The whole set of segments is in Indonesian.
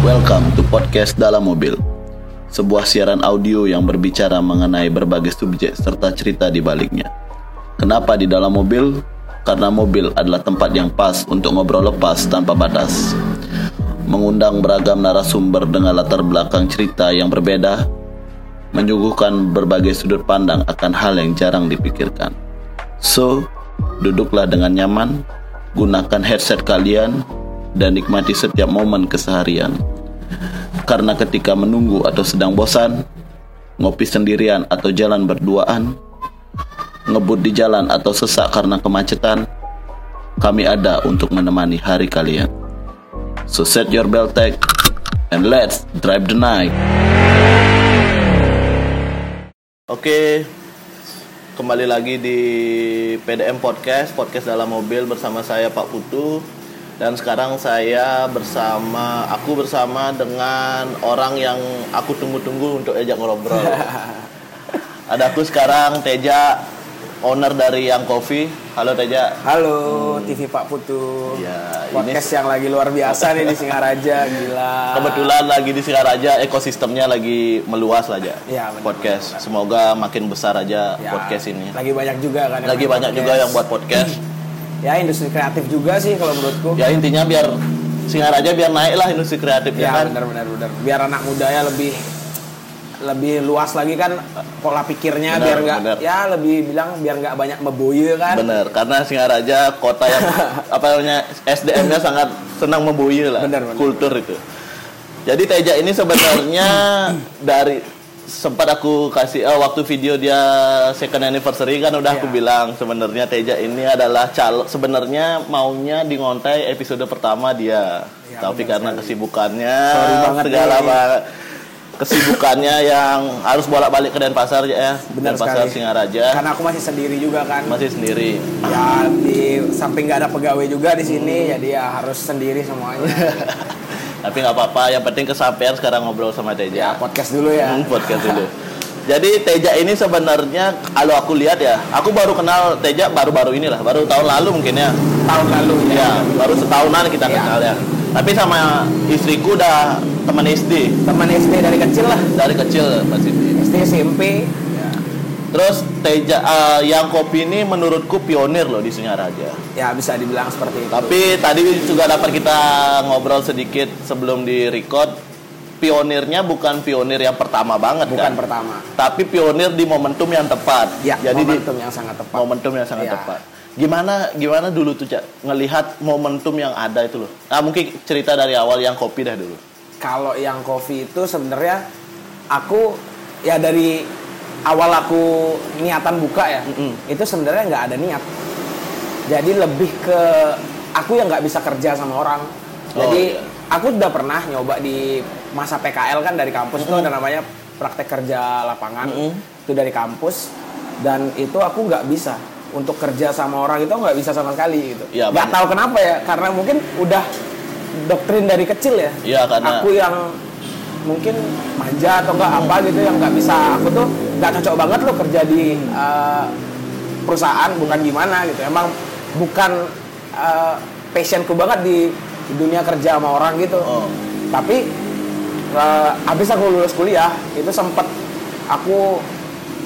Welcome to podcast dalam mobil. Sebuah siaran audio yang berbicara mengenai berbagai subjek serta cerita di baliknya. Kenapa di dalam mobil? Karena mobil adalah tempat yang pas untuk ngobrol lepas tanpa batas. Mengundang beragam narasumber dengan latar belakang cerita yang berbeda, menyuguhkan berbagai sudut pandang akan hal yang jarang dipikirkan. So, duduklah dengan nyaman, gunakan headset kalian, dan nikmati setiap momen keseharian. Karena ketika menunggu atau sedang bosan, ngopi sendirian atau jalan berduaan, ngebut di jalan atau sesak karena kemacetan, kami ada untuk menemani hari kalian. So set your belt tag and let's drive the night. Oke, kembali lagi di PDM Podcast, podcast dalam mobil bersama saya Pak Putu. Dan sekarang saya bersama, aku bersama dengan orang yang aku tunggu-tunggu untuk ajak ngobrol. Ada aku sekarang Teja, owner dari Yang Coffee. Halo Teja. Halo TV Pak Putu. Ya, ini Podcast yang lagi luar biasa nih di Singaraja, gila. kebetulan lagi di Singaraja ekosistemnya lagi meluas aja. Ya, benar, podcast. Semoga makin besar aja Ya, podcast ini. Lagi banyak juga kan. Lagi banyak juga podcast. yang buat podcast. Ya industri kreatif juga sih kalau menurutku. Ya intinya biar Singaraja biar naik lah industri kreatifnya Ya, kan. benar benar benar. Biar anak mudanya lebih lebih luas lagi kan pola pikirnya Benar, biar nggak ya lebih bilang biar nggak banyak meboye kan. Bener, karena Singaraja kota yang apa namanya SDM-nya sangat senang membuih lah, Bener, bener, kultur itu. Jadi Teja ini sebenarnya dari sempat aku kasih eh, waktu video dia second anniversary kan udah aku Iya. bilang sebenarnya Teja ini adalah calon sebenarnya maunya di ngontai episode pertama dia. Iya, Tapi karena sekali. kesibukannya Sorry banget segala nih. Kesibukannya yang harus bolak-balik ke Denpasar ya, Benar Denpasar sekali. Singaraja Karena aku masih sendiri juga kan. masih sendiri. Ya di samping nggak ada pegawai juga di sini, jadi ya harus sendiri semuanya. Tapi nggak apa-apa, yang penting kesampaian sekarang ngobrol sama ya Teja. podcast dulu ya. Hmm, podcast dulu. Jadi Teja ini sebenarnya kalau aku lihat ya, aku baru kenal Teja baru-baru inilah, baru tahun lalu mungkin ya. Tahun lalu Ya, baru setahunan kita Ya. kenal ya. Tapi sama istriku udah teman SD teman SD dari kecil lah dari kecil Mas Siti. SD SMP Terus Teja eh, yang kopi ini menurutku pionir loh di Singaraja. ya bisa dibilang seperti itu Tapi tadi juga dapat kita ngobrol sedikit sebelum di record. Pionirnya bukan pionir yang pertama banget bukan kan? pertama tapi pionir di momentum yang tepat. ya Jadi momentum di yang sangat tepat momentum yang sangat Ya. tepat. Gimana gimana dulu tuh Cak ngelihat momentum yang ada itu loh. Nah, mungkin cerita dari awal yang kopi dah dulu. kalau yang kopi itu sebenarnya aku ya dari awal aku niatan buka ya Mm-mm. itu sebenarnya nggak ada niat jadi lebih ke aku yang nggak bisa kerja sama orang Oh, jadi iya. aku udah pernah nyoba di masa PKL kan dari kampus itu ada namanya praktek kerja lapangan Mm-mm. itu dari kampus dan itu aku nggak bisa untuk kerja sama orang itu nggak bisa sama sekali gitu. Iya, nggak tahu kenapa ya karena mungkin udah doktrin dari kecil ya. Iya, karena- aku yang mungkin manja atau enggak apa gitu yang nggak bisa. Aku tuh nggak cocok banget loh kerja di uh, perusahaan bukan gimana gitu. Emang bukan uh, passionku banget di, di dunia kerja sama orang gitu. Oh. tapi uh, abis aku lulus kuliah itu sempet aku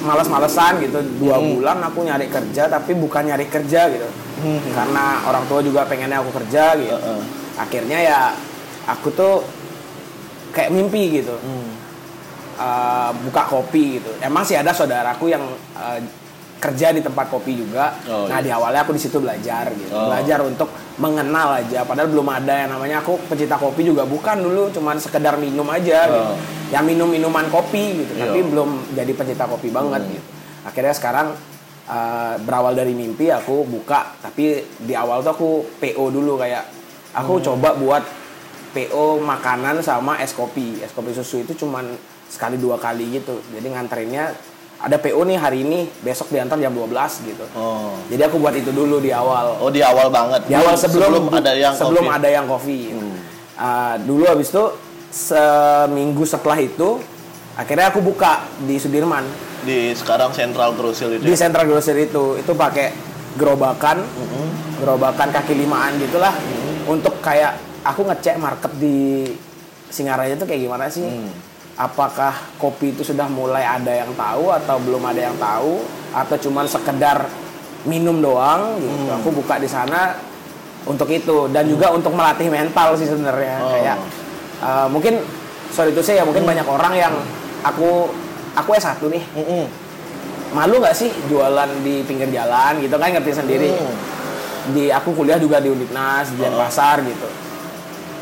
males-malesan gitu dua Hmm. bulan aku nyari kerja tapi bukan nyari kerja gitu Hmm. karena orang tua juga pengennya aku kerja gitu Heeh. akhirnya ya aku tuh kayak mimpi gitu Hmm. Uh, buka kopi gitu emang sih ada saudaraku yang uh, kerja di tempat kopi juga Oh, nah iya. di awalnya aku di situ belajar gitu Oh. belajar untuk mengenal aja padahal belum ada yang namanya aku pecinta kopi juga bukan dulu cuman sekedar minum aja gitu Oh. ya minum minuman kopi gitu Iya. tapi belum jadi pecinta kopi banget Hmm. gitu akhirnya sekarang uh, berawal dari mimpi aku buka tapi di awal tuh aku PO dulu kayak aku Hmm. coba buat PO makanan sama es kopi es kopi susu itu cuman sekali dua kali gitu jadi nganterinnya ada PO nih hari ini besok diantar jam 12 gitu Oh. jadi aku buat itu dulu di awal Oh, di awal banget. di awal sebelum, ada yang sebelum kopi. ada yang kopi gitu. Hmm. Uh, dulu habis itu seminggu setelah itu akhirnya aku buka di Sudirman di sekarang Central Grocery itu. di ya? Central Grocery itu itu pakai gerobakan Mm-mm. gerobakan kaki limaan gitulah untuk kayak aku ngecek market di Singaraja itu kayak gimana sih Hmm. Apakah kopi itu sudah mulai ada yang tahu atau belum ada yang tahu atau cuman sekedar minum doang gitu Hmm. aku buka di sana untuk itu dan juga untuk melatih mental sih sebenarnya Oh. kayak uh, mungkin sorry itu saya ya mungkin banyak orang yang aku aku S1 nih Mm-mm. malu nggak sih jualan di pinggir jalan gitu kan ngerti sendiri Hmm. di aku kuliah juga di Undipnas di Oh. Denpasar gitu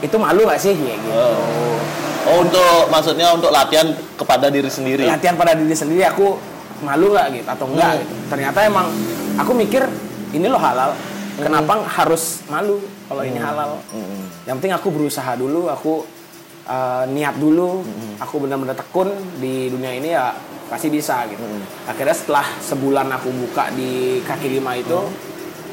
itu malu nggak sih? Kayak gitu. Oh. Oh, untuk maksudnya untuk latihan kepada diri sendiri. latihan pada diri sendiri aku malu nggak gitu atau enggak Hmm. gitu. Ternyata emang aku mikir ini loh halal. Kenapa harus malu kalau ini halal? Mm-mm. yang penting aku berusaha dulu aku uh, niat dulu. Aku benar-benar tekun di dunia ini ya pasti bisa gitu. Akhirnya setelah sebulan aku buka di kaki lima itu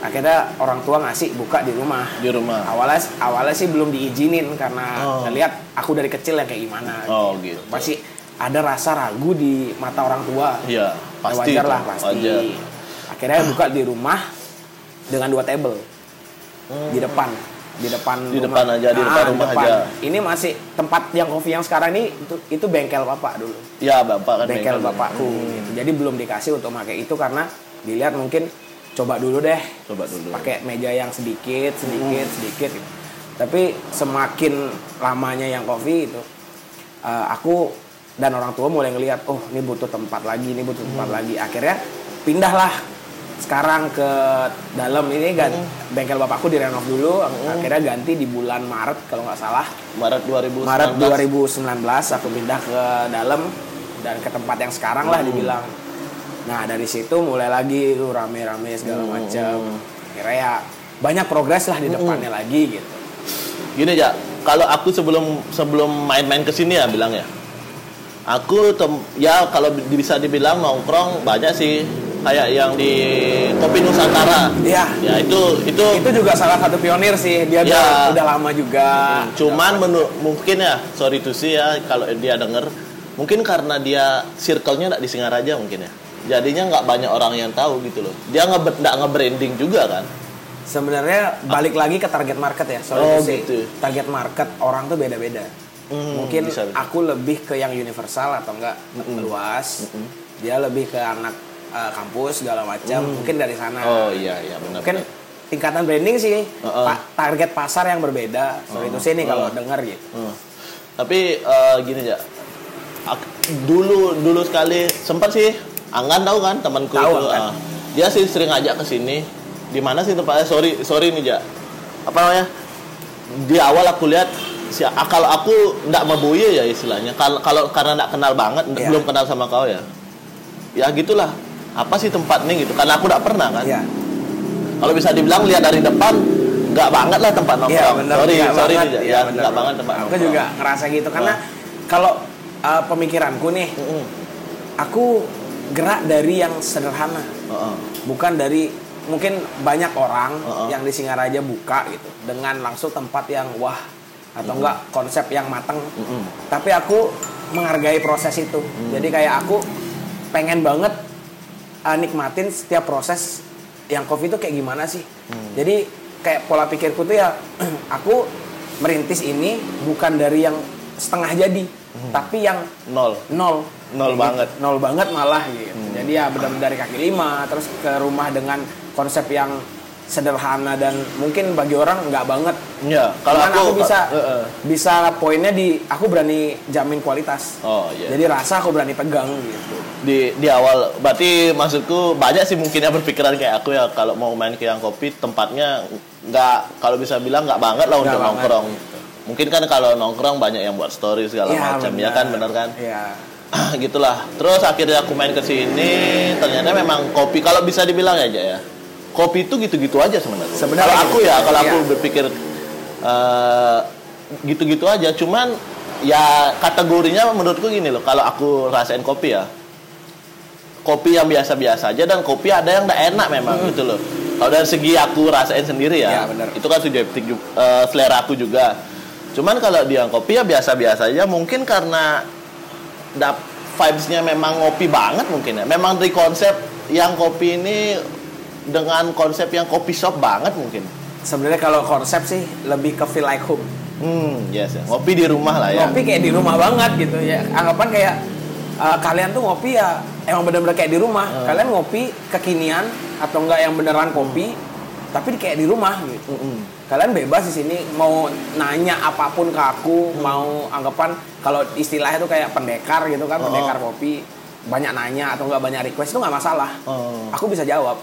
akhirnya orang tua ngasih buka di rumah Di rumah. awalnya awalnya sih belum diizinin karena Oh. ngelihat aku dari kecil yang kayak gimana Oh, gitu. pasti ada rasa ragu di mata orang tua Iya, Ya, pasti. wajar itu, lah pasti Wajar. akhirnya buka di rumah dengan dua table di depan di depan Hmm. Di depan aja, di depan rumah aja. ini masih tempat yang kopi yang sekarang ini itu, itu bengkel bapak dulu Ya, Bapak kan bengkel bengkel. bapakku gitu. jadi belum dikasih untuk pakai itu karena dilihat mungkin coba dulu deh Coba dulu. pakai meja yang sedikit sedikit Hmm. sedikit gitu. tapi semakin lamanya yang kopi itu eh, aku dan orang tua mulai ngelihat oh ini butuh tempat lagi ini butuh tempat Hmm. lagi akhirnya pindahlah sekarang ke dalam ini kan Hmm. bengkel bapakku direnov dulu akhirnya ganti di bulan Maret kalau nggak salah Maret 2019. Maret 2019 aku pindah ke dalam dan ke tempat yang sekarang lah dibilang. Nah dari situ mulai lagi lu rame-rame segala macam. Kira ya banyak progres lah di depannya lagi gitu. Gini ya, kalau aku sebelum sebelum main-main ke sini ya bilang ya. Aku tem- ya kalau bi- bisa dibilang nongkrong banyak sih kayak yang di Kopi Nusantara. Iya. Ya itu itu Itu juga salah satu pionir sih. Dia Ya. udah, udah lama juga. cuman menu- mungkin ya sorry to say ya kalau dia denger mungkin karena dia circle-nya di Singaraja mungkin ya. Jadinya nggak banyak orang yang tahu gitu loh. Dia nggak nggak nge-branding juga kan. Sebenarnya balik lagi ke target market ya. Sorry Oh, gitu. Target market orang tuh beda-beda. Hmm, Mungkin bisa, aku lebih ke yang universal atau enggak luas. Dia lebih ke anak uh, kampus segala macam. Mungkin dari sana. Oh iya iya benar. mungkin benar. tingkatan branding sih Uh-uh. pa- target pasar yang berbeda sorry itu sih nih kalau denger gitu Hmm. Tapi eh, gini ya, dulu dulu sekali sempat sih Anggan tahu kan temanku Tahu, itu, Anggan. ah. dia sih sering ngajak ke sini. Di mana sih tempatnya? Sorry sorry nih ja. Apa namanya? Di awal aku lihat si ah, kalau aku ndak maboye ya istilahnya. Kalau kalau karena ndak kenal banget, Iya. belum kenal sama kau ya. Ya gitulah. Apa sih tempat nih gitu? Karena aku ndak pernah kan. ya Kalau bisa dibilang lihat dari depan nggak banget lah tempat nongkrong. Iya benar sorry nggak sorry banget. Iya, ya, benar. nggak banget tempat aku nongkrong. juga ngerasa gitu karena kalau uh, pemikiranku nih Mm-mm. aku gerak dari yang sederhana. Heeh. bukan dari mungkin banyak orang Uh-uh. yang di Singaraja buka gitu dengan langsung tempat yang wah atau enggak konsep yang mateng. Mm-mm. tapi aku menghargai proses itu. Jadi kayak aku pengen banget uh, nikmatin setiap proses yang kopi itu kayak gimana sih. Jadi kayak pola pikirku tuh ya aku merintis ini bukan dari yang setengah jadi tapi yang nol. Nol. Nol banget. nol banget malah gitu. Jadi ya benar-benar dari kaki lima terus ke rumah dengan konsep yang sederhana dan mungkin bagi orang nggak banget. Ya kalau aku, aku, bisa Eh, eh. bisa poinnya di aku berani jamin kualitas. Oh iya. Jadi rasa aku berani pegang gitu. Di di awal berarti maksudku banyak sih mungkin yang berpikiran kayak aku ya kalau mau main ke yang kopi tempatnya nggak kalau bisa bilang nggak banget lah Nggak untuk banget. nongkrong mungkin kan kalau nongkrong banyak yang buat story segala macam ya kan bener kan? Ya gitulah. Terus akhirnya aku main ke sini ternyata memang kopi kalau bisa dibilang aja ya kopi itu gitu-gitu aja sebenarnya. Sebenarnya kalau aku gitu. ya kalau aku Iya. berpikir eh, gitu-gitu aja. Cuman ya kategorinya menurutku gini loh kalau aku rasain kopi ya kopi yang biasa-biasa aja dan kopi ada yang tidak enak memang gitu loh. Kalau dari segi aku rasain sendiri ya, Ya, itu kan subjektif eh, selera aku juga cuman kalau dia kopi ya biasa-biasa aja mungkin karena dap vibes-nya memang ngopi banget mungkin ya. Memang dari konsep yang kopi ini dengan konsep yang kopi shop banget mungkin. Sebenarnya kalau konsep sih lebih ke feel like home. Hmm, yes ya. Ngopi di rumah lah ya. Ngopi kayak di rumah banget gitu ya. Anggapan kayak uh, kalian tuh ngopi ya emang bener-bener kayak di rumah. Hmm. Kalian ngopi kekinian atau enggak yang beneran kopi, tapi kayak di rumah gitu. Mm-mm. Kalian bebas di sini mau nanya apa pun ke aku, Hmm. mau anggapan kalau istilahnya tuh kayak pendekar gitu kan, Oh. pendekar kopi banyak nanya atau enggak banyak request itu nggak masalah. Oh. Aku bisa jawab.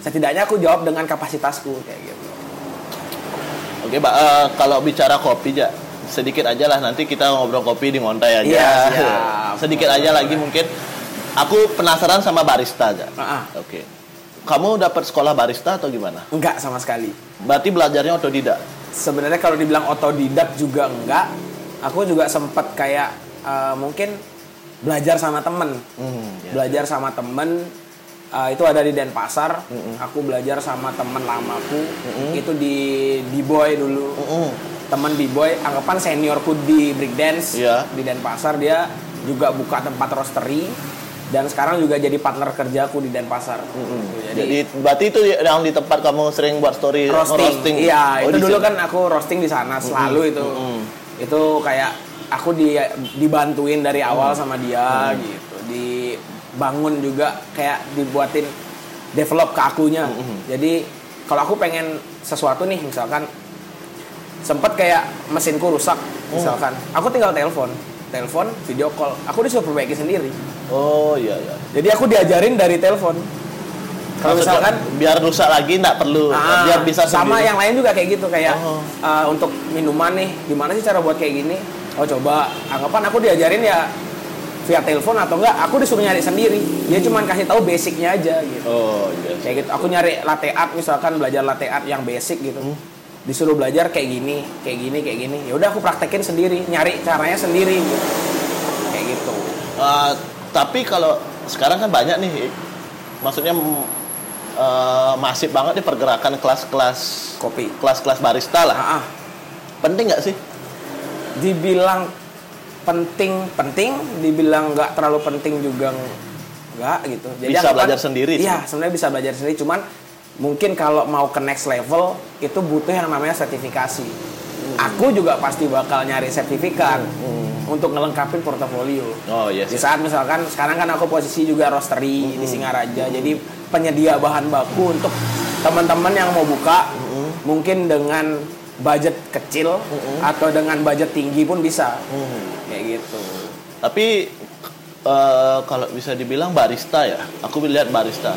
Setidaknya aku jawab dengan kapasitasku kayak gitu. Oke, Mbak. eh, kalau bicara kopi, ja, sedikit aja lah nanti kita ngobrol kopi di ngontai aja. Siap. sedikit aja lagi mungkin. Aku penasaran sama barista aja. Ah, ah. Oke. Kamu dapat sekolah barista atau gimana? Enggak sama sekali. Berarti belajarnya otodidak. sebenarnya kalau dibilang otodidak juga enggak aku juga sempat kayak eh, mungkin belajar sama temen Hmm, ya. belajar sama temen eh, itu ada di Denpasar aku belajar sama temen lamaku itu di B-boy dulu Mm-mm. temen B-boy anggapan seniorku di breakdance Iya. di Denpasar dia juga buka tempat roastery dan sekarang juga jadi partner kerjaku di Denpasar. Gitu, Jadi, berarti itu yang di tempat kamu sering buat story roasting. Iya, Oh, itu dulu kan aku roasting di sana selalu itu. Itu kayak aku di dibantuin dari awal sama dia gitu. Dibangun juga kayak dibuatin develop ke akunya. Jadi kalau aku pengen sesuatu nih misalkan sempet kayak mesinku rusak misalkan, aku tinggal telepon, telepon, video call, aku disuruh perbaiki sendiri. Oh iya iya. Jadi aku diajarin dari telepon. Kalau misalkan biar rusak lagi nggak perlu, Ah, biar bisa sama sendiri. yang lain juga kayak gitu kayak Oh. uh, untuk minuman nih gimana sih cara buat kayak gini oh coba anggapan aku diajarin ya via telepon atau enggak aku disuruh nyari sendiri dia cuma kasih tahu basicnya aja gitu Oh iya. kayak gitu aku nyari latte art misalkan belajar latte art yang basic gitu Hmm. Disuruh belajar kayak gini kayak gini kayak gini ya udah aku praktekin sendiri nyari caranya sendiri gitu kayak gitu Uh, tapi kalau sekarang kan banyak nih, maksudnya uh, masif banget nih pergerakan kelas-kelas kopi kelas-kelas barista lah. ah, ah. Penting nggak sih? dibilang penting penting dibilang nggak terlalu penting juga nggak gitu Bisa anggapan- belajar sendiri sih. iya sebenarnya bisa belajar sendiri cuman mungkin kalau mau ke next level itu butuh yang namanya sertifikasi. Hmm. aku juga pasti bakal nyari sertifikat untuk ngelengkapin portofolio. Oh iya di saat misalkan sekarang kan aku posisi juga roastery di Singaraja jadi penyedia bahan baku untuk teman-teman yang mau buka mungkin dengan budget kecil atau dengan budget tinggi pun bisa. Kayak gitu. Tapi eh, kalau bisa dibilang barista ya, aku lihat barista.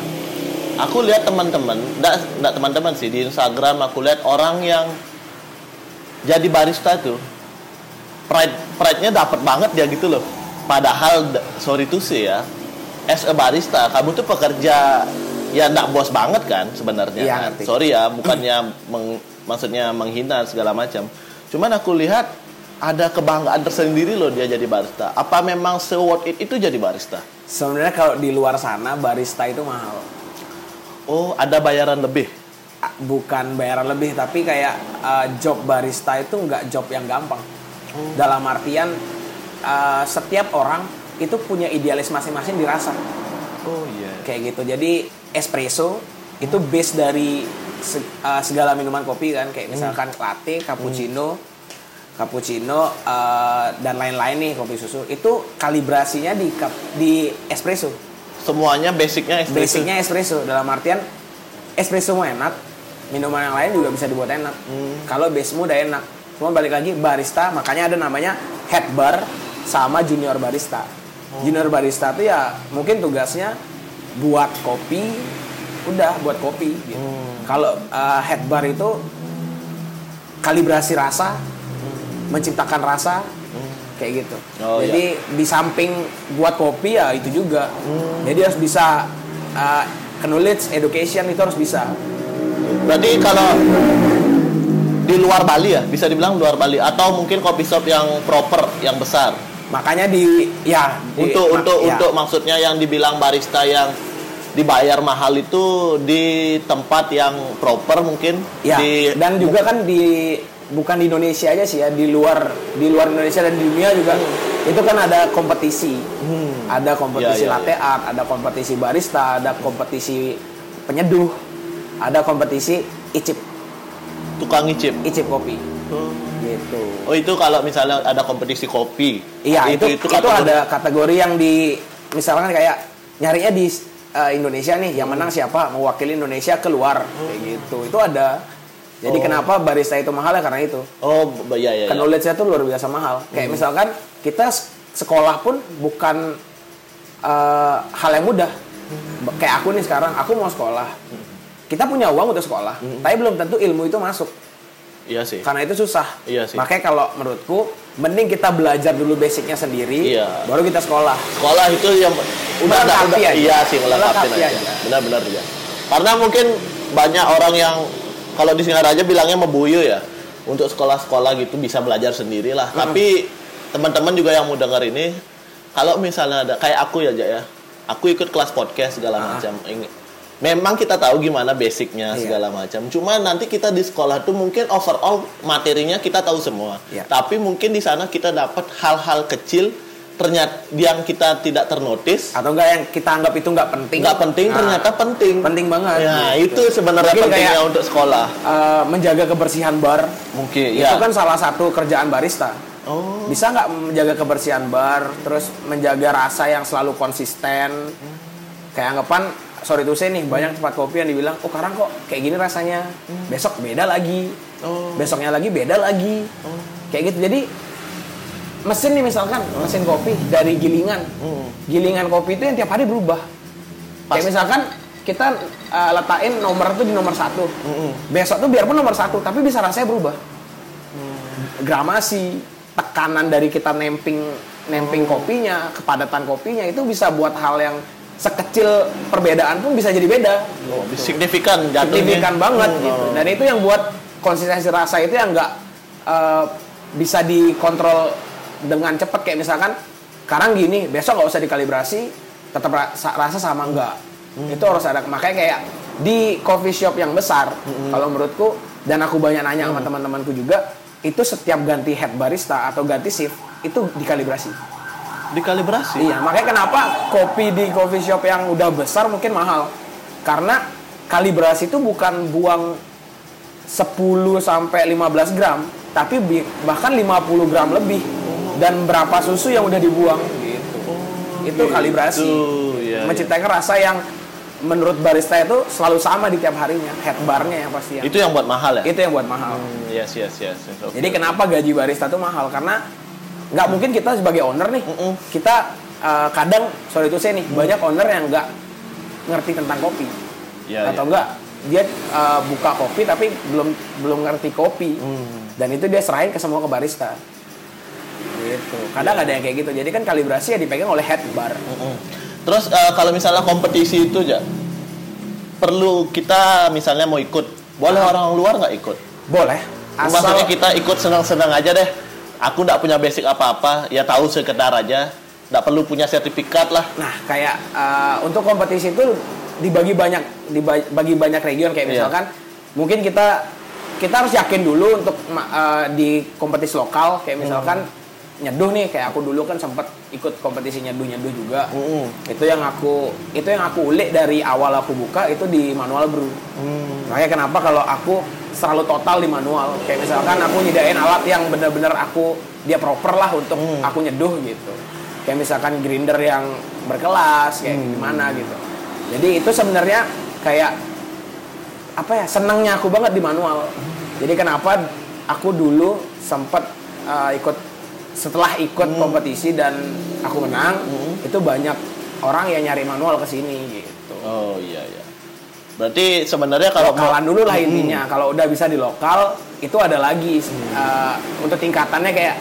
Aku lihat teman-teman, enggak enggak teman-teman sih di Instagram aku lihat orang yang jadi barista tuh pride pride-nya dapat banget dia gitu loh. Padahal sorry to say ya, as a barista kamu tuh pekerja ya enggak bos banget kan sebenarnya. Iya, kan. ngerti. Sorry ya, bukannya meng- maksudnya menghina segala macam. Cuman aku lihat ada kebanggaan tersendiri loh dia jadi barista. Apa memang se worth it itu jadi barista? sebenarnya kalau di luar sana barista itu mahal Oh, ada bayaran lebih. Bukan bayaran lebih tapi kayak uh, job barista itu nggak job yang gampang. Dalam artian uh, setiap orang itu punya idealis masing-masing dirasa Oh iya. kayak gitu. Jadi espresso itu base dari uh, segala minuman kopi kan. Kayak misalkan latte cappuccino cappuccino uh, dan lain-lain nih kopi susu. Itu kalibrasinya di di espresso Semuanya basicnya espresso. basicnya espresso. Dalam artian espresso mau enak minuman yang lain juga bisa dibuat enak. Kalau basemu udah enak. Cuma balik lagi barista makanya ada namanya head bar sama junior barista. Junior barista tuh ya mungkin tugasnya buat kopi udah buat kopi. Gitu. kalau uh, head bar itu kalibrasi rasa menciptakan rasa kayak gitu. Oh, jadi di samping buat kopi ya itu juga. Jadi harus bisa uh, knowledge education itu harus bisa. Berarti kalau di luar Bali ya, bisa dibilang luar Bali. Atau mungkin kopi shop yang proper, yang besar. makanya di ya di- untuk ma- untuk ya. untuk maksudnya yang dibilang barista yang dibayar mahal itu di tempat yang proper mungkin? Ya di dan juga kan di bukan di Indonesia aja sih ya di luar di luar Indonesia dan di dunia juga itu kan ada kompetisi. Ada kompetisi Ya, ya, latte art ada kompetisi barista ada kompetisi penyeduh ada kompetisi icip. Tukang ngicip. icip kopi. Gitu. Oh itu kalau misalnya ada kompetisi kopi. iya itu itu, kategori- ada kategori yang di misalkan kayak nyarinya di uh, Indonesia nih yang menang siapa mewakili Indonesia keluar. Kayak gitu. Itu ada jadi Oh. kenapa barista itu mahal ya karena itu Oh, b- ya ya. kan ya. knowledge-nya tuh luar biasa mahal. Kayak misalkan kita sekolah pun bukan eh, hal yang mudah. B- Kayak aku nih sekarang, aku mau sekolah. Kita punya uang untuk sekolah, tapi belum tentu ilmu itu masuk. Iya sih. Karena itu susah. Iya sih. Makanya kalau menurutku mending kita belajar dulu basicnya sendiri, Iya. baru kita sekolah. Sekolah itu yang udah Melengkapi udah, iya sih melengkapi aja. Benar-benar ya. Karena mungkin banyak orang yang kalau di Singaraja bilangnya mebuyu ya. Untuk sekolah-sekolah gitu bisa belajar sendiri lah. Tapi teman-teman juga yang mau denger ini kalau misalnya ada kayak aku ya Ja, ya. Aku ikut kelas podcast segala Ah. macam. Ini- Memang kita tahu gimana basicnya Iya. segala macam. Cuma nanti kita di sekolah tuh mungkin overall materinya kita tahu semua. Iya. Tapi mungkin di sana kita dapat hal-hal kecil ternyata yang kita tidak ternotis Atau enggak yang kita anggap itu nggak penting. nggak penting Nah, ternyata penting. penting banget. Ya gitu. itu sebenarnya Mungkin pentingnya kayak- untuk sekolah. Eh, menjaga kebersihan bar Mungkin itu ya. kan salah satu kerjaan barista. Oh. bisa nggak menjaga kebersihan bar terus menjaga rasa yang selalu konsisten kayak anggapan sorry tuh saya nih banyak tempat kopi yang dibilang oh sekarang kok kayak gini rasanya besok beda lagi Oh. besoknya lagi beda lagi kayak gitu jadi mesin nih misalkan mesin kopi dari gilingan. Hmm. gilingan kopi itu yang tiap hari berubah. Pas- kayak misalkan kita uh, letakin nomor itu di nomor satu. Mm-mm. besok tuh biarpun nomor satu tapi bisa rasanya berubah. Gramasi tekanan dari kita nemping nemping kopinya kepadatan kopinya itu bisa buat hal yang sekecil perbedaan pun bisa jadi beda. Oh, signifikan jatuhnya. signifikan banget Hmm, gitu. Dan itu yang buat konsistensi rasa itu yang nggak eh, bisa dikontrol dengan cepat kayak misalkan sekarang gini besok nggak usah dikalibrasi tetap rasa, rasa sama enggak Hmm. itu harus ada makanya kayak di coffee shop yang besar Hmm. kalau menurutku dan aku banyak nanya sama teman-temanku juga itu setiap ganti head barista atau ganti shift itu dikalibrasi Dikalibrasi. Iya, makanya kenapa kopi di coffee shop yang udah besar mungkin mahal. Karena kalibrasi itu bukan buang 10 sampai 15 gram, tapi bahkan 50 gram lebih. Dan berapa susu yang udah dibuang gitu. itu kalibrasi. iya, iya. Menciptakan rasa yang menurut barista itu selalu sama di tiap harinya, head barnya yang pasti yang. Itu yang buat mahal ya. Itu yang buat mahal. Hmm, yes yes yes. Oke. Jadi kenapa gaji barista tuh mahal? Karena nggak mungkin kita sebagai owner nih, Mm-mm. kita uh, kadang sorry itu saya nih banyak owner yang nggak ngerti tentang kopi Ya, atau ya. enggak dia uh, buka kopi tapi belum belum ngerti kopi Hmm. dan itu dia serahin ke semua ke barista. Gitu. Kadang ada yang kayak gitu. Jadi kan kalibrasi ya dipegang oleh head bar. Mm-mm. Terus eh, kalau misalnya kompetisi itu aja perlu kita misalnya mau ikut, boleh orang luar nggak ikut? Boleh. Asal Maksudnya kita ikut senang-senang aja deh. Aku nggak punya basic apa-apa, ya tahu sekedar aja. Nggak perlu punya sertifikat lah. Nah, kayak uh, untuk kompetisi itu dibagi banyak dibagi banyak region kayak Iya. misalkan mungkin kita kita harus yakin dulu untuk uh, di kompetisi lokal kayak misalkan nyeduh nih kayak aku dulu kan sempat ikut kompetisi nyeduh nyeduh juga. Mm-mm. Itu yang aku itu yang aku ulik dari awal aku buka itu di manual brew. Hmm. Makanya kenapa kalau aku selalu total di manual. Kayak misalkan aku nyediain alat yang benar-benar aku dia proper lah untuk Hmm. aku nyeduh gitu. Kayak misalkan grinder yang berkelas kayak Hmm. gimana gitu. Jadi itu sebenarnya kayak apa ya senangnya aku banget di manual. Jadi kenapa aku dulu sempat uh, ikut setelah ikut kompetisi dan aku menang Hmm. itu banyak orang yang nyari manual ke sini gitu Oh iya iya. Berarti sebenarnya kalau lokalan dulu lah Mm-mm. intinya. Kalau udah bisa di lokal, itu ada lagi uh, untuk tingkatannya kayak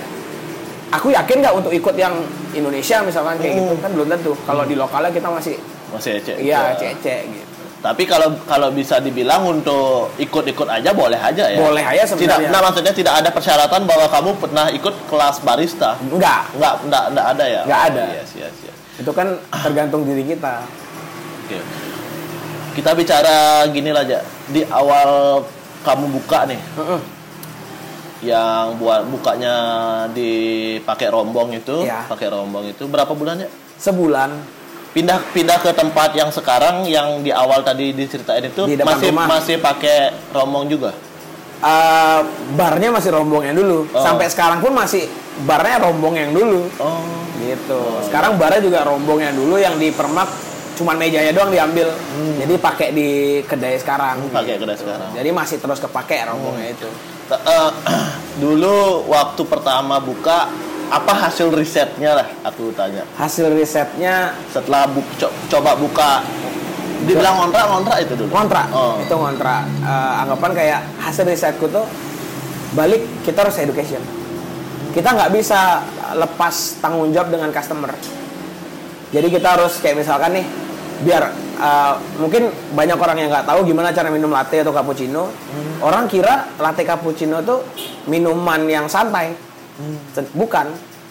aku yakin nggak untuk ikut yang Indonesia misalkan kayak gitu Mm. kan belum tentu. Kalau di lokalnya kita masih masih ecek. iya cece gitu. Tapi kalau kalau bisa dibilang untuk ikut-ikut aja boleh aja ya. Boleh aja sebenarnya. Tidak, nah maksudnya tidak ada persyaratan bahwa kamu pernah ikut kelas barista. Enggak, Enggak, enggak, enggak ada ya. Enggak Oh, ada. Yes, yes, yes. itu kan tergantung diri kita. Oke. Kita bicara gini lah aja. Di awal kamu buka nih, Heeh. yang buat bukanya dipakai rombong itu, Iya. pakai rombong itu berapa bulannya? Sebulan Pindah pindah ke tempat yang sekarang yang di awal tadi diceritain itu Di masih rumah. masih pakai rombong juga. eh, barnya masih rombong yang dulu. Oh. Sampai sekarang pun masih barnya rombong yang dulu. Oh. Gitu. Sekarang barnya juga rombong yang dulu yang di permak cuman mejanya doang diambil. Jadi pakai di kedai sekarang. Hmm. Pakai kedai sekarang. Jadi masih terus kepake rombongnya itu. T- eh, dulu waktu pertama buka apa hasil risetnya lah aku tanya. Hasil risetnya Setelah bu- co- coba buka dibilang ngontrak ngontrak itu dulu. ngontrak. Oh. Itu ngontrak. Eh, anggapan kayak hasil risetku tuh balik kita harus education. Kita nggak bisa lepas tanggung jawab dengan customer. Jadi kita harus kayak misalkan nih, biar uh, mungkin banyak orang yang nggak tahu gimana cara minum latte atau cappuccino. Hmm. Orang kira latte cappuccino tuh minuman yang santai. Hmm. Bukan.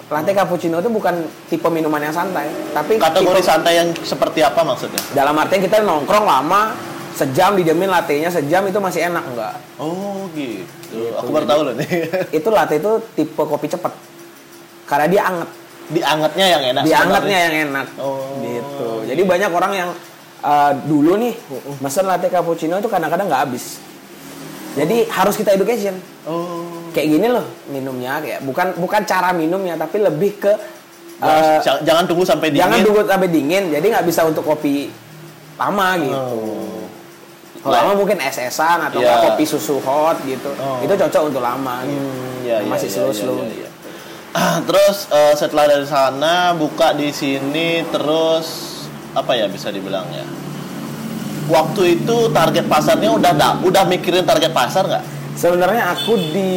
Latte cappuccino itu bukan tipe minuman yang santai, tapi Kategori tipe- santai yang seperti apa maksudnya? dalam artian kita nongkrong lama sejam dijamin lattenya sejam itu masih enak enggak? Oh gitu. Aku baru tahu loh nih. Itu latte itu tipe kopi cepat. Karena dia anget. Diangetnya yang enak. diangetnya yang enak Oh. gitu jadi banyak orang yang uh, dulu nih mesen latte cappuccino itu kadang-kadang nggak habis jadi harus kita education Oh. Kayak gini loh minumnya kayak bukan bukan cara minumnya tapi lebih ke Jangan, uh, jangan- tunggu sampai dingin. jangan tunggu sampai dingin jadi nggak bisa untuk kopi lama gitu Oh. kalau lama mungkin es-esan atau Iya. nggak kopi susu hot gitu Oh. itu cocok untuk lama gitu. Hmm, ya, Yang ya, masih ya, slow-slow ya, ya, gitu. ya. Terus eh, setelah dari sana buka di sini terus apa ya bisa dibilangnya? Waktu itu target pasarnya udah da- udah mikirin target pasar nggak? Sebenarnya aku di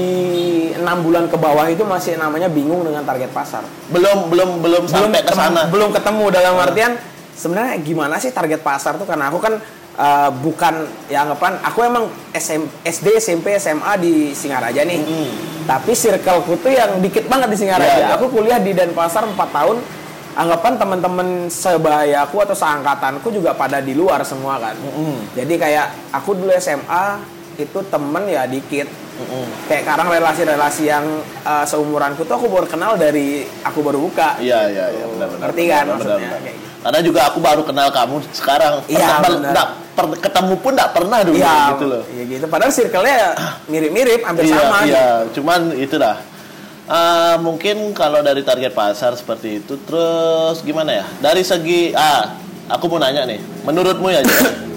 enam bulan ke bawah itu masih namanya bingung dengan target pasar. Belum belum belum sampai ke sana. belum ketemu dalam artian sebenarnya gimana sih target pasar tuh karena aku kan uh, bukan ya anggapan aku emang SM, SD SMP SMA di Singaraja nih Mm. tapi circleku tuh yang dikit banget di Singaraja Iya, iya. aku kuliah di Denpasar 4 tahun anggapan teman-teman sebayaku atau seangkatanku juga pada di luar semua kan Mm-mm. jadi kayak aku dulu SMA itu temen ya dikit Mm-mm. kayak sekarang relasi-relasi yang uh, seumuranku tuh aku baru kenal dari aku baru buka Iya iya iya benar benar. Ngerti kan benar, maksudnya? benar. Kayak gitu. Karena juga aku baru kenal kamu sekarang. Iya, benar. per- ketemu pun nggak pernah dulu Iya, gitu loh. Iya gitu. Padahal circle-nya mirip-mirip, hampir iya, sama. Iya, gitu. cuman itu dah. Eh, mungkin kalau dari target pasar seperti itu, terus gimana ya? Dari segi, ah, aku mau nanya nih, menurutmu ya,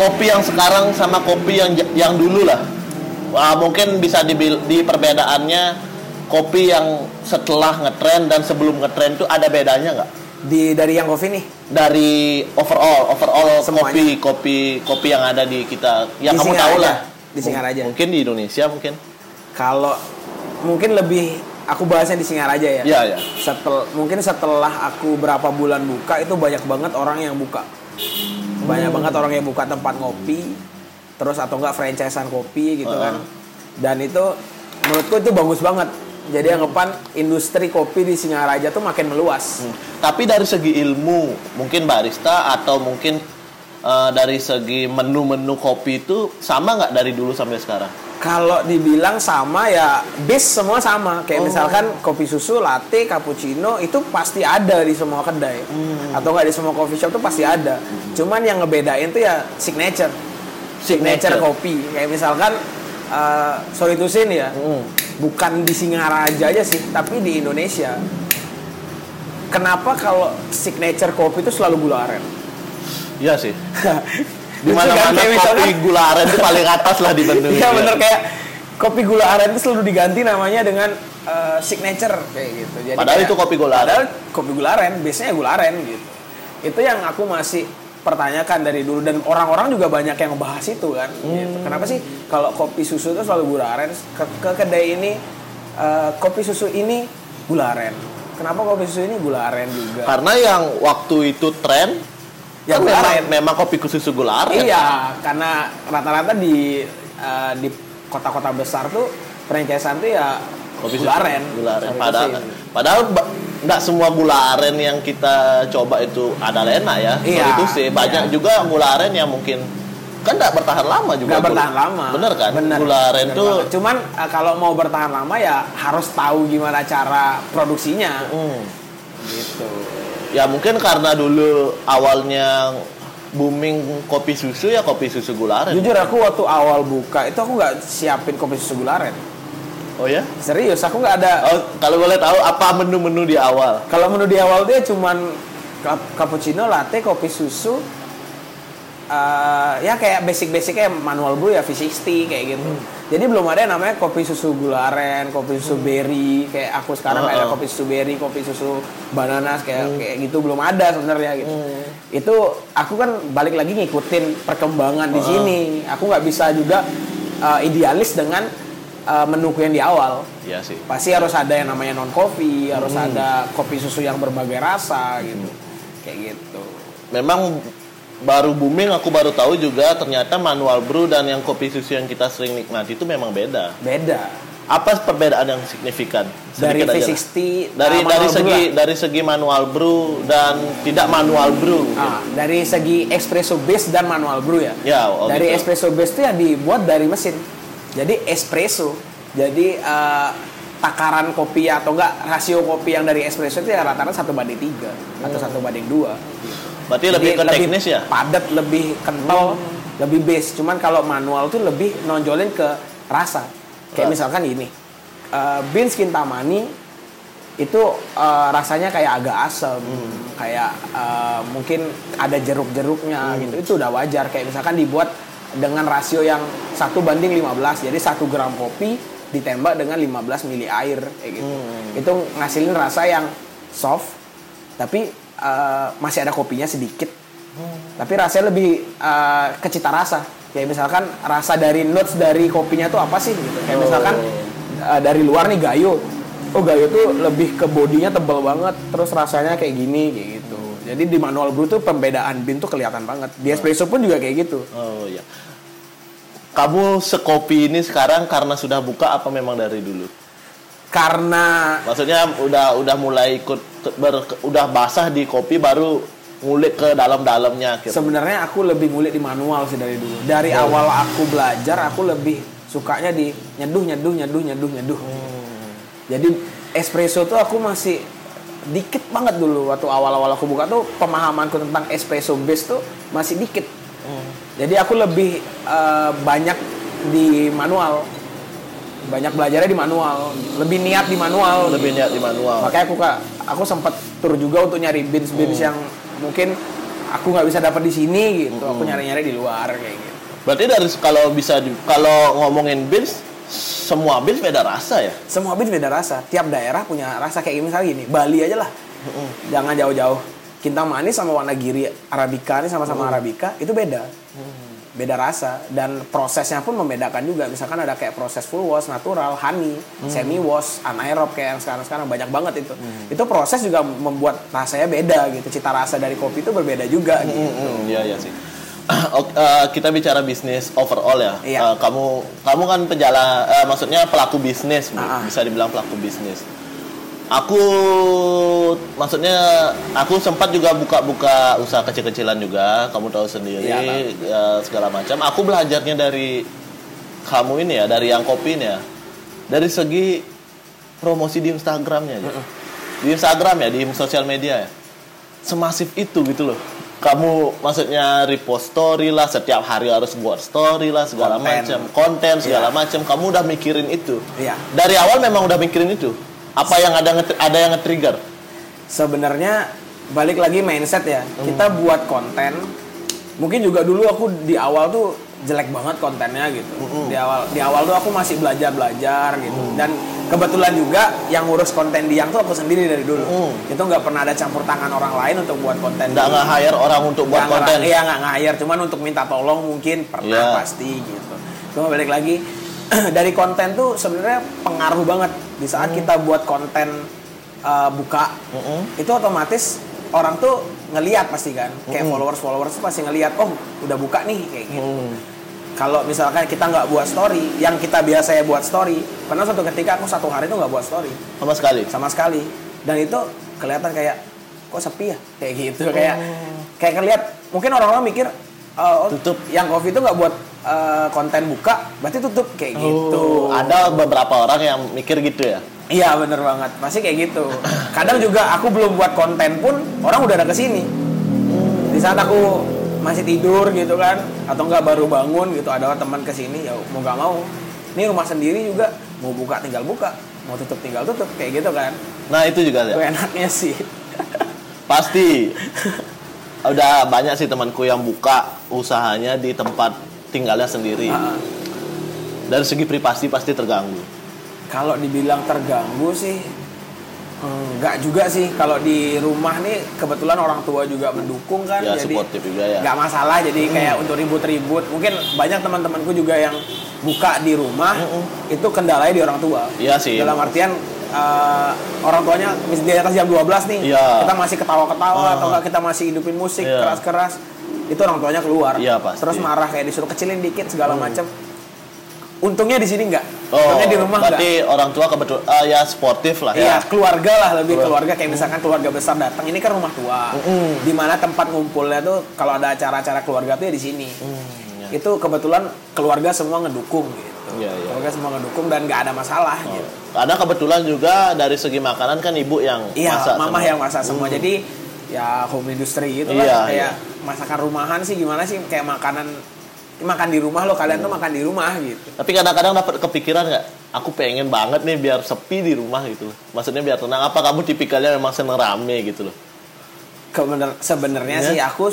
kopi yang sekarang sama kopi yang yang dulu lah, Wah, mungkin bisa dibil- di perbedaannya kopi yang setelah ngetren dan sebelum ngetren itu ada bedanya nggak? Di dari yang kopi nih. Dari overall, overall Semuanya. kopi, kopi, kopi yang ada di kita, yang Di kamu tahu lah. Di Singaraja. Mungkin di Indonesia mungkin. Kalau mungkin lebih aku bahasnya di Singaraja ya. Iya, iya. Setel, mungkin setelah aku berapa bulan buka itu banyak banget orang yang buka. Banyak Hmm. banget orang yang buka tempat ngopi, terus atau enggak franchisean kopi gitu Heeh. kan. Dan itu menurutku itu bagus banget. Jadi anggapan industri kopi di Singaraja tuh makin meluas. Hmm. Tapi dari segi ilmu, mungkin barista atau mungkin eh, dari segi menu-menu kopi itu sama nggak dari dulu sampai sekarang? Kalau dibilang sama ya base semua sama. Oh. Kayak misalkan kopi susu, latte, cappuccino itu pasti ada di semua kedai. Hmm. Atau enggak di semua coffee shop tuh pasti ada. Cuman yang ngebedain tuh ya signature. Signature. Signature kopi. Kayak misalkan eh sorry to say nih ya. Hmm. Bukan di Singaraja aja sih, tapi di Indonesia. Kenapa kalau signature kopi itu selalu gula aren? Iya sih. Di mana-mana Kayak kopi misalkan- gula aren itu paling atas lah di Bandung. Iya bener kayak kopi gula aren itu selalu diganti namanya dengan eh, signature kayak gitu. Jadi Padahal kayak- itu kopi gula aren. Padahal kopi gula aren, biasanya gula aren gitu. Itu yang aku masih pertanyakan dari dulu dan orang-orang juga banyak yang ngebahas itu kan. Gitu. Hmm. Kenapa sih kalau kopi susu itu selalu gula aren? Ke, ke kedai ini eh, kopi susu ini gula aren. Kenapa kopi susu ini gula aren juga? Karena yang waktu itu tren Yang kan memang, memang kopi susu gula aren. Iya, karena rata-rata di eh, di kota-kota besar tuh franchisean tuh ya Kopi gula aren. Gula aren. Padahal, padahal nggak semua gula aren yang kita coba itu ada enak ya. Iya, to say. banyak iya. juga gula aren yang mungkin kan nggak bertahan lama juga. nggak bertahan lama Bener kan? bener, Gula aren bener tuh banget. cuman uh, kalau mau bertahan lama ya harus tahu gimana cara produksinya Hmm. gitu Ya mungkin karena dulu awalnya booming kopi susu ya kopi susu gula aren. jujur aku waktu awal buka itu aku nggak siapin kopi susu gula aren Oh ya? serius aku nggak ada Oh, kalau boleh tahu apa menu-menu di awal? Kalau menu di awal dia cuman cap- cappuccino, latte, kopi susu, eh, ya kayak basic-basic kayak manual brew ya V60 kayak gitu. Hmm. Jadi belum ada yang namanya kopi susu gula aren, kopi susu berry kayak aku sekarang kayak oh. kopi susu berry, kopi susu bananas kayak Hmm. kayak gitu belum ada sebenarnya gitu. Itu aku kan balik lagi ngikutin perkembangan Oh, di sini. Aku nggak bisa juga eh, idealis dengan eh, menuku yang di awal Iya sih. pasti harus ada yang namanya non coffee harus Hmm. ada kopi susu yang berbagai rasa gitu kayak gitu Memang baru booming aku baru tahu juga ternyata manual brew dan yang kopi susu yang kita sering nikmati itu memang beda. beda Apa perbedaan yang signifikan? dari Sedikit aja lah. V60 dari uh, dari brew segi lah. dari segi manual brew dan tidak manual brew. Ah, dari segi espresso base dan manual brew ya Ya, oh dari gitu. espresso base itu yang dibuat dari mesin jadi espresso jadi eh, takaran kopi atau enggak rasio kopi yang dari espresso itu ya rata-rata satu banding tiga atau Hmm. satu banding dua Berarti lebih ke teknis ya? padat lebih kental lebih base. Cuman kalau manual tuh lebih nonjolin ke rasa. Kayak Ras- misalkan ini eh, beans kintamani itu eh, rasanya kayak agak asam kayak eh, mungkin ada jeruk-jeruknya gitu. Itu udah wajar. Kayak misalkan dibuat dengan rasio yang satu banding 15 jadi satu gram kopi ditembak dengan 15 mili air kayak gitu. Itu ngasilin rasa yang soft tapi eh, masih ada kopinya sedikit. Tapi rasanya lebih eh, ke cita rasa. Kayak misalkan rasa dari notes dari kopinya tuh apa sih? Gitu. Kayak Oh. misalkan eh, dari luar nih gayo. Oh gayo tuh lebih ke bodinya tebal banget terus rasanya kayak gini kayak gitu. Jadi di manual brew tuh pembedaan bean tuh kelihatan banget. Di espresso pun juga kayak gitu. Oh iya. Kamu sekopi ini sekarang karena sudah buka apa memang dari dulu? karena Maksudnya udah udah mulai ikut ber, udah basah di kopi baru ngulik ke dalam-dalamnya gitu. sebenarnya aku lebih ngulik di manual sih dari dulu. Dari awal aku belajar aku lebih sukanya di nyeduh nyeduh nyeduh nyeduh nyeduh. Jadi espresso tuh aku masih dikit banget dulu waktu awal-awal aku buka tuh pemahamanku tentang espresso base tuh masih dikit. Jadi aku lebih eh, banyak di manual banyak belajarnya di manual. Lebih niat di manual. Lebih niat di manual. makanya aku kak aku sempat tur juga untuk nyari beans beans Hmm. yang mungkin aku nggak bisa dapat di sini gitu. Aku nyari nyari di luar kayak gitu. Berarti dari kalau bisa kalau ngomongin beans semua beans beda rasa ya? semua beans beda rasa. Tiap daerah punya rasa kayak misalnya gini Bali aja lah. Jangan jauh-jauh. Kintang manis sama warna giri Arabica ini sama-sama Arabica itu beda beda rasa dan prosesnya pun membedakan juga misalkan ada kayak proses full wash natural honey semi wash anaerob kayak yang sekarang sekarang banyak banget itu itu proses juga membuat rasanya beda gitu cita rasa dari kopi itu berbeda juga gitu Hmm, iya iya sih. Oke, eh, kita bicara bisnis overall ya. Iya. Eh, kamu kamu kan penjala, eh, maksudnya pelaku bisnis, Bu. Ah, ah. bisa dibilang pelaku bisnis. Aku maksudnya aku sempat juga buka-buka usaha kecil-kecilan juga, kamu tahu sendiri tahu. ya, segala macam. Aku belajarnya dari kamu ini ya, dari yang kopi ini ya. Dari segi promosi di Instagramnya aja. Di Instagram ya, di sosial media ya. Semasif itu gitu loh. Kamu maksudnya repost story lah, setiap hari harus buat story lah, segala macam, konten segala Iya. macam. Kamu udah mikirin itu. Iya. Dari awal memang udah mikirin itu. Apa yang ada ada yang nge-trigger? sebenarnya balik lagi mindset ya kita buat konten mungkin juga dulu aku di awal tuh jelek banget kontennya gitu di awal di awal tuh aku masih belajar belajar gitu dan kebetulan juga yang ngurus konten di yang tuh aku sendiri dari dulu Mm. itu nggak pernah ada campur tangan orang lain untuk buat konten Nggak nge-hire orang untuk buat Nggak konten. Iya nggak nge-hire, cuman untuk minta tolong mungkin pernah Iya. pasti gitu. Cuma balik lagi dari konten tuh sebenarnya pengaruh banget di saat kita buat konten uh, buka Mm-mm. itu otomatis orang tuh ngeliat pasti kan kayak Mm-mm. followers followers tuh pasti ngeliat oh udah buka nih kayak gitu. Hmm. Kalau misalkan kita nggak buat story, yang kita biasa ya buat story, pernah suatu ketika aku satu hari tuh nggak buat story Sama sekali. sama sekali dan itu kelihatan kayak kok sepi ya kayak gitu kayak kayak ngeliat mungkin orang-orang mikir oh, Tutup. yang coffee itu nggak buat eh, konten buka berarti tutup. Kayak gitu. Oh, ada beberapa orang yang mikir gitu ya. iya bener banget. Pasti kayak gitu. Kadang juga aku belum buat konten pun orang udah ada ke sini di saat aku masih tidur gitu kan atau nggak baru bangun gitu ada teman ke sini ya mau nggak mau. Ini rumah sendiri juga mau buka tinggal buka mau tutup tinggal tutup kayak gitu kan. Nah itu juga ya. enaknya sih. Pasti. Udah banyak sih temanku yang buka usahanya di tempat tinggalnya sendiri. Ah, Dari segi privasi pasti terganggu. kalau dibilang terganggu sih enggak juga sih kalau di rumah nih kebetulan orang tua juga mendukung kan Ya jadi juga ya. nggak masalah jadi kayak untuk ribut-ribut mungkin banyak teman-temanku juga yang buka di rumah Mm-mm. itu kendalanya di orang tua Iya sih. dalam artian eh, orang tuanya mis- di atas jam 12 nih Iya. kita masih ketawa-ketawa Ah. atau enggak kita masih hidupin musik Iya. keras-keras itu orang tuanya keluar Iya, pasti. terus marah kayak disuruh kecilin dikit segala macam untungnya di sini enggak Oh, untungnya di rumah enggak berarti orang tua kebetulan ya sportif lah Iya, ya. keluarga lah lebih Keluarga. keluarga kayak misalkan keluarga besar datang. Ini kan rumah tua. Mm-mm. Di mana tempat ngumpulnya tuh kalau ada acara-acara keluarga tuh ya di sini. Hmm, ya. Itu kebetulan keluarga semua ngedukung gitu. Iya, iya. Keluarga semua ngedukung dan nggak ada masalah Oh. gitu. Karena kebetulan juga dari segi makanan kan ibu yang Iya, masak mamah semua. yang masak semua. Hmm. Jadi ya home industry gitu Iya, lah. Kayak iya. masakan rumahan sih gimana sih kayak makanan makan di rumah lo kalian tuh makan di rumah gitu. Tapi kadang-kadang dapat kepikiran nggak? Aku pengen banget nih biar sepi di rumah gitu. Maksudnya biar tenang. Apa kamu tipikalnya memang seneng rame gitu loh? Kebener, sebenarnya Iya. sih aku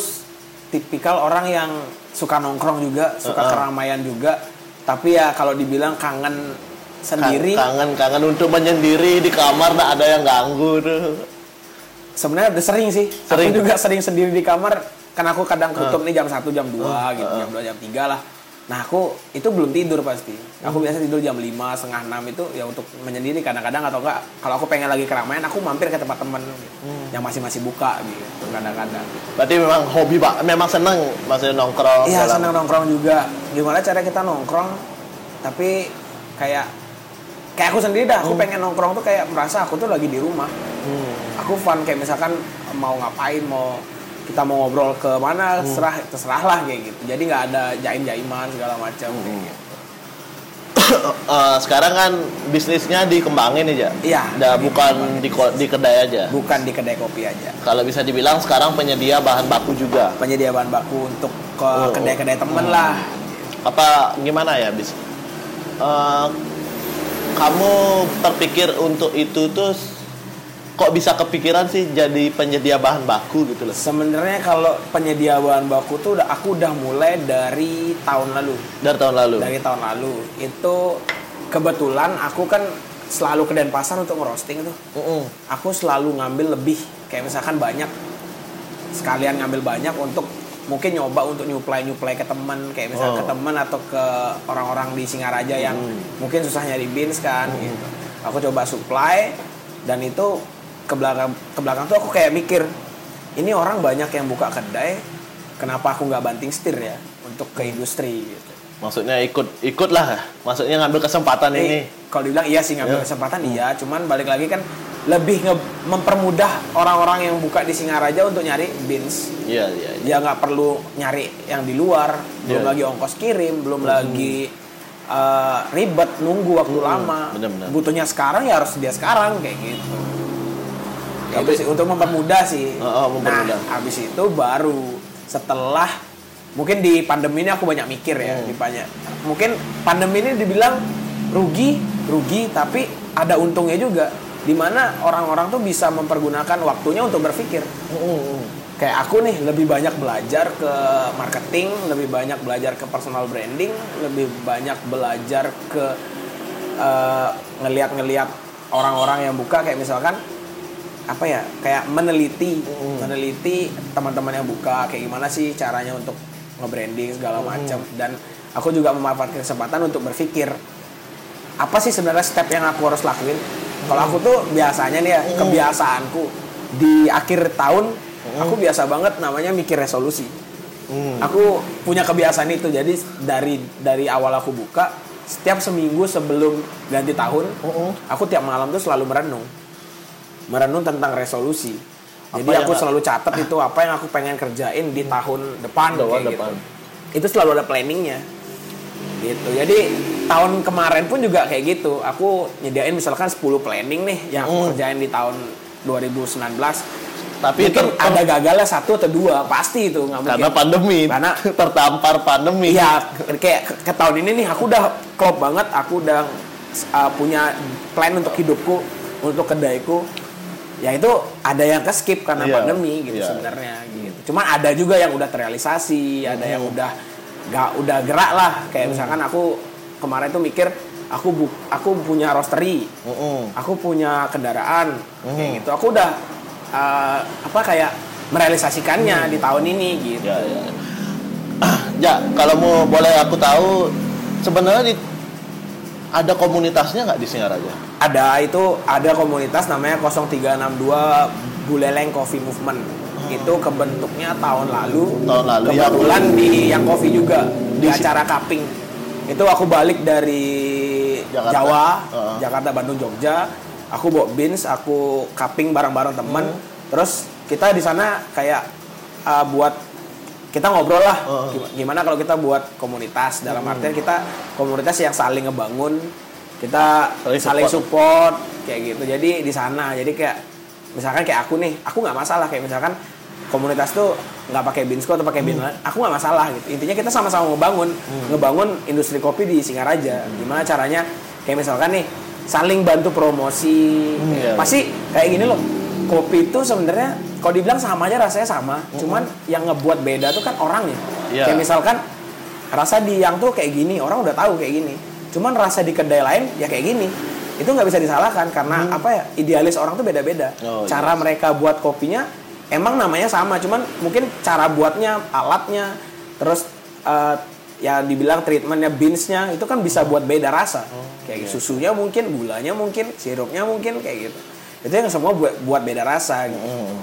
tipikal orang yang suka nongkrong juga, suka Uh-uh. keramaian juga. Tapi ya kalau dibilang kangen sendiri, Kangen-kangen untuk menyendiri di kamar nggak ada yang ganggu tuh. Sebenarnya udah sering sih. Sering. Aku juga sering sendiri di kamar. Kan aku kadang Uh. tutup nih jam 1, jam 2 Uh, gitu, uh, uh. jam 2, jam 3 lah. Nah aku itu belum tidur pasti. Aku biasa tidur jam 5, setengah 6 itu ya untuk menyendiri kadang-kadang atau enggak. Kalau aku pengen lagi keramaian, aku mampir ke tempat temen gitu, Hmm. yang masih-masih buka gitu kadang-kadang. Berarti memang hobi pak, memang seneng maksudnya nongkrong. Iya senang nongkrong juga. Gimana cara kita nongkrong? Tapi kayak kayak aku sendiri dah. Aku Hmm. pengen nongkrong tuh kayak merasa aku tuh lagi di rumah. Hmm. Aku fun kayak misalkan mau ngapain, mau kita mau ngobrol ke mana, Hmm. terserah terserah lah kayak gitu. Jadi nggak ada jaim jaiman segala macam. Hmm. kayak gitu. Eh, sekarang kan bisnisnya dikembangin aja. Iya, bukan di, di kedai aja. Bukan di kedai kopi aja. Kalau bisa dibilang sekarang penyedia bahan baku juga. Penyedia bahan baku untuk ke Oh, kedai-kedai temen Hmm. lah. Apa gimana ya bis? Eh, kamu terpikir untuk itu tuh kok bisa kepikiran sih jadi penyedia bahan baku gitu loh? Sebenarnya kalau penyedia bahan baku tuh udah aku udah mulai dari tahun lalu. Dari tahun lalu. dari tahun lalu itu kebetulan aku kan selalu ke Denpasar untuk ngerosting tuh Mm-mm. aku selalu ngambil lebih kayak misalkan banyak sekalian ngambil banyak untuk mungkin nyoba untuk nyuplai nyuplai ke teman kayak misalnya Oh. ke teman atau ke orang-orang di Singaraja yang Hmm. mungkin susah nyari beans kan gitu aku coba supply dan itu ke belakang ke belakang tuh aku kayak mikir ini orang banyak yang buka kedai kenapa aku nggak banting setir ya untuk ke industri gitu Maksudnya ikut ikut lah. Maksudnya ngambil kesempatan Eh, ini. kalau dibilang iya sih ngambil Ya. kesempatan iya cuman balik lagi kan lebih nge- mempermudah orang-orang yang buka di Singaraja untuk nyari beans Iya iya. dia nggak perlu nyari yang di luar belum Iya. lagi ongkos kirim belum lagi eh, ribet nunggu waktu Hmm, lama benar-benar. butuhnya sekarang ya harus dia sekarang kayak gitu Ya, Tapi- itu sih untuk mempermudah sih Oh, oh, mempermudah. nah habis itu baru setelah mungkin di pandemi ini aku banyak mikir ya Hmm. banyak mungkin pandemi ini dibilang rugi rugi tapi ada untungnya juga di mana orang-orang tuh bisa mempergunakan waktunya untuk berpikir. Kayak aku nih lebih banyak belajar ke marketing lebih banyak belajar ke personal branding lebih banyak belajar ke eh, ngeliat-ngeliat orang-orang yang buka. Kayak misalkan apa ya kayak meneliti Mm. meneliti teman-teman yang buka kayak gimana sih caranya untuk nge-branding segala macam. Dan aku juga memanfaatkan kesempatan untuk berpikir apa sih sebenarnya step yang aku harus lakuin kalau aku tuh biasanya nih ya Mm. kebiasaanku di akhir tahun aku biasa banget namanya mikir resolusi Mm. aku punya kebiasaan itu jadi dari dari awal aku buka setiap seminggu sebelum ganti tahun aku tiap malam tuh selalu merenung merenung tentang resolusi Jadi Apa aku yang- selalu catat itu apa yang aku pengen kerjain di tahun depan Tahun kayak depan. gitu. Itu selalu ada planningnya. Gitu. Jadi tahun kemarin pun juga kayak gitu. Aku nyediain misalkan 10 planning nih yang aku Hmm. kerjain di tahun 2019. Tapi Mungkin ter- ada gagalnya satu atau dua, pasti itu nggak mungkin. karena pandemi, Karena- tertampar pandemi. Iya, kayak ke, tahun ini nih aku udah klop banget, aku udah uh, punya plan untuk hidupku, untuk kedaiku. Ya itu ada yang ke skip karena Iya, pandemi gitu iya. sebenarnya gitu. Cuman ada juga yang udah terrealisasi, ada yang Hmm. udah gak udah gerak lah. Kayak misalkan aku kemarin tuh mikir aku bu, aku punya roastery, Mm-mm. aku punya kendaraan Hmm. kayak gitu. Aku udah uh, apa kayak merealisasikannya di tahun ini gitu. Ya, ya. ya, kalau mau boleh aku tahu sebenarnya di- ada komunitasnya nggak di Singaraja? ada itu ada komunitas namanya 0362 Buleleng Coffee Movement itu kebentuknya tahun lalu Tahun lalu, ya. kebetulan di yang coffee juga di, acara cupping itu aku balik dari Jakarta. Jawa Heeh. Jakarta Bandung Jogja aku bawa beans aku cupping bareng-bareng temen Hmm. terus kita di sana kayak uh, buat kita ngobrol lah. Gim- gimana kalau kita buat komunitas dalam Hmm. artian kita komunitas yang saling ngebangun kita Saling saling, support. support. kayak gitu jadi di sana jadi kayak misalkan kayak aku nih aku nggak masalah kayak misalkan komunitas tuh nggak pakai binsko atau pakai bin Hmm. aku nggak masalah gitu. Intinya kita sama-sama ngebangun ngebangun industri kopi di Singaraja Hmm. gimana caranya? Kayak misalkan nih saling bantu promosi. Hmm, iya. pasti kayak gini loh kopi itu sebenarnya kalau dibilang sama aja rasanya sama cuman yang ngebuat beda tuh kan orangnya Hmm. Iya. kayak misalkan rasa di yang tuh kayak gini orang udah tahu kayak gini. Cuman rasa di kedai lain ya kayak gini. Itu nggak bisa disalahkan karena apa ya idealis orang tuh beda-beda. Oh, cara mereka buat kopinya emang namanya sama cuman mungkin cara buatnya alatnya terus eh, ya dibilang treatmentnya beansnya itu kan bisa buat beda rasa kayak gitu. susunya mungkin gulanya mungkin sirupnya mungkin kayak gitu itu yang semua buat buat beda rasa gitu. Mm.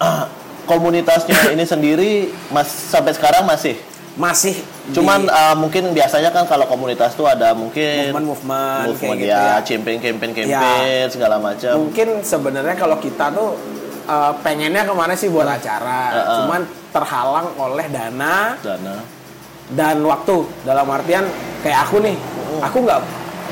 Ah, komunitasnya ini sendiri mas sampai sekarang masih. masih di Cuman ah, mungkin biasanya kan kalau komunitas tuh ada mungkin movement-movement kayak gitu ya, ya. campaign campaign campaign segala macam. mungkin sebenarnya kalau kita tuh uh, pengennya ke mana sih buat acara? Heeh. cuman terhalang oleh dana. Dana. dan waktu. Dalam artian kayak aku nih. Aku nggak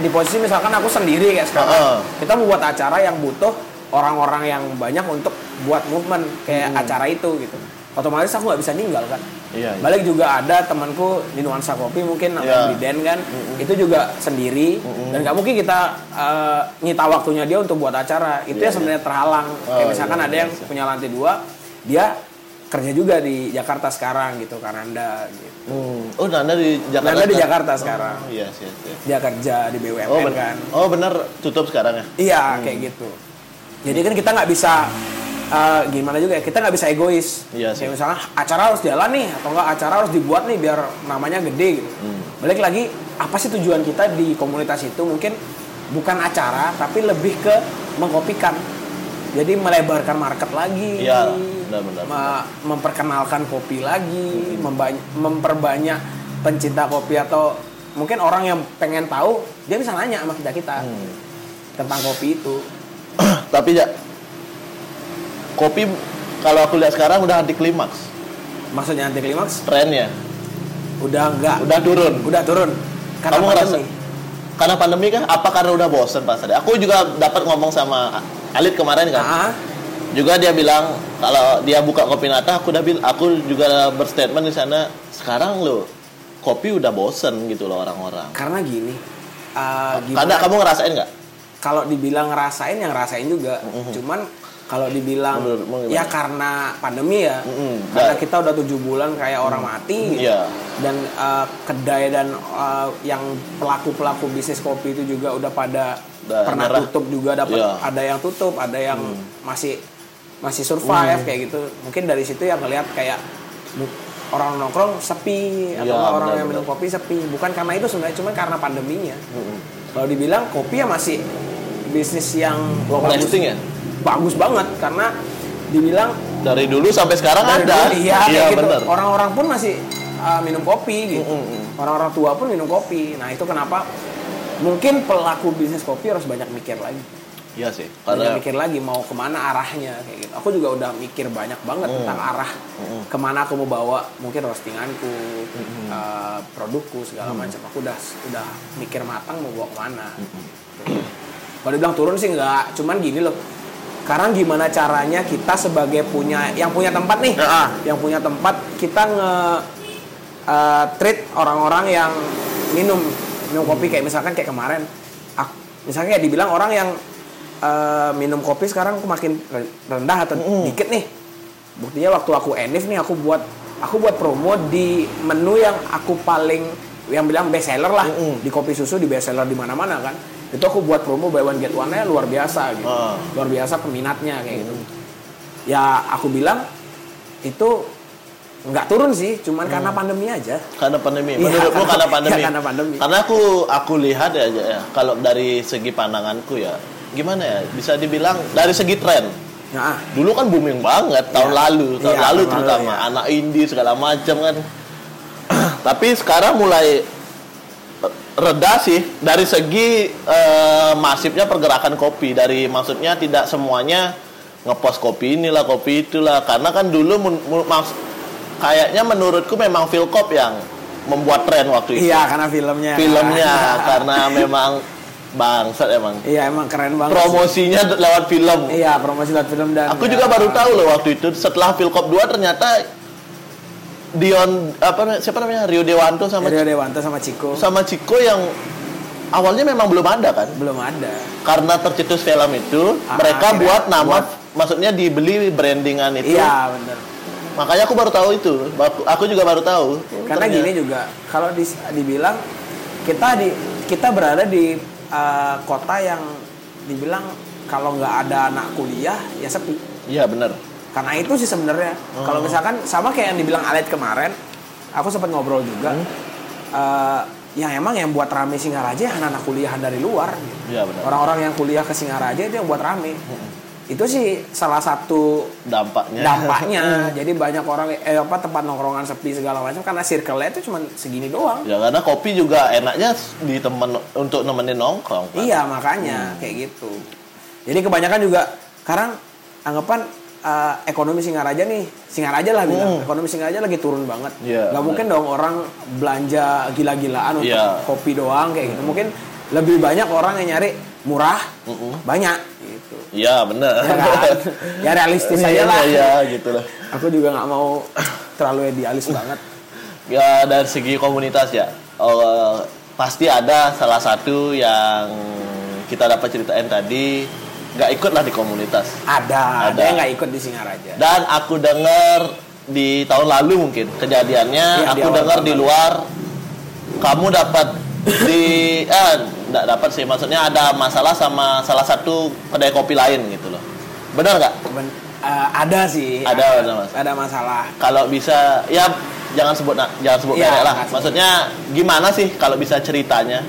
di posisi misalkan aku sendiri kayak sekarang Heeh. kita membuat acara yang butuh orang-orang yang banyak untuk buat movement kayak acara itu gitu otomatis aku nggak bisa ninggal kan Iya, iya. balik juga ada temanku di nuansa kopi mungkin Iya. namanya Briden kan itu juga sendiri dan nggak mungkin kita uh, nyita waktunya dia untuk buat acara itu Iya, ya sebenarnya terhalang kayak Oh, misalkan iya, ada yang iya. punya lantai dua dia kerja juga di Jakarta sekarang gitu karena anda gitu Hmm. Oh, Nanda di Jakarta. Nanda di? Jakarta sekarang. Oh, iya, iya, iya. dia kerja di BUMN Oh, kan oh benar tutup sekarang ya? iya kayak gitu jadi kan kita nggak bisa uh, gimana juga ya kita nggak bisa egois Iya sih. kayak misalnya acara harus jalan nih atau enggak acara harus dibuat nih biar namanya gede gitu Hmm. balik lagi apa sih tujuan kita di komunitas itu mungkin bukan acara tapi lebih ke mengkopikan jadi melebarkan market lagi Iya, benar-benar. me- memperkenalkan kopi lagi membany- memperbanyak pencinta kopi atau mungkin orang yang pengen tahu dia bisa nanya sama kita kita Hmm. tentang kopi itu Tapi ya kopi kalau aku lihat sekarang udah anti klimaks maksudnya anti klimaks trennya. udah enggak Udah turun. udah turun karena Kamu ngerasa karena pandemi kan? Apa karena udah bosen pas ada? Aku juga dapat ngomong sama Alit kemarin kan. Ah, Juga dia bilang kalau dia buka kopi nata, aku udah bil, aku juga berstatement di sana. Sekarang lo kopi udah bosen gitu loh orang-orang. karena gini uh, Karena kamu ngerasain nggak? kalau dibilang ngerasain yang ngerasain juga cuman kalau dibilang Menurutmu gimana? ya karena pandemi ya Mm-mm. karena kita udah tujuh bulan kayak orang mati gitu. Iya. dan uh, kedai dan uh, yang pelaku pelaku bisnis kopi itu juga udah pada Udah pernah nyerah. tutup juga dapat Iya. ada yang tutup ada yang masih masih survive kayak gitu mungkin dari situ yang ngelihat kayak orang nongkrong sepi atau nggak orang yang benar-benar. minum kopi sepi bukan karena itu sebenarnya cuma karena pandeminya kalau dibilang kopi ya masih bisnis yang Long lasting ya? Bagus banget karena dibilang Dari dulu sampai sekarang dari ada. dulu, iya, kayak gitu. bener. Orang-orang pun masih uh, minum kopi gitu. Mm, mm, mm. Orang-orang tua pun minum kopi. Nah, itu kenapa mungkin pelaku bisnis kopi harus banyak mikir lagi. Iya sih. Banyak Karena mikir lagi mau ke mana arahnya kayak gitu. Aku juga udah mikir banyak banget Hmm. tentang arah ke mana aku mau bawa mungkin roastinganku, Hmm. eh, produkku segala macam. Aku udah udah mikir matang mau bawa ke mana. Gitu. Kalau dibilang turun sih enggak, cuman gini loh. Sekarang gimana caranya kita sebagai punya yang punya tempat nih, Ah. yang punya tempat kita nge eh, treat orang-orang yang minum minum kopi kayak misalkan kayak kemarin, ak- misalnya kayak dibilang orang yang eh, minum kopi sekarang aku makin re- rendah atau dikit nih. Buktinya waktu aku enif nih aku buat aku buat promo di menu yang aku paling yang bilang best seller lah di kopi susu di best seller di mana-mana kan. Itu aku buat promo buy one get one-nya luar biasa gitu. Ah. Luar biasa peminatnya kayak gitu. Ya aku bilang itu nggak turun sih, cuman karena pandemi aja. karena pandemi. Iya, Menurutmu karena- karena pandemi. iya, karena pandemi. Karena aku aku lihat ya, ya kalau dari segi pandanganku ya, gimana ya? Bisa dibilang dari segi tren. Nah, Dulu kan booming banget tahun Iya. lalu, tahun Iya, lalu terutama lalu, ya. anak indie segala macam kan. Tapi sekarang mulai reda sih dari segi eh, masifnya pergerakan kopi dari maksudnya tidak semuanya ngepost kopi inilah kopi itulah karena kan dulu mun- mun- maks- kayaknya menurutku memang Philcop yang membuat tren waktu itu iya karena filmnya. filmnya karena memang bangsat emang Iya emang keren banget. sih. promosinya lewat film Iya promosi lewat film dan. Aku ya, juga baru tahu loh waktu itu setelah Philcop 2 ternyata Dion apa siapa namanya? Rio Dewanto sama Rio Dewanto sama Ciko. sama Chico yang awalnya memang belum ada kan? Belum ada. karena tercetus film itu Ah, mereka buat nama buat- maksudnya dibeli brandingan itu. Iya bener. makanya aku baru tahu itu. Aku- juga baru tahu. Karena Ternyata- gini juga kalau dis- dibilang kita di kita berada di uh, kota yang dibilang kalau nggak ada anak kuliah ya sepi. iya benar Karena itu sih sebenarnya. Oh. Kalau misalkan sama kayak yang dibilang Alet kemarin, aku sempat ngobrol juga. Hmm. Uh, yang emang yang buat rame Singaraja ya anak-anak kuliahan dari luar. iya benar Orang-orang yang kuliah ke Singaraja itu yang buat rame. Itu sih salah satu dampaknya dampaknya. Jadi banyak orang eh apa tempat nongkrongan sepi segala macam karena circle-nya itu cuma segini doang. ya karena kopi juga enaknya di temen untuk nemenin nongkrong kan? Iya makanya kayak gitu. Jadi kebanyakan juga sekarang anggapan eh, ekonomi Singaraja nih, Singaraja lah bilang, ekonomi Singaraja lagi turun banget. Hmm. Iya, Gak mungkin dong orang belanja gila-gilaan untuk Iya. kopi doang kayak gitu. Mungkin lebih banyak orang yang nyari murah, banyak gitu. iya benar Ya kan? ya realistis aja lah. iya gitu lah Aku juga nggak mau terlalu idealis banget. ya dari segi komunitas ya eh, pasti ada salah satu yang kita dapat ceritain tadi nggak ikut lah di komunitas Ada, ada, Ada. yang nggak ikut di Singaraja. dan aku dengar di tahun lalu mungkin kejadiannya di aku dengar di luar kamu dapat di eh nggak dapat sih maksudnya ada masalah sama salah satu kedai kopi lain gitu loh benar nggak Ben- eh, ada sih. Ada, ada, Mas. Ada masalah. kalau bisa ya jangan sebut jangan sebut merek lah maksudnya gimana sih kalau bisa ceritanya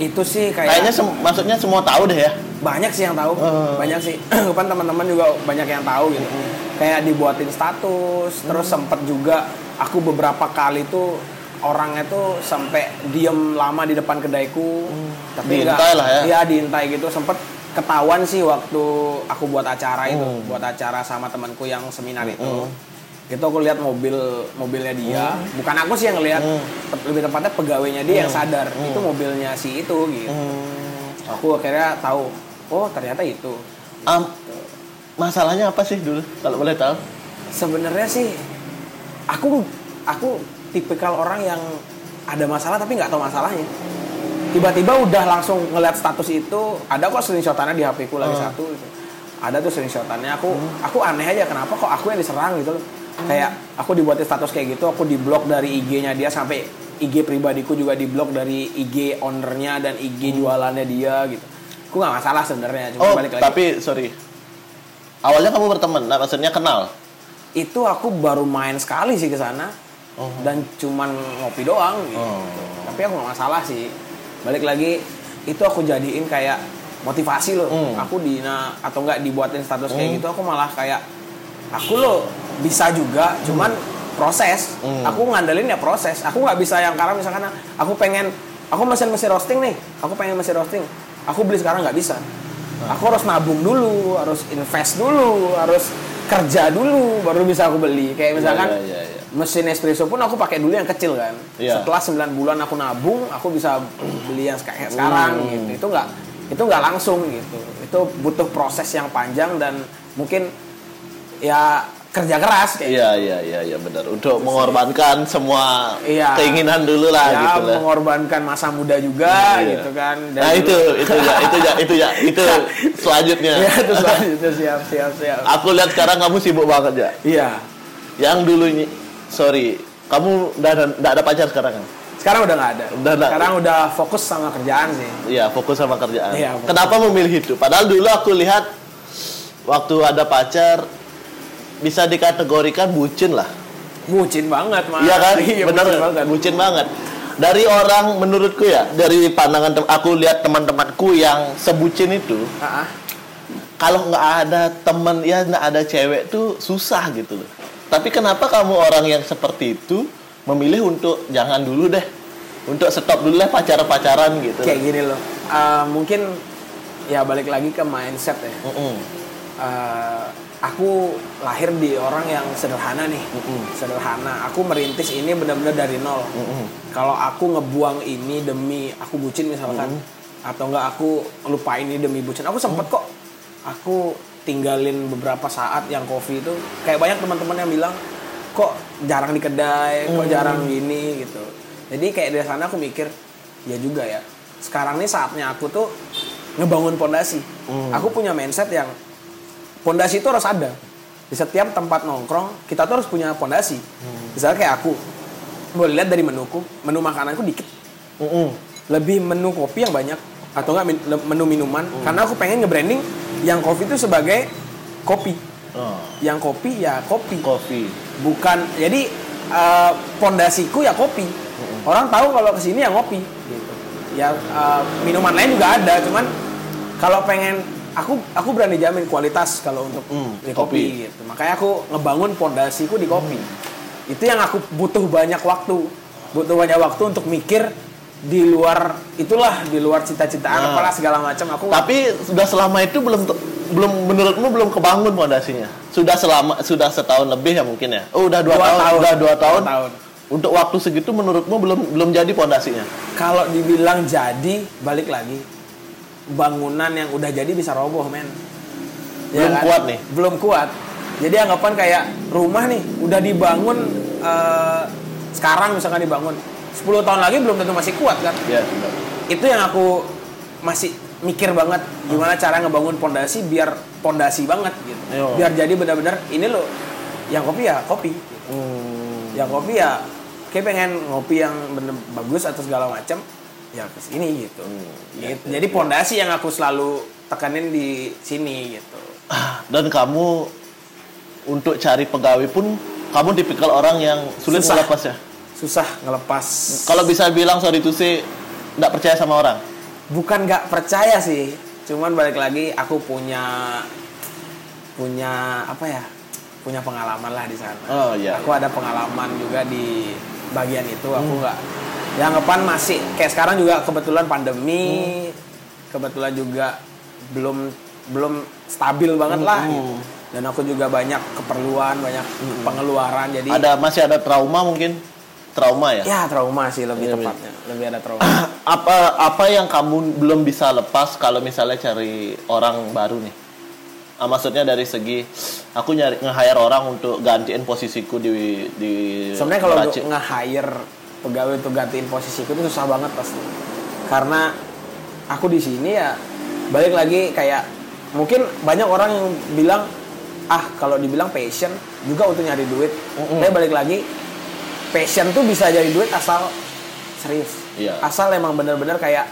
Itu sih kayak kayaknya sem- maksudnya semua tahu deh ya banyak sih yang tahu Eh. banyak sih kan teman-teman juga banyak yang tahu gitu kayak dibuatin status terus Hmm. sempet juga aku beberapa kali tuh orangnya tuh sampai diem lama di depan kedaiku tapi nggak- Hmm. Diintai lah ya. iya diintai gitu sempet ketahuan sih waktu aku buat acara itu Hmm. buat acara sama temanku yang seminar itu itu aku lihat mobil mobilnya dia. Bukan aku sih yang ngelihat Hmm. lebih tepatnya pegawainya dia yang sadar. Itu mobilnya si itu gitu. Hmm. aku akhirnya tahu oh ternyata itu. Am, masalahnya apa sih dulu kalau boleh tahu? Sebenarnya sih aku aku tipikal orang yang ada masalah tapi nggak tahu masalahnya. Tiba-tiba udah langsung ngeliat status itu ada kok screenshotannya di HP ku lagi Hmm. satu gitu. ada tuh screenshotannya aku aku aneh aja kenapa kok aku yang diserang gitu loh kayak aku dibuatin status kayak gitu aku diblok dari IG-nya dia sampai IG pribadiku juga diblok dari IG ownernya dan IG jualannya dia gitu. Aku nggak masalah sebenarnya cuma oh balik lagi. tapi sorry. Awalnya kamu berteman nah, maksudnya kenal? Itu aku baru main sekali sih ke sana. Oh. dan cuman ngopi doang gitu. Oh. tapi aku nggak masalah sih. Balik lagi itu aku jadiin kayak motivasi loh. Hmm. aku di nah, atau enggak dibuatin status kayak gitu aku malah kayak aku loh bisa juga cuman proses. Hmm. aku ngandelin ya proses. Aku nggak bisa yang karena misalkan aku pengen aku mesin mesin roasting nih. Aku pengen mesin roasting. Aku beli sekarang nggak bisa. Aku harus nabung dulu harus invest dulu harus kerja dulu baru bisa aku beli. Kayak misalkan Iya, iya, iya. mesin espresso pun aku pakai dulu yang kecil kan. Iya. setelah 9 bulan aku nabung aku bisa beli yang kayak sekarang Hmm. gitu. Itu nggak itu nggak langsung gitu. Itu butuh proses yang panjang dan mungkin ya kerja keras kayak Iya iya iya iya benar. Untuk mengorbankan semua Iya. keinginan dulu lah ya gitu lah. mengorbankan masa muda juga Iya. gitu kan Dan Nah itu dulu- itu ya itu ya itu ya itu selanjutnya. ya itu selanjutnya siap siap siap Aku lihat sekarang kamu sibuk banget ya. iya Yang dulu ny- sorry kamu udah ada nggak ada pacar sekarang kan? sekarang udah nggak ada Udah sekarang udah fokus sama kerjaan sih Iya fokus sama kerjaan. Iya, fokus. Kenapa memilih itu? Padahal dulu aku lihat waktu ada pacar bisa dikategorikan bucin lah. bucin banget mah Iya kan? iya, Bener bucin banget bucin banget. Dari orang menurutku ya, dari pandangan aku lihat teman-temanku yang sebucin itu, kalau nggak ada teman ya nggak ada cewek tuh susah gitu loh. Tapi kenapa kamu orang yang seperti itu memilih untuk jangan dulu deh, untuk stop dulu deh pacaran-pacaran gitu. kayak gini loh Eh, mungkin ya balik lagi ke mindset ya. Eh, aku lahir di orang yang sederhana nih. Mm-mm. sederhana. Aku merintis ini benar-benar dari nol. Mm-mm. kalau aku ngebuang ini demi aku bucin misalkan atau enggak aku lupain ini demi bucin aku sempet kok. Aku tinggalin beberapa saat yang kopi itu kayak banyak teman-teman yang bilang kok jarang di kedai kok jarang gini gitu. Jadi kayak dari sana aku mikir ya juga ya. Sekarang nih saatnya aku tuh ngebangun pondasi. Hmm. aku punya mindset yang pondasi itu harus ada. Di setiap tempat nongkrong kita tuh harus punya pondasi misalnya kayak aku boleh lihat dari menuku menu makananku dikit. Mm-mm. lebih menu kopi yang banyak atau enggak min- menu minuman. Karena aku pengen nge-branding yang kopi itu sebagai kopi. Oh, yang kopi ya kopi. Kopi. bukan jadi eh, pondasiku ya kopi. Orang tahu kalau ke sini ya ngopi. Gitu. Ya eh, minuman lain juga ada cuman kalau pengen aku aku berani jamin kualitas kalau untuk Hmm, di kopi. kopi gitu makanya aku ngebangun pondasiku di kopi itu yang aku butuh banyak waktu butuh banyak waktu untuk mikir di luar itulah di luar cita-citaan Nah. apalah segala macam aku Tapi sudah selama itu belum belum menurutmu belum kebangun fondasinya. Sudah selama sudah setahun lebih ya mungkin ya. Oh, udah dua, Dua tahun, tahun. udah dua tahun. Dua tahun. Untuk waktu segitu menurutmu belum belum jadi fondasinya. kalau dibilang jadi balik lagi bangunan yang udah jadi bisa roboh men. Belum kuat nih. belum kuat. Jadi anggapan kayak rumah nih udah dibangun eh, sekarang misalkan dibangun 10 tahun lagi belum tentu masih kuat kan? Ya, itu yang aku masih mikir banget gimana cara ngebangun pondasi biar pondasi banget gitu. Yo. biar jadi benar-benar ini loh yang kopi ya kopi. Hmm. yang kopi ya kayak pengen ngopi yang bener bagus atau segala macam ya ke sini gitu. Gitu. Jadi pondasi yang aku selalu tekanin di sini gitu. Dan kamu untuk cari pegawai pun kamu tipikal orang yang sulit Susah. melepas ya. Susah ngelepas. Kalau bisa bilang sorry to say nggak percaya sama orang. Bukan nggak percaya sih, cuman balik lagi aku punya punya apa ya? Punya pengalaman lah di sana. Oh iya. Aku ada pengalaman juga di bagian itu. Aku nggak yang ngepan masih kayak sekarang juga kebetulan pandemi, kebetulan juga belum belum stabil banget lah. Hmm. gitu. Dan aku juga banyak keperluan, banyak pengeluaran. Jadi Ada masih ada trauma mungkin? Trauma ya? ya trauma sih lebih Iya, tepatnya, lebih ada trauma. apa apa yang kamu belum bisa lepas kalau misalnya cari orang baru nih? Ah, maksudnya dari segi aku nyari nge-hire orang untuk gantiin posisiku di di Sebenarnya kalau nge-hire pegawai untuk gantiin posisiku itu susah banget pasti. Karena aku di sini ya balik lagi kayak mungkin banyak orang yang bilang ah kalau dibilang passion juga untuk nyari duit. Mm-mm. Tapi balik lagi passion tuh bisa jadi duit asal serius. Iya. Asal emang bener-bener kayak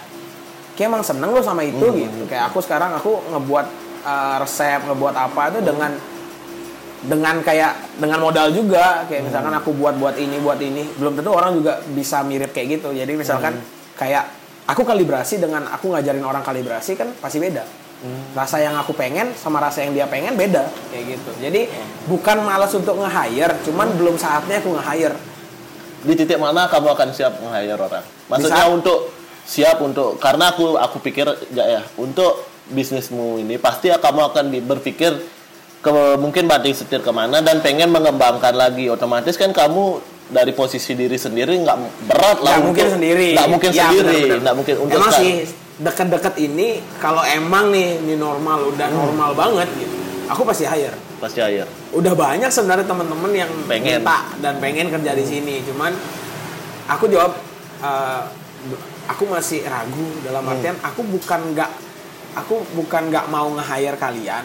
kayak emang seneng lo sama itu Mm. gitu. Kayak aku sekarang aku ngebuat uh, resep, ngebuat apa itu dengan dengan kayak dengan modal juga. Kayak misalkan aku buat buat ini buat ini. Belum tentu orang juga bisa mirip kayak gitu. Jadi misalkan kayak aku kalibrasi dengan aku ngajarin orang kalibrasi kan pasti beda. Rasa yang aku pengen sama rasa yang dia pengen beda kayak gitu. Jadi bukan malas untuk nge-hire cuman belum saatnya aku nge-hire. Di titik mana kamu akan siap nge-hire orang? Maksudnya Bisa. untuk siap untuk karena aku aku pikir ya ya untuk bisnismu ini pasti ya kamu akan berpikir ke mungkin banting setir ke mana dan pengen mengembangkan lagi. Otomatis kan kamu dari posisi diri sendiri nggak berat lah nggak mungkin untuk- sendiri. nggak mungkin Ya, sendiri nggak mungkin untuk emang sekarang. sih deket-deket ini kalau emang nih ini normal udah Hmm. normal banget gitu aku pasti hire. Pasti air udah banyak sebenarnya teman-teman yang Pengen. minta dan pengen kerja di sini. Cuman aku jawab eh, aku masih ragu dalam Hmm. artian aku bukan nggak aku bukan nggak mau nge-hire kalian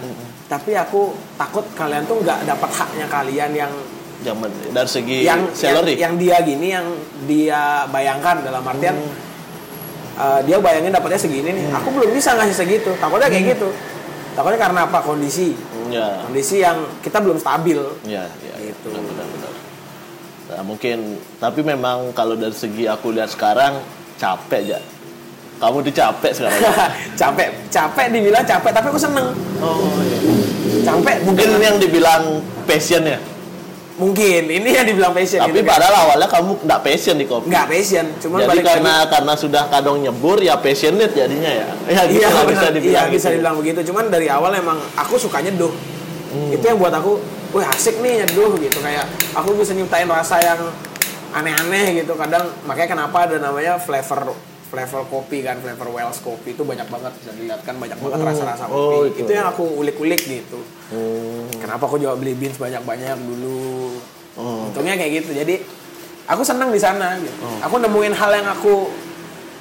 tapi aku takut kalian tuh nggak dapat haknya kalian yang Zaman dari segi yang, salary? yang yang dia gini yang dia bayangkan dalam artian Hmm. uh, dia bayangin dapatnya segini nih. Aku belum bisa ngasih segitu. Takutnya Hmm. kayak gitu. Takutnya karena apa? Kondisi. Ya. Kondisi yang kita belum stabil. Ya ya Gitu. benar benar benar. Nah, mungkin tapi memang kalau dari segi aku lihat sekarang capek ya kamu tuh capek sekarang. Capek. Capek dibilang capek tapi aku seneng. Oh iya. Capek mungkin bukan- yang dibilang passion ya? Mungkin ini yang dibilang passion tapi gitu. padahal awalnya kamu nggak passion di kopi. Nggak passion cuman jadi balik karena lagi karena sudah kadang nyebur ya passionate jadinya ya. Ya gitu iya lah, benar, bisa dibilang iya bisa gitu. dibilang begitu. Cuman dari awal emang aku suka nyeduh itu yang buat aku wah asik nih nyeduh gitu. Kayak aku bisa nyiptain rasa yang aneh-aneh gitu. Kadang makanya kenapa ada namanya flavor flavor kopi kan flavor Wells kopi itu banyak banget bisa dilihat kan banyak banget Hmm. rasa-rasa Oh, kopi itu. itu. yang aku ulik-ulik gitu Hmm. kenapa aku juga beli beans banyak-banyak dulu Oh. untungnya kayak gitu jadi aku seneng di sana gitu Oh. aku nemuin hal yang aku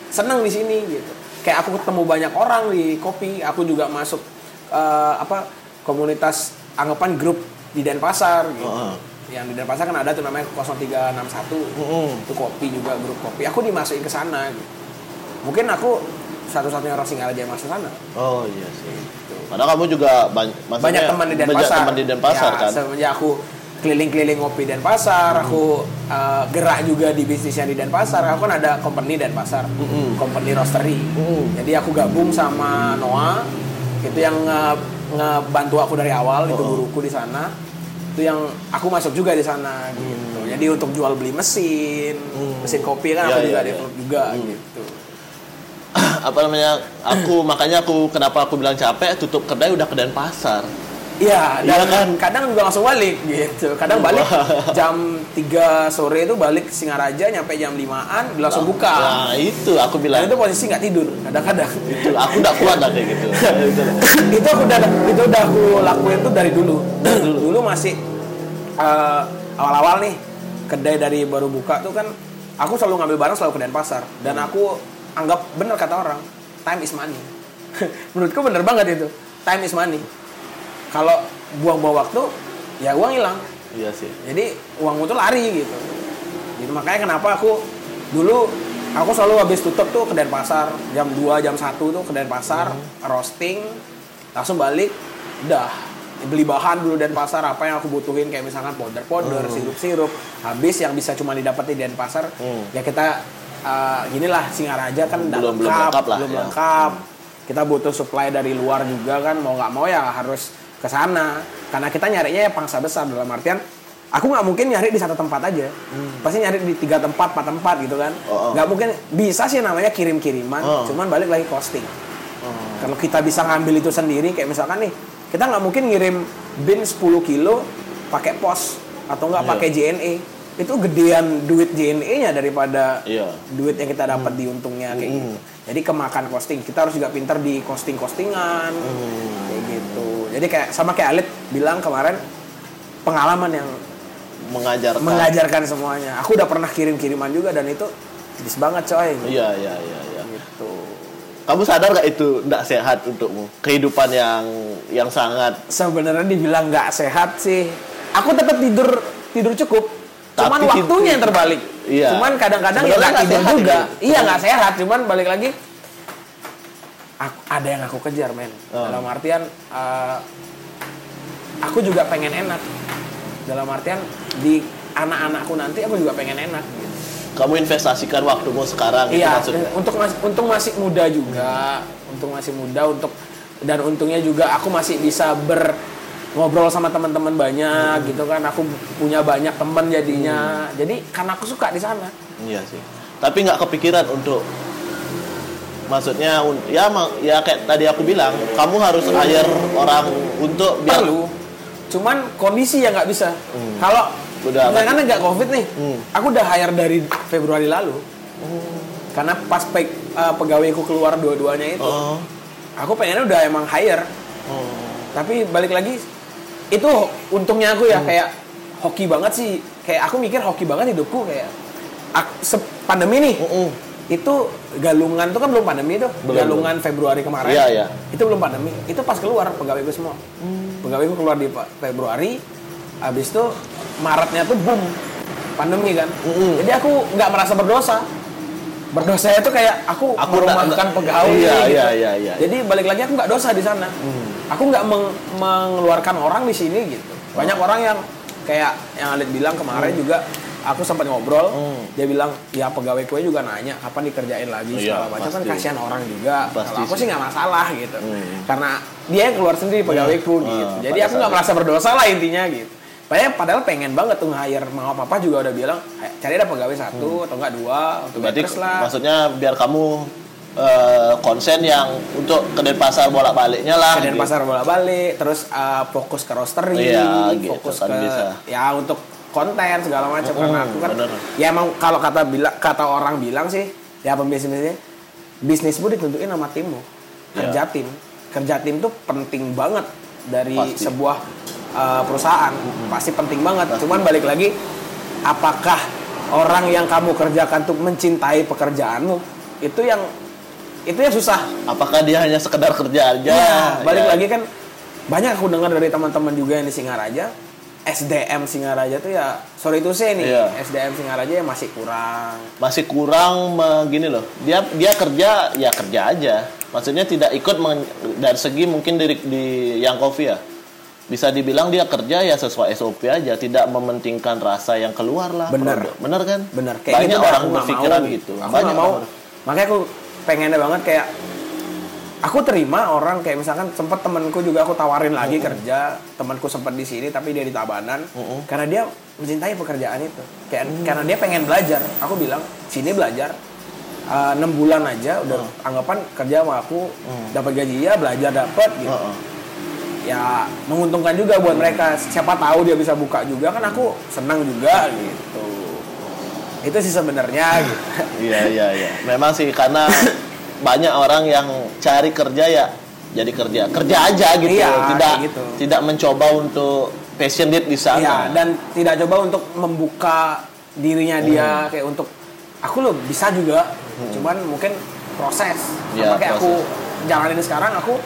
seneng di sini gitu kayak aku ketemu banyak orang di kopi aku juga masuk eh, apa komunitas anggapan grup di Denpasar gitu Oh. yang di Denpasar kan ada tuh namanya 0361 Mm-mm. itu kopi juga grup kopi aku dimasukin ke sana gitu mungkin aku satu-satunya orang Singaraja yang masuk sana oh iya sih padahal kamu juga banyak banyak teman di Denpasar. banyak teman di Denpasar Ya, kan Semenjak aku keliling-keliling ngopi Denpasar, aku uh, gerak juga di bisnisnya di Denpasar. Aku kan ada company Denpasar, Mm-mm. company roastery. Mm. Jadi aku gabung sama Noah, itu yang nge- ngebantu aku dari awal, itu Oh. guruku di sana. Itu yang aku masuk juga di sana gitu. Jadi untuk jual beli mesin, Mm. mesin kopi kan Ya, aku juga ya. develop juga Mm. gitu. apa namanya aku makanya aku kenapa aku bilang capek tutup kedai udah ke Denpasar Iya, Iya dan kan? kadang juga langsung balik gitu. Kadang balik jam 3 sore itu balik Singaraja nyampe jam 5-an langsung buka. nah itu aku Dan bilang itu posisi nggak tidur kadang-kadang. itu aku udah kuat lah kayak gitu Itu. aku udah itu udah aku lakuin tuh dari dulu. Dari dulu. dulu masih eh, awal-awal nih kedai dari baru buka tuh kan aku selalu ngambil barang selalu ke Denpasar dan aku anggap bener kata orang time is money. Menurutku bener banget itu time is money. Kalau buang-buang waktu ya uang hilang. iya sih Jadi uangmu tuh lari gitu. Jadi makanya kenapa aku dulu aku selalu habis tutup tuh ke Denpasar jam 2 jam 1 tuh ke Denpasar roasting langsung balik udah beli bahan dulu Denpasar apa yang aku butuhin kayak misalkan powder-powder, sirup-sirup. Habis yang bisa cuma didapat di Denpasar Hmm. ya kita uh, ginilah Singaraja kan Belum- belum lengkap, lengkap lah, belum ya. lengkap. Kita butuh supply dari luar juga kan mau nggak mau ya harus ke sana karena kita nyarinya ya pangsa besar dalam artian aku nggak mungkin nyari di satu tempat aja pasti nyari di tiga tempat empat tempat gitu kan Hmm. Oh, oh. nggak mungkin bisa sih namanya kirim kiriman Oh. cuman balik lagi costing Oh. kalau kita bisa ngambil itu sendiri kayak misalkan nih kita nggak mungkin ngirim bin 10 kilo pakai pos atau nggak Iya. pakai JNE itu gedean duit JNE-nya daripada Iya. duit yang kita dapat di untungnya kayak Hmm. gitu. Jadi kemakan costing. Kita harus juga pintar di costing-costingan. Hmm. Kayak gitu. Jadi kayak sama kayak Alit bilang kemarin pengalaman yang mengajarkan mengajarkan semuanya. Aku udah pernah kirim-kiriman juga dan itu jenis banget coy. iya iya iya iya Gitu. kamu sadar gak itu tidak sehat untukmu kehidupan yang yang sangat Sebenarnya dibilang nggak sehat sih. Aku tetap tidur tidur cukup. Cuman Tapi waktunya tidur- yang terbalik. Iya. Cuman kadang-kadang ya nggak tidur sehat juga. itu. Iya nggak sehat. Cuman balik lagi. Aku, ada yang aku kejar men. Oh. Dalam artian eh, aku juga pengen enak. Dalam artian di anak-anakku nanti aku juga pengen enak. gitu. kamu investasikan waktumu sekarang itu Iya, maksudnya untuk mas, untung masih muda juga, untung masih muda untuk dan untungnya juga aku masih bisa ber ngobrol sama teman-teman banyak gitu kan. Aku punya banyak teman jadinya. Jadi karena aku suka di sana. iya sih tapi nggak kepikiran untuk maksudnya ya ya kayak tadi aku bilang kamu harus hire orang untuk biar perlu cuman kondisi yang nggak bisa kalau Hmm. Udah, udah kan nggak covid nih Hmm. aku udah hire dari Februari lalu karena pas pe- uh, pegawaiku keluar dua-duanya itu oh, aku pengennya udah emang hire oh. tapi balik lagi itu untungnya aku Hmm. ya kayak hoki banget sih. Kayak aku mikir hoki banget hidupku kayak ak- se- pandemi nih. Mm-mm. itu galungan tuh kan belum pandemi tuh. Belum, galungan Februari kemarin. Iya, iya. itu belum pandemi. Itu pas keluar pegawai gue semua. Pegawai gue keluar di Februari. Habis itu Maretnya tuh boom. Pandemi kan. Mm-mm. jadi aku nggak merasa berdosa. Berdosa itu kayak aku, Aku merumahkan pegawai iya, gitu. iya, iya, iya. jadi balik lagi aku nggak dosa di sana aku nggak meng- mengeluarkan orang di sini gitu. Banyak orang yang kayak yang Alit bilang kemarin juga aku sempat ngobrol Hmm. dia bilang ya pegawai kue juga nanya kapan dikerjain lagi Iya, segala macam. Kan kasihan orang juga. Pasti kalau aku sih. nggak masalah gitu. Hmm. karena dia yang keluar sendiri pegawaiku Hmm. gitu Ah, jadi pada aku nggak merasa berdosa lah intinya gitu. Padahal, padahal pengen banget tuh hire mama papa juga udah bilang "Eh, cari ada pegawai satu atau enggak dua untuk Hmm. berarti lah. maksudnya biar kamu eh, konsen yang untuk ke Denpasar bolak-baliknya lah ke gitu. pasar bolak balik terus uh, fokus ke roastery Iya, gitu fokus kan ke bisa. ya untuk konten segala macam Mm, karena aku kan bener. ya emang kalau kata bilang kata orang bilang sih ya pembisnisnya bisnismu ditentuin sama timmu kerja Iya. tim kerja tim tuh penting banget dari Pasti. sebuah uh, perusahaan pasti penting banget cuman balik lagi apakah orang yang kamu kerjakan tuh mencintai pekerjaanmu itu yang itu yang susah apakah dia hanya sekedar kerja aja Iya, balik Ya. lagi kan banyak aku dengar dari teman-teman juga yang di Singaraja SDM Singaraja tuh ya sorry itu sih nih Iya. SDM Singaraja ya masih kurang masih kurang me- gini loh dia dia kerja ya kerja aja maksudnya tidak ikut men- dari segi mungkin dari di yang kopi ya bisa dibilang dia kerja ya sesuai SOP aja tidak mementingkan rasa yang keluar lah Bener. produk. bener kan bener kayak banyak gitu orang berpikiran mau gitu aku banyak mau orang. makanya aku pengennya banget kayak aku terima orang kayak misalkan sempat temanku juga aku tawarin lagi kerja temanku sempat di sini tapi dia di Tabanan. Mm-mm. karena dia mencintai pekerjaan itu. Kayak karena dia pengen belajar. Aku bilang sini belajar. Uh, enam bulan aja udah anggapan kerja sama aku dapat gaji ya belajar dapat gitu. Heeh. ya menguntungkan juga buat mereka. Siapa tahu dia bisa buka juga. Kan aku senang juga gitu itu sih sebenarnya gitu. Iya iya iya. Memang sih karena banyak orang yang cari kerja ya jadi kerja. Kerja aja gitu. Iya, tidak gitu. tidak mencoba untuk passionate di sana. Iya, dan tidak coba untuk membuka dirinya dia kayak untuk aku loh bisa juga. Cuman mungkin proses. Iya, sama kayak aku jalanin sekarang aku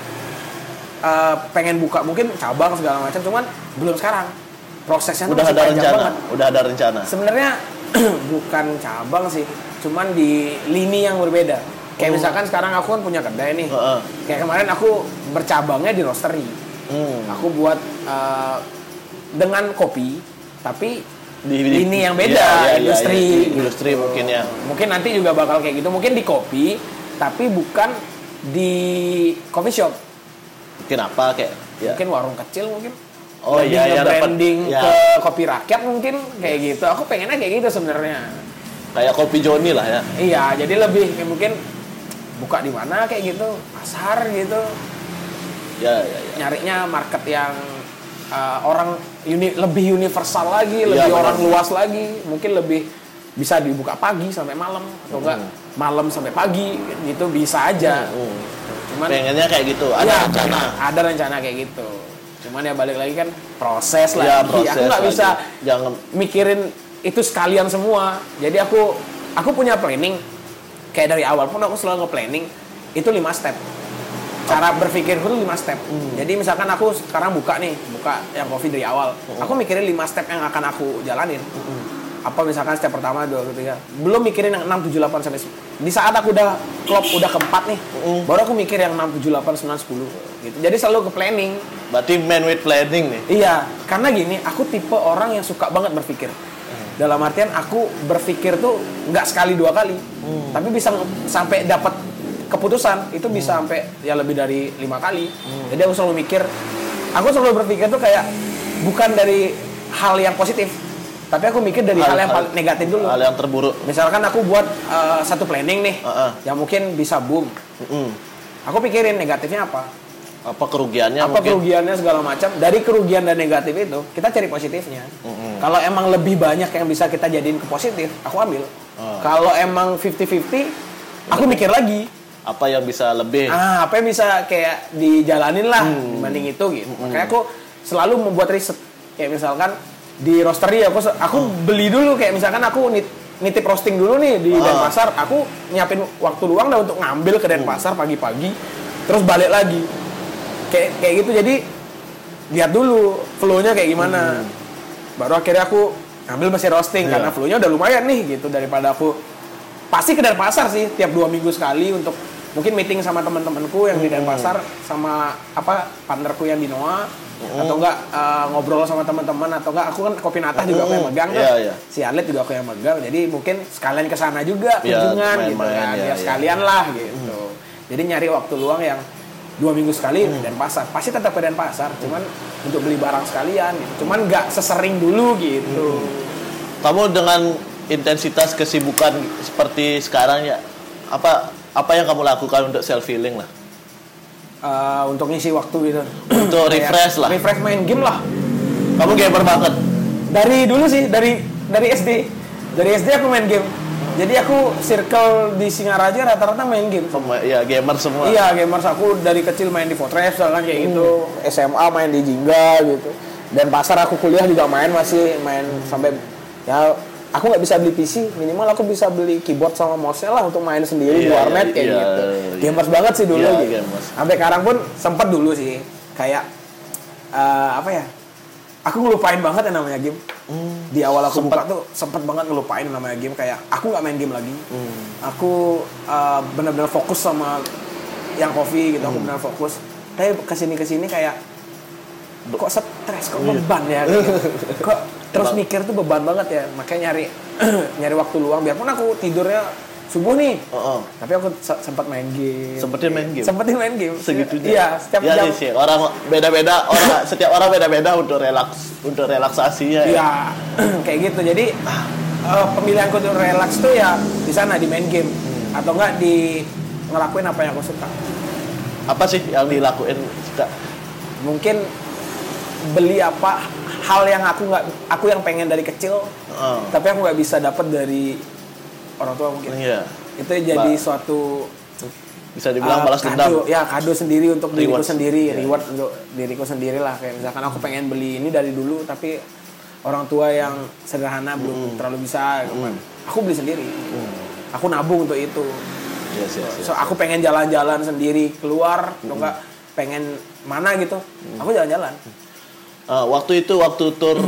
uh, pengen buka mungkin cabang segala macam. Cuman belum sekarang. Prosesnya udah ada rencana banget. udah ada rencana. Sebenarnya bukan cabang sih cuman di lini yang berbeda kayak Oh. misalkan sekarang aku kan punya kedai nih Heeh. kayak kemarin aku bercabangnya di roastery Hmm. aku buat uh, dengan kopi tapi di, lini yang beda iya, iya, industri iya. gitu. industri mungkin ya mungkin nanti juga bakal kayak gitu mungkin di kopi tapi bukan di coffee shop mungkin apa kayak ya. mungkin warung kecil mungkin Oh, iya, iya, branding ya. ke kopi rakyat mungkin kayak gitu aku pengennya kayak gitu sebenarnya kayak kopi Joni lah ya Iya, jadi lebih kayak mungkin buka di mana kayak gitu, pasar gitu. ya ya, ya. Nyarinya market yang uh, orang uni, lebih universal lagi, lebih benar. orang luas lagi, mungkin lebih bisa dibuka pagi sampai malam atau enggak malam sampai pagi gitu bisa aja. Hmm. Cuman pengennya kayak gitu ada Iya, rencana Ada rencana kayak gitu. Cuman ya balik lagi kan proses lah. ya proses aku nggak bisa jangan mikirin itu sekalian semua. Jadi aku aku punya planning kayak dari awal pun aku selalu nge-planning itu lima step. Cara berpikirku tuh lima step. Jadi misalkan aku sekarang buka nih, buka yang coffee dari awal. Aku mikirin lima step yang akan aku jalanin. Apa misalkan step pertama, dua, ketiga. Belum mikirin yang 6, 7, 8 sampai 10. Di saat aku udah klop udah keempat nih, baru aku mikir yang 6, 7, 8, 9, 10 gitu. Jadi selalu ke planning. berarti man with planning nih Iya, karena gini, aku tipe orang yang suka banget berpikir. Dalam artian aku berpikir tuh nggak sekali dua kali, tapi bisa sampai dapat keputusan itu bisa sampai ya lebih dari lima kali. Jadi aku selalu mikir, aku selalu berpikir tuh kayak bukan dari hal yang positif, tapi aku mikir dari hal, yang paling negatif dulu Hal yang terburuk. misalkan aku buat eh, satu planning nih Heeh. yang mungkin bisa boom Mm-mm. aku pikirin negatifnya apa Apa kerugiannya apa mungkin? kerugiannya segala macam dari kerugian dan negatif itu kita cari positifnya Mm-mm. kalau emang lebih banyak yang bisa kita jadiin ke positif aku ambil Oh. kalau emang 50-50 aku mikir lagi Apa yang bisa lebih? ah apa yang bisa kayak dijalanin lah Hmm. dibanding itu gitu makanya aku selalu membuat riset kayak misalkan di roastery aku aku Hmm. beli dulu kayak misalkan aku nit- nitip roasting dulu nih di Ah. Denpasar aku nyiapin waktu luang dah untuk ngambil ke Hmm. Denpasar pagi-pagi terus balik lagi kayak kayak gitu. Jadi lihat dulu flow-nya kayak gimana. Baru akhirnya aku ambil mesin roasting Hmm. Iya. karena flow-nya udah lumayan nih gitu. Daripada aku pasti ke Denpasar sih tiap dua minggu sekali untuk mungkin meeting sama teman-temanku yang di Hmm. Denpasar sama apa partnerku yang di Noah atau enggak eh, ngobrol sama teman-teman. Atau enggak aku kan kopi natah juga aku yang megang tuh. Iya, iya. si Alet juga aku yang megang. Jadi mungkin sekalian ke sana juga Iya, kunjungan gitu main-main, kan. iya, ya iya. sekalian lah gitu. Jadi nyari waktu luang yang dua minggu sekali Hmm. ke Denpasar pasti tetap ke Denpasar cuman untuk beli barang sekalian gitu. cuman nggak sesering dulu gitu Hmm. Kamu dengan intensitas kesibukan seperti sekarang ya, apa apa yang kamu lakukan untuk self healing lah? Eh, untuk ngisi waktu gitu Untuk refresh lah. refresh main game lah Kamu gamer banget. dari dulu sih dari dari SD dari SD aku main game jadi aku circle di Singaraja rata-rata main game Semua ya gamer semua. Iya, gamers aku dari kecil main di Fortress kan kayak gitu. Hmm. SMA main di Jingga gitu. Dan pasar aku kuliah juga main masih main sampai ya aku nggak bisa beli PC, minimal aku bisa beli keyboard sama mouse lah untuk main sendiri di Iya, warnet kayak iya, gitu. iya. Gamers banget sih dulu Iya, gitu. gamers. Sampai sekarang pun sempat dulu sih kayak eh, apa ya? Aku ngelupain banget yang namanya game. Di awal aku buka tuh sempet banget ngelupain yang namanya game. Kayak aku nggak main game lagi. Aku eh, benar-benar fokus sama yang kopi gitu, aku benar fokus. Tapi ke sini ke sini kayak kok stres, kok beban ya, gitu. kok terus mikir tuh beban banget ya, makanya nyari nyari waktu luang. Biarpun aku tidurnya subuh nih, Oh, oh. tapi aku se- sempat main game. Sempetin main game? Sempetin main game. Segitunya. Iya, setiap ya jam. sih, orang beda-beda, orang setiap orang beda-beda untuk relaks, untuk relaksasinya. ya. Iya, kayak gitu. Jadi eh, pemilihanku untuk relax tuh ya di sana di main game atau enggak di ngelakuin apa yang aku suka. Apa sih yang dilakuin? Suka? Mungkin beli apa hal yang aku nggak aku yang pengen dari kecil Oh. tapi aku nggak bisa dapat dari orang tua mungkin. Iya. Itu jadi Ba- suatu Bisa dibilang eh, balas kado, dendam. ya kado sendiri untuk diriku Reward. sendiri, Iya. reward untuk diriku sendiri lah. Kayak misalkan aku pengen beli ini dari dulu tapi orang tua yang sederhana belum terlalu bisa, aku beli sendiri. Aku nabung untuk itu. Yes, yes, yes. So aku pengen jalan-jalan sendiri keluar, atau enggak pengen mana gitu, aku jalan-jalan. Eh, waktu itu waktu tur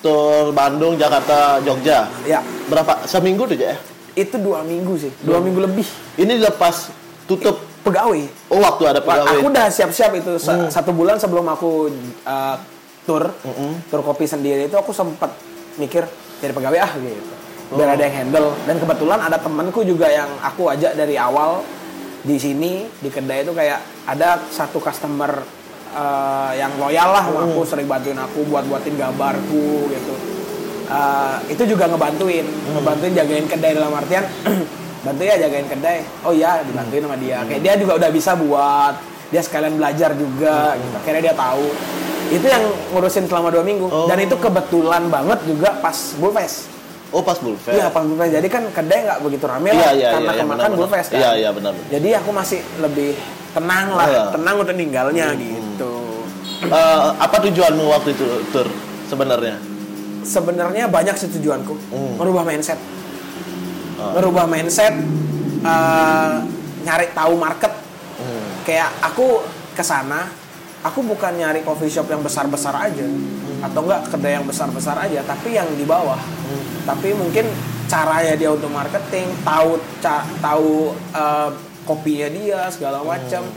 tur Bandung, Jakarta, Jogja. Ya, Berapa seminggu tuh ya? itu dua minggu sih, dua minggu lebih. Ini lepas tutup. Pegawai. Oh, waktu ada pegawai. aku udah siap-siap itu Sa- satu bulan sebelum aku uh, tur tur kopi sendiri itu aku sempat mikir jadi pegawai ah gitu biar ada yang handle dan kebetulan ada temanku juga yang aku ajak dari awal di sini di kedai itu kayak ada satu customer uh, yang loyal lah sama aku sering bantuin aku buat buatin gambarku gitu. Uh, itu juga ngebantuin ngebantuin jagain kedai dalam artian bantu ya jagain kedai. Oh iya dibantuin sama dia. Kayak dia juga udah bisa buat dia sekalian belajar juga gitu. Akhirnya dia tahu. Itu yang ngurusin selama dua minggu. Oh. dan itu kebetulan banget juga pas Bullfest. Oh, pas Bullfest. iya pas Bullfest. Jadi kan kedai nggak begitu rame Iya, lah iya, karena iya, iya, kemakan. Bullfest kan. Iya, iya, benar. jadi aku masih lebih tenang lah Iya. tenang untuk tinggalnya gitu Eh, apa tujuanmu waktu itu tur sebenarnya? sebenarnya banyak sih tujuanku Hmm. merubah mindset Ah. merubah mindset eh, nyari tahu market Hmm. kayak aku ke sana aku bukan nyari coffee shop yang besar-besar aja atau enggak kedai yang besar-besar aja tapi yang di bawah tapi mungkin caranya dia untuk marketing tahu ca- tahu eh, kopinya dia segala macam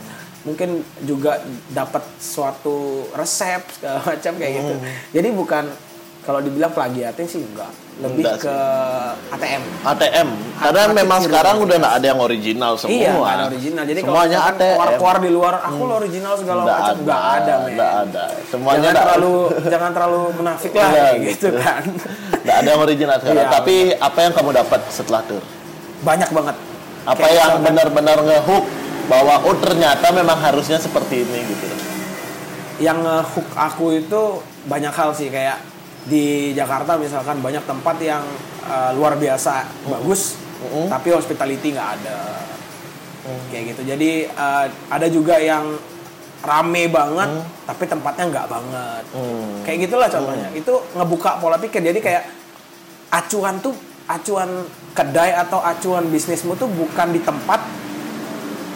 mungkin juga dapat suatu resep segala macam kayak gitu jadi bukan kalau dibilang plagiating sih enggak lebih Enggak sih. ke ATM ATM. Karena Alternatif memang sekarang udah nggak ada yang original semua. Iya, nggak ada original. Jadi kalau semuanya misalkan ATM. keluar-keluar di luar, aku lo original segala Nggak macam nggak ada, men. Nggak ada. Semuanya jangan terlalu jangan terlalu munafik lah Iya, gitu. gitu kan. Nggak ada yang original sekarang. Iya, Tapi apa yang kamu dapat setelah tur? banyak banget Apa Kayak yang benar-benar ngehook bahwa oh ternyata memang harusnya seperti ini gitu. yang hook aku itu banyak hal sih kayak di Jakarta misalkan banyak tempat yang uh, luar biasa bagus Mm-mm. tapi hospitality nggak ada. Kayak gitu. Jadi uh, ada juga yang rame banget tapi tempatnya nggak banget. Hmm. kayak gitulah contohnya. Itu ngebuka pola pikir. Jadi kayak acuan tuh acuan kedai atau acuan bisnismu tuh bukan di tempat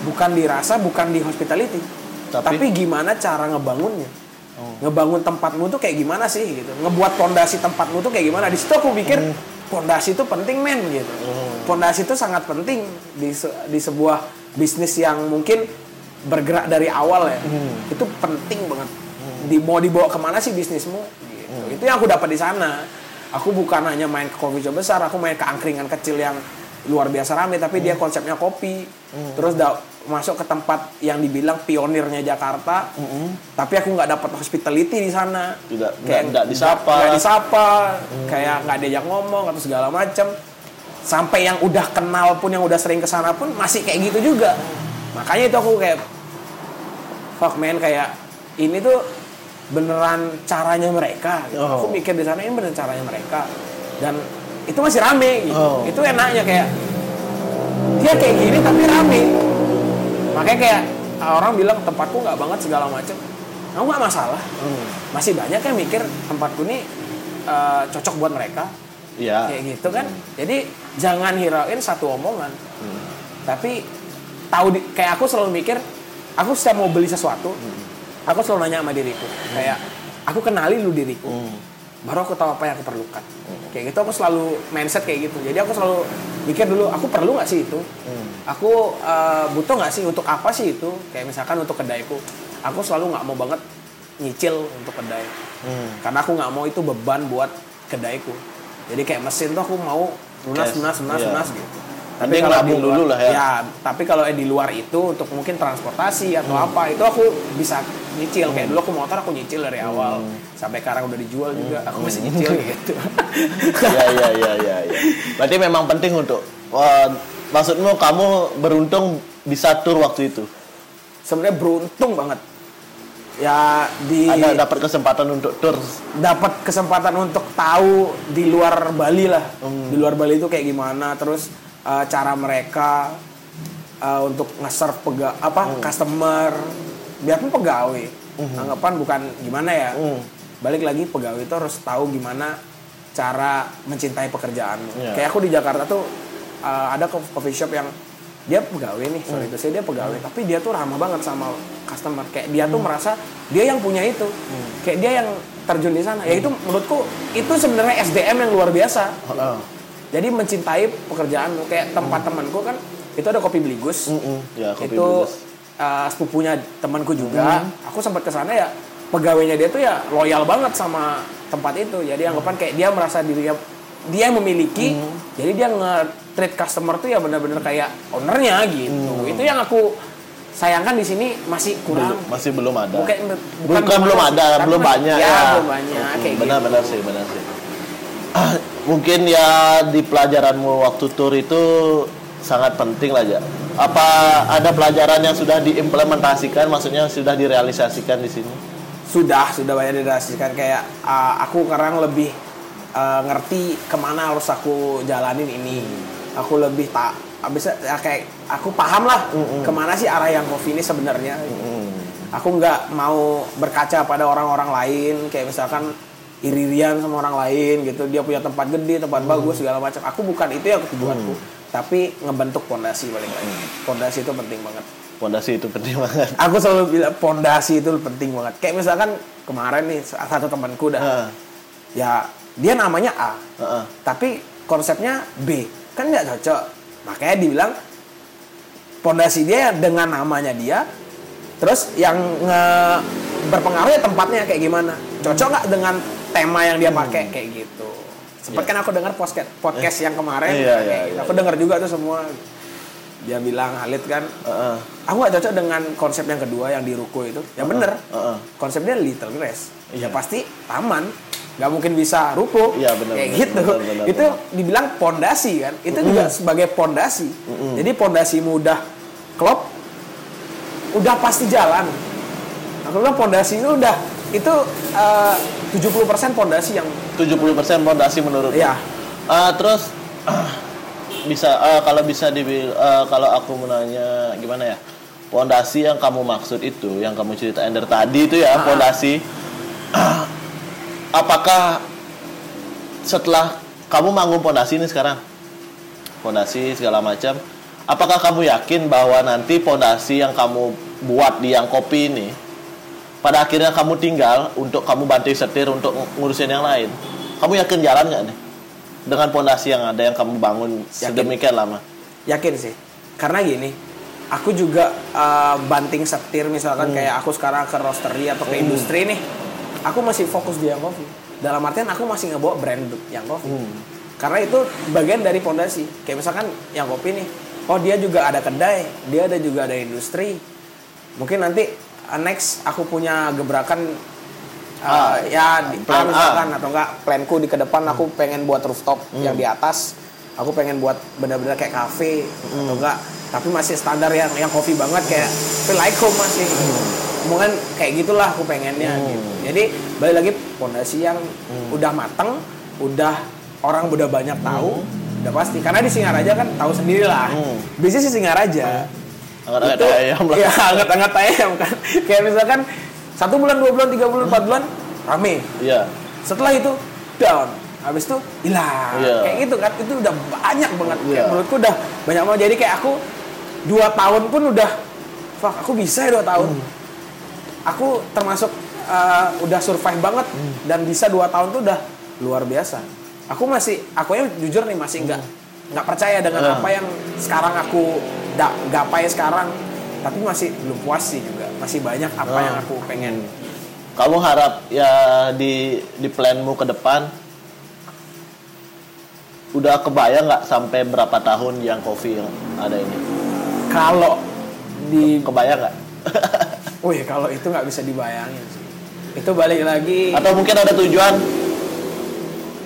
bukan di rasa bukan di hospitality. Tapi- tapi, gimana cara ngebangunnya? Ngebangun tempatmu tuh kayak gimana sih gitu? Ngebuat pondasi tempatmu tuh kayak gimana? Di situ aku pikir pondasi itu penting men gitu. Pondasi itu sangat penting di se- di sebuah bisnis yang mungkin bergerak dari awal ya. Itu penting banget. Di mau dibawa ke mana sih bisnismu? Gitu. itu yang aku dapat di sana. Aku bukan hanya main ke coffee shop besar aku main ke angkringan kecil yang luar biasa rame tapi dia konsepnya kopi. Terus da- masuk ke tempat yang dibilang pionirnya Jakarta. Tapi aku nggak dapat hospitality di sana. Tidak- kayak nggak- disapa. nggak disapa. Kayak nggak diajak ngomong atau segala macam sampai yang udah kenal pun yang udah sering ke sana pun masih kayak gitu juga. Makanya itu aku kayak fuck man kayak ini tuh beneran caranya mereka. Oh. aku mikir di sana ini beneran caranya mereka. Dan itu masih rame gitu. Oh. itu enaknya kayak dia kayak gini tapi rame. Makanya kayak orang bilang tempatku nggak banget segala macam aku nggak masalah. Masih banyak yang mikir tempatku ini eh, cocok buat mereka. Iya. kayak gitu kan. Jadi jangan hirauin satu omongan. Tapi tahu di, kayak aku selalu mikir aku setiap mau beli sesuatu aku selalu nanya sama diriku. Kayak aku kenali dulu diriku. Hmm. Baru aku tahu apa yang aku perlukan. Kayak gitu aku selalu mindset kayak gitu. Jadi aku selalu mikir dulu aku perlu nggak sih itu? Aku eh, butuh nggak sih untuk apa sih itu? Kayak misalkan untuk kedaiku aku selalu nggak mau banget nyicil untuk kedai. Hmm. karena aku nggak mau itu beban buat kedaiku. Jadi kayak mesin tuh aku mau lunas lunas lunas iya. lunas gitu Mending kalau nabung dulu lah ya. tapi kalau di luar itu untuk mungkin transportasi atau Hmm. apa itu aku bisa nyicil kayak dulu aku motor aku nyicil dari awal sampai sekarang udah dijual juga aku masih nyicil gitu Iya iya iya iya. Ya. Berarti memang penting untuk wah, maksudmu kamu beruntung bisa tur waktu itu. sebenarnya beruntung banget ya di Ada dapat kesempatan untuk tur. dapat kesempatan untuk tahu di luar Bali lah Hmm. di luar Bali itu kayak gimana terus uh, cara mereka uh, untuk nge-serve pega apa Hmm. customer biarpun pegawai anggapan bukan gimana ya Hmm. balik lagi pegawai itu harus tahu gimana cara mencintai pekerjaanmu Iya. kayak aku di Jakarta tuh uh, ada co- coffee shop yang dia pegawai nih Hmm. sorry itu saya dia pegawai tapi dia tuh ramah banget sama customer kayak dia tuh merasa dia yang punya itu Hmm. kayak dia yang terjun di sana ya itu menurutku itu sebenarnya SDM yang luar biasa Heeh. Jadi mencintai pekerjaanmu kayak tempat temanku kan itu ada kopi beligus. Mm-mm. Ya, kopi itu uh, sepupunya temanku juga. Aku sempat ke sana ya pegawainya dia tuh ya loyal banget sama tempat itu. Jadi anggapan kayak dia merasa dirinya dia yang memiliki jadi dia nge-treat customer tuh ya benar-benar kayak ownernya gitu. Itu yang aku sayangkan di sini masih kurang. Belum- masih belum ada. Bukan, Bukan, belum masih, ada, belum banyak ya, ya. belum banyak kayak gitu. Benar-benar sih, benar sih. Ah, mungkin ya di pelajaranmu waktu tur itu sangat penting lah ya. Apa ada pelajaran yang sudah diimplementasikan, maksudnya sudah direalisasikan di sini? sudah sudah banyak direalisasikan. Kayak uh, aku sekarang lebih uh, ngerti ke mana harus aku jalanin ini. Aku lebih tak bisa ya kayak aku paham lah ke mana sih arah yang kopi ini sebenarnya. Aku nggak mau berkaca pada orang-orang lain. Kayak misalkan iri-irian sama orang lain gitu. Dia punya tempat gede tempat bagus segala macam. Aku bukan itu yang tujuanku tapi ngebentuk pondasi balik lagi. Pondasi itu penting banget. Pondasi itu penting banget. aku selalu bilang pondasi itu penting banget. Kayak misalkan kemarin nih satu temanku dah. Heeh. ya dia namanya A. Heeh. tapi konsepnya B. Kan nggak cocok. Makanya dibilang pondasi dia dengan namanya dia terus yang nge berpengaruh ya tempatnya kayak gimana. Cocok nggak dengan tema yang dia pakai kayak gitu. Sempet kan aku dengar podcast podcast yang kemarin. Iya, kayak iya, gitu. iya, aku dengar juga tuh semua. Dia bilang Halid kan Heeh. aku gak cocok dengan konsep yang kedua yang di ruko itu. Ya bener. Heeh. konsepnya little grass. Iya. ya pasti taman. Nggak mungkin bisa rupuh Iya, benar, kayak benar, gitu. benar, benar, itu dibilang pondasi kan. Itu juga sebagai pondasi. Jadi pondasimu udah klop udah pasti jalan. Aku bilang pondasi itu udah itu eh, 70% pondasi yang 70% fondasi menurut ya Ah, terus bisa ah, kalau bisa dibil ah, kalau aku menanya gimana ya? Pondasi yang kamu maksud itu yang kamu ceritain dari tadi itu ya Ah. pondasi apakah setelah kamu manggung pondasi ini sekarang? Pondasi segala macam. Apakah kamu yakin bahwa nanti pondasi yang kamu buat di yang kopi ini pada akhirnya kamu tinggal untuk kamu bantu setir untuk ngurusin yang lain. Kamu yakin jalan nggak nih? Dengan pondasi yang ada yang kamu bangun sedemikian lama. Yakin sih. Karena gini aku juga eh, banting setir misalkan Hmm. kayak aku sekarang ke roastery atau ke industri nih aku masih fokus di yang coffee. Dalam artian aku masih ngebawa brand yang coffee. Hmm. karena itu bagian dari pondasi kayak misalkan yang kopi nih oh dia juga ada kedai dia ada juga ada industri. Mungkin nanti uh, next aku punya gebrakan uh, Ah, ya di plan misalkan atau enggak planku di ke depan aku pengen buat rooftop yang di atas. Aku pengen buat benar-benar kayak cafe atau enggak tapi masih standar yang yang kopi banget kayak feel like home masih. Mungkin kayak gitulah aku pengennya gitu. Jadi balik lagi pondasi yang udah mateng udah orang udah banyak tahu udah pasti. Karena di Singaraja kan tahu sendiri lah Hmm. bisnis di Singaraja Angkat-angkat ayam lah. ya hangat-hangat ayam kan. Kayak misalkan satu bulan dua bulan tiga bulan empat bulan rame. Iya. Setelah itu down. Habis itu hilang. Iya. kayak gitu kan. Itu udah banyak banget. Iya. kayak menurutku udah banyak banget. Jadi kayak aku dua tahun pun udah fuck aku bisa ya dua tahun? Hmm. aku termasuk uh, udah survive banget Hmm. dan bisa dua tahun tuh udah luar biasa. Aku masih aku yang jujur nih masih nggak nggak percaya dengan Hmm. apa yang sekarang aku da, gapai sekarang tapi masih belum puas sih juga masih banyak apa Hmm. yang aku pengen kamu harap ya di di planmu ke depan udah kebayang nggak sampai berapa tahun yang yang ada ini kalau di kebayang nggak Wih, kalau itu nggak bisa dibayangin sih. Itu balik lagi. atau mungkin ada tujuan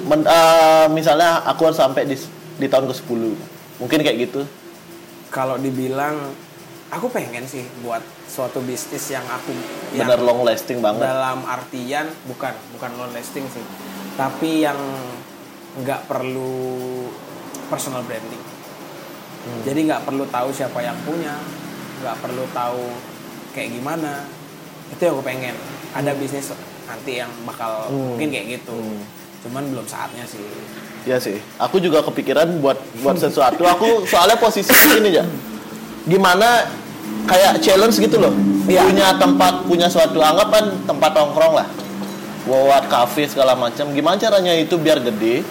men- eh, misalnya aku harus sampai di di tahun ke 10 mungkin kayak gitu Kalau dibilang, aku pengen sih buat suatu bisnis yang aku bener long lasting banget dalam artian bukan bukan long lasting sih, tapi yang nggak perlu personal branding. Hmm. Jadi nggak perlu tahu siapa yang punya, nggak perlu tahu kayak gimana. Itu yang aku pengen. Ada bisnis nanti yang bakal Hmm. mungkin kayak gitu. Hmm. Cuman belum saatnya sih. Ya sih, aku juga kepikiran buat buat sesuatu. Aku soalnya posisi ini ya. Gimana kayak challenge gitu loh. Iya. Punya tempat, punya suatu anggapan tempat nongkrong lah. Buat kafe segala macam. Gimana caranya itu biar gede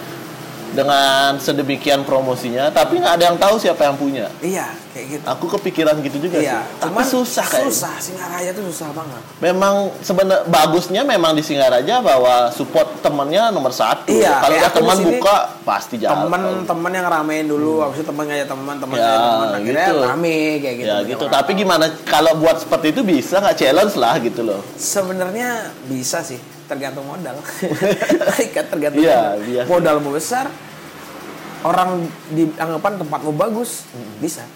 dengan sedemikian promosinya, tapi nggak ada yang tahu siapa yang punya. Iya, kayak gitu. Aku kepikiran gitu juga Iya, sih. Tapi susah kayak. Susah, Singaraja tuh susah banget. Memang sebenarnya bagusnya memang di Singaraja bahwa support temennya nomor satu. Iya, Kalau udah teman buka pasti jalan. Temen-temen yang ramein dulu, habis itu temen ngajak teman, teman Ya, teman, akhirnya gitu. rame kayak gitu. ya gitu. orang. Tapi gimana kalau buat seperti itu bisa nggak challenge lah gitu loh. sebenarnya bisa sih, tergantung modal. Kan tergantung Iya, modal. biasa. Modalmu besar, orang di anggapan tempatmu bagus, bisa,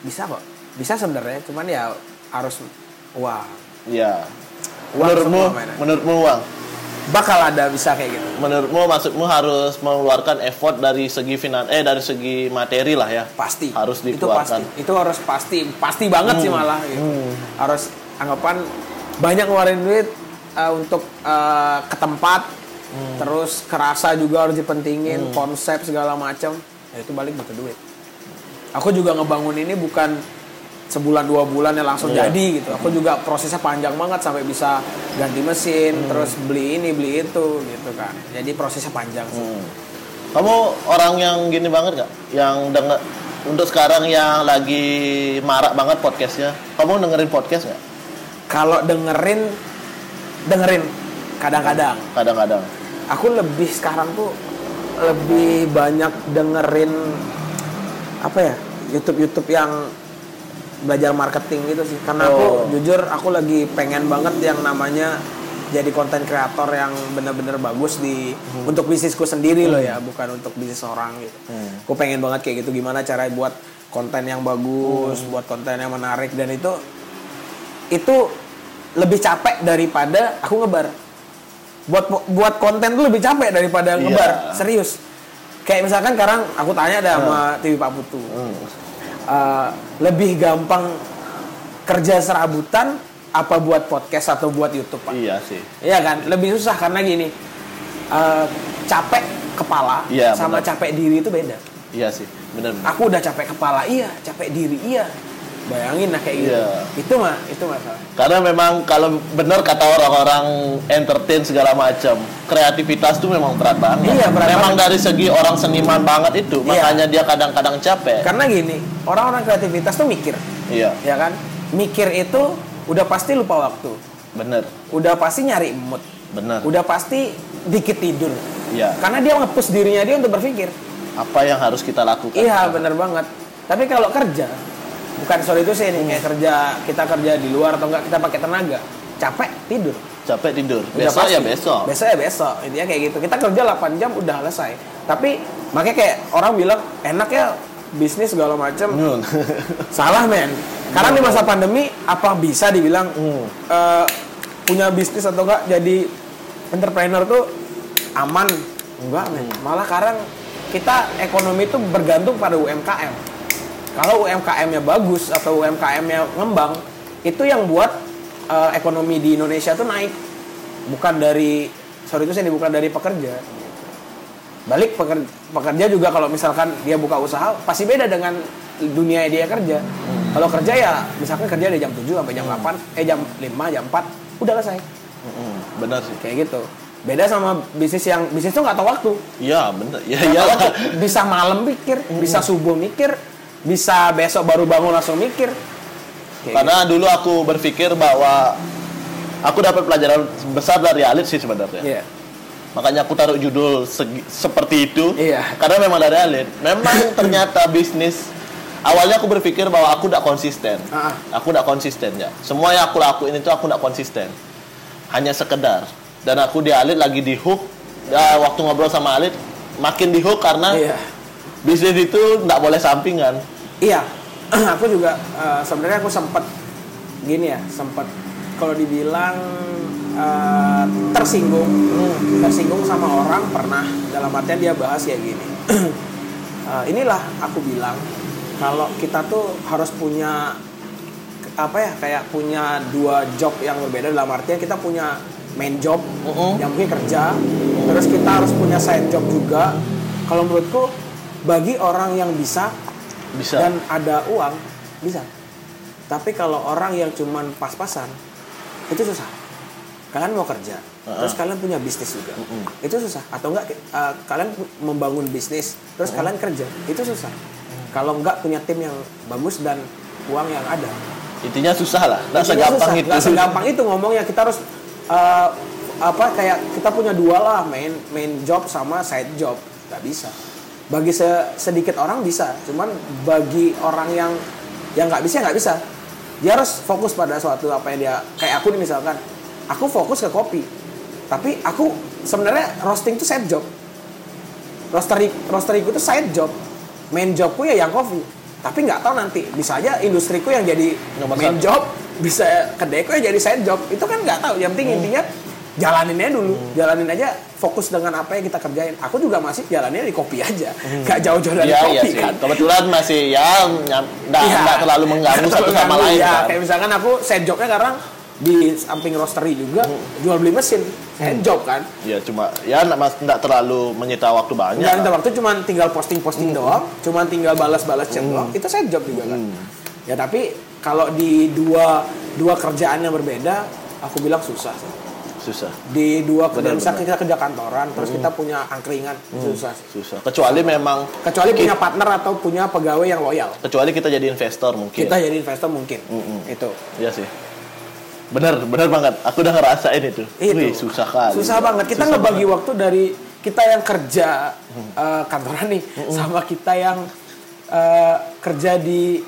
bisa kok, bisa sebenarnya. Cuman ya harus wah Iya. Uang Menurutmu, menurutmu uang. bakal ada bisa kayak gitu. Menurutmu maksudmu harus mengeluarkan effort dari segi finan eh dari segi materi lah ya. pasti Harus itu dikeluarkan. pasti itu harus pasti pasti banget sih malah gitu. Hmm. harus anggapan banyak ngeluarin duit uh, untuk uh, ke tempat Hmm. terus kerasa juga harus dipentingin konsep segala macam ya itu balik butuh duit aku juga ngebangun ini bukan sebulan dua bulan ya langsung Iya. jadi gitu aku juga prosesnya panjang banget sampai bisa ganti mesin Hmm. terus beli ini beli itu gitu kan jadi prosesnya panjang sih Hmm. Kamu orang yang gini banget gak? Yang denger untuk sekarang yang lagi marak banget podcastnya. Kamu dengerin podcast nggak? kalau dengerin dengerin. Kadang-kadang. Kadang-kadang. aku lebih sekarang tuh lebih banyak dengerin apa ya YouTube YouTube yang belajar marketing gitu sih. Karena Oh. aku jujur aku lagi pengen banget yang namanya jadi konten kreator yang bener-bener bagus di untuk bisnisku sendiri loh ya bukan untuk bisnis orang gitu. Aku pengen banget kayak gitu gimana cara buat konten yang bagus buat konten yang menarik. Dan itu itu lebih capek daripada aku ngebar buat buat konten tuh lebih capek daripada Iya. ngebar serius kayak misalkan sekarang aku tanya ada sama TV Pak Putu Uh, lebih gampang kerja serabutan apa buat podcast atau buat YouTube Pak Iya sih. Iya kan lebih susah karena gini uh, capek kepala Iya, sama benar. capek diri itu beda Iya sih. Benar. aku udah capek kepala iya capek diri iya bayangin lah kayak gitu Iya. itu mah itu masalah Karena memang kalau benar kata orang-orang entertain segala macam, kreativitas tuh memang berat banget. Iya, berat memang banget. dari segi orang seniman banget itu, Iya. makanya dia kadang-kadang capek. karena gini orang-orang kreativitas tuh mikir Iya, ya kan mikir itu udah pasti lupa waktu bener, udah pasti nyari mood bener. udah pasti dikit tidur Iya. karena dia nge-push dirinya dia untuk berpikir Apa yang harus kita lakukan? Iya bener banget. Tapi kalau kerja, bukan soal itu sih nih kayak kerja kita kerja di luar atau enggak kita pakai tenaga, capek tidur. Capek tidur. Udah Besok pasti. ya besok. Besok ya besok. Intinya kayak gitu. Kita kerja 8 jam udah selesai. Tapi makanya kayak orang bilang enak ya bisnis segala macam. Nun. Salah men. Karena di masa pandemi apa bisa dibilang Hmm. eh, punya bisnis atau enggak jadi entrepreneur tuh aman? Enggak men. Hmm. Malah sekarang kita ekonomi itu bergantung pada UMKM. Kalau UMKM-nya bagus atau UMKM-nya ngembang, itu yang buat eh, ekonomi di Indonesia tuh naik. Bukan dari sorry itu sih bukan dari pekerja. Balik pekerja, pekerja juga kalau misalkan dia buka usaha pasti beda dengan dunia dia kerja. Kalau kerja ya misalkan kerja dari jam 7 sampai jam 8, eh jam 5, jam 4 udah selesai. Mm-mm, bener sih. Kayak gitu. Beda sama bisnis yang bisnis tuh nggak tahu waktu. Iya, bener. Ya waktu. Bisa malam mikir, bisa subuh mikir, bisa besok baru bangun langsung mikir. Kayak Karena dulu aku berpikir bahwa aku dapat pelajaran besar dari Alit sih sebenarnya. gitu. Iya. Makanya aku taruh judul segi- seperti itu. Iya. Karena memang dari Alit. Memang ternyata bisnis awalnya aku berpikir bahwa aku tidak konsisten. Ah. Aku tidak konsisten ya. Semua yang aku lakuin itu aku tidak konsisten. Hanya sekedar. Dan aku di Alit lagi di hook. Ya, waktu ngobrol sama Alit makin di hook karena Iya. Bisnis itu tidak boleh sampingan. Iya, aku juga eh, sebenarnya aku sempat gini ya, sempat kalau dibilang eh, tersinggung, tersinggung sama orang pernah dalam artian dia bahas ya gini. Eh, inilah aku bilang kalau kita tuh harus punya apa ya kayak punya dua job yang berbeda dalam artian kita punya main job Mm-mm. yang mungkin kerja terus kita harus punya side job juga kalau menurutku bagi orang yang bisa Bisa. dan ada uang bisa. Tapi kalau orang yang cuman pas-pasan itu susah. Kalian mau kerja terus kalian punya bisnis juga. Itu susah. Atau enggak eh, kalian membangun bisnis terus kalian kerja itu susah. Kalau enggak punya tim yang bagus dan uang yang ada. Intinya susah lah. Nggak segampang itu. Nggak segampang itu ngomongnya. Kita harus eh, apa kayak kita punya dua lah main main job sama side job. Nggak bisa bagi se- sedikit orang bisa cuman bagi orang yang yang nggak bisa nggak bisa. Dia harus fokus pada suatu apa yang dia kayak aku nih misalkan. Aku fokus ke kopi tapi aku sebenarnya roasting itu side job. Roastery roasteriku itu side job. Main jobku ya yang kopi tapi nggak tahu nanti. Bisa aja industriku yang jadi Nomor main satu. job bisa kedaiku yang jadi side job. Itu kan nggak tahu yang penting intinya jalanin aja dulu jalanin aja fokus dengan apa yang kita kerjain aku juga masih jalannya di kopi aja nggak jauh-jauh dari Iya, iya kopi sih. kan Kebetulan masih ya nggak Iya. nggak terlalu mengganggu Nggak satu sama lain ya. kan. kayak misalkan aku side jobnya sekarang di samping roastery juga jual beli mesin side job kan Ya cuma ya nggak terlalu menyita waktu banyak. Nggak lah. waktu cuman tinggal posting-posting doang, cuman tinggal balas-balas chat doang. Itu saya job juga kan. Ya tapi kalau di dua dua kerjaan yang berbeda, aku bilang susah. Susah, Di dua Benar, benar. kita kerja kantoran, terus kita punya angkringan, susah. sih. susah. Kecuali memang Kecuali punya partner atau punya pegawai yang loyal. kecuali kita jadi investor mungkin. Kita jadi investor mungkin. Mm-mm. Itu. Iya sih. Bener, bener banget. Aku udah ngerasain itu. Itu. Wih, susah kali. Susah banget. Kita Susah ngebagi banget. waktu dari kita yang kerja eh, kantoran nih sama kita yang eh, kerja di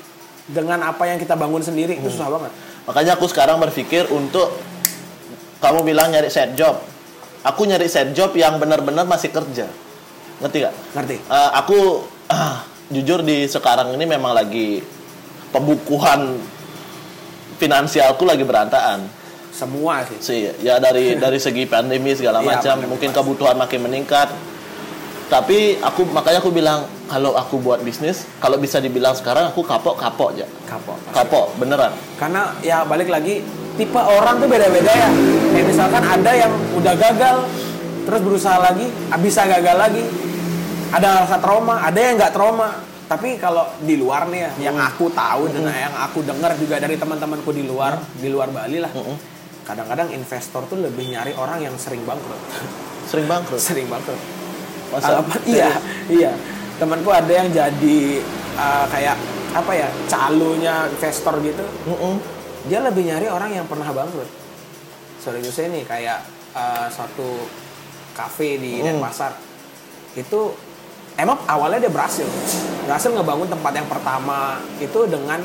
dengan apa yang kita bangun sendiri itu susah banget. Makanya aku sekarang berpikir untuk kamu bilang nyari set job. Aku nyari set job yang benar-benar masih kerja. Ngerti gak? Ngerti? Eh, aku ah, jujur di sekarang ini memang lagi pembukuan finansialku lagi berantakan Semua sih. sih ya dari dari segi pandemi segala Iya, macam pandemi mungkin kebutuhan makin meningkat tapi aku makanya aku bilang kalau aku buat bisnis kalau bisa dibilang sekarang aku kapok kapok aja Kapok. kapok beneran Karena ya balik lagi tipe orang tuh beda-beda ya. Kayak misalkan ada yang udah gagal terus berusaha lagi, ah, bisa gagal lagi. Ada rasa trauma, ada yang nggak trauma. Tapi kalau di luar nih ya, yang aku tahu dan yang aku dengar juga dari teman-temanku di luar, di luar Bali lah. Mm-mm. Kadang-kadang investor tuh lebih nyari orang yang sering bangkrut. sering bangkrut sering bangkrut. Masa? Alapan, iya, iya. Temanku ada yang jadi uh, kayak apa ya, calonya investor gitu. Mm-mm. Dia lebih nyari orang yang pernah bangkrut. Seriusnya nih kayak uh, satu kafe di Hmm. Denpasar. Itu emang awalnya dia berhasil. Berhasil ngebangun tempat yang pertama itu dengan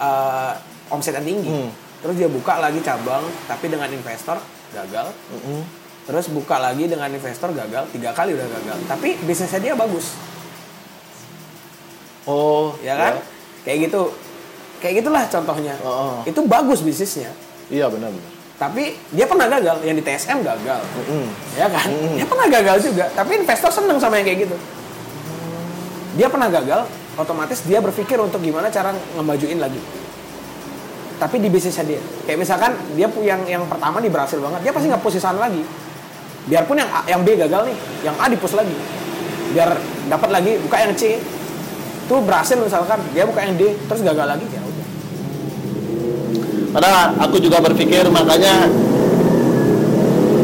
uh, omset yang tinggi. Hmm. Terus dia buka lagi cabang tapi dengan investor gagal. Mm-mm. Terus buka lagi dengan investor gagal, tiga kali udah gagal. Tapi bisnisnya dia bagus, oh ya kan? Kayak gitu, kayak gitulah contohnya. Oh. Itu bagus bisnisnya. iya benar benar Tapi dia pernah gagal, yang di TSM gagal, Mm-mm. ya kan? Mm. Dia pernah gagal juga. Tapi investor seneng sama yang kayak gitu. Dia pernah gagal, otomatis dia berpikir untuk gimana cara ngemajuin lagi. Tapi di bisnisnya dia, kayak misalkan dia yang yang pertama di berhasil banget, dia pasti nggak sana lagi. Biarpun yang A, yang B gagal nih, yang A dipush lagi. Biar dapat lagi buka yang C. Tuh berhasil misalkan, dia buka yang D, terus gagal lagi ya. Karena aku juga berpikir makanya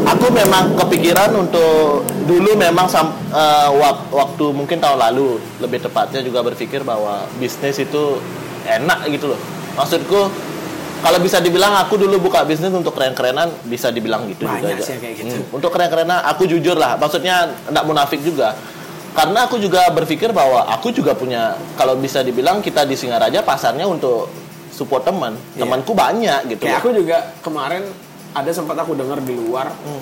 aku memang kepikiran untuk dulu memang sam- eh, wak- waktu mungkin tahun lalu lebih tepatnya juga berpikir bahwa bisnis itu enak gitu loh. Maksudku kalau bisa dibilang aku dulu buka bisnis untuk keren-kerenan bisa dibilang gitu Banyak juga sih kayak gitu. Hmm, untuk keren-kerenan aku jujur lah maksudnya enggak munafik juga. Karena aku juga berpikir bahwa aku juga punya kalau bisa dibilang kita di Singaraja pasarnya untuk support teman Iya. temanku banyak gitu Kayak aku juga kemarin ada sempat aku dengar di luar. Hmm.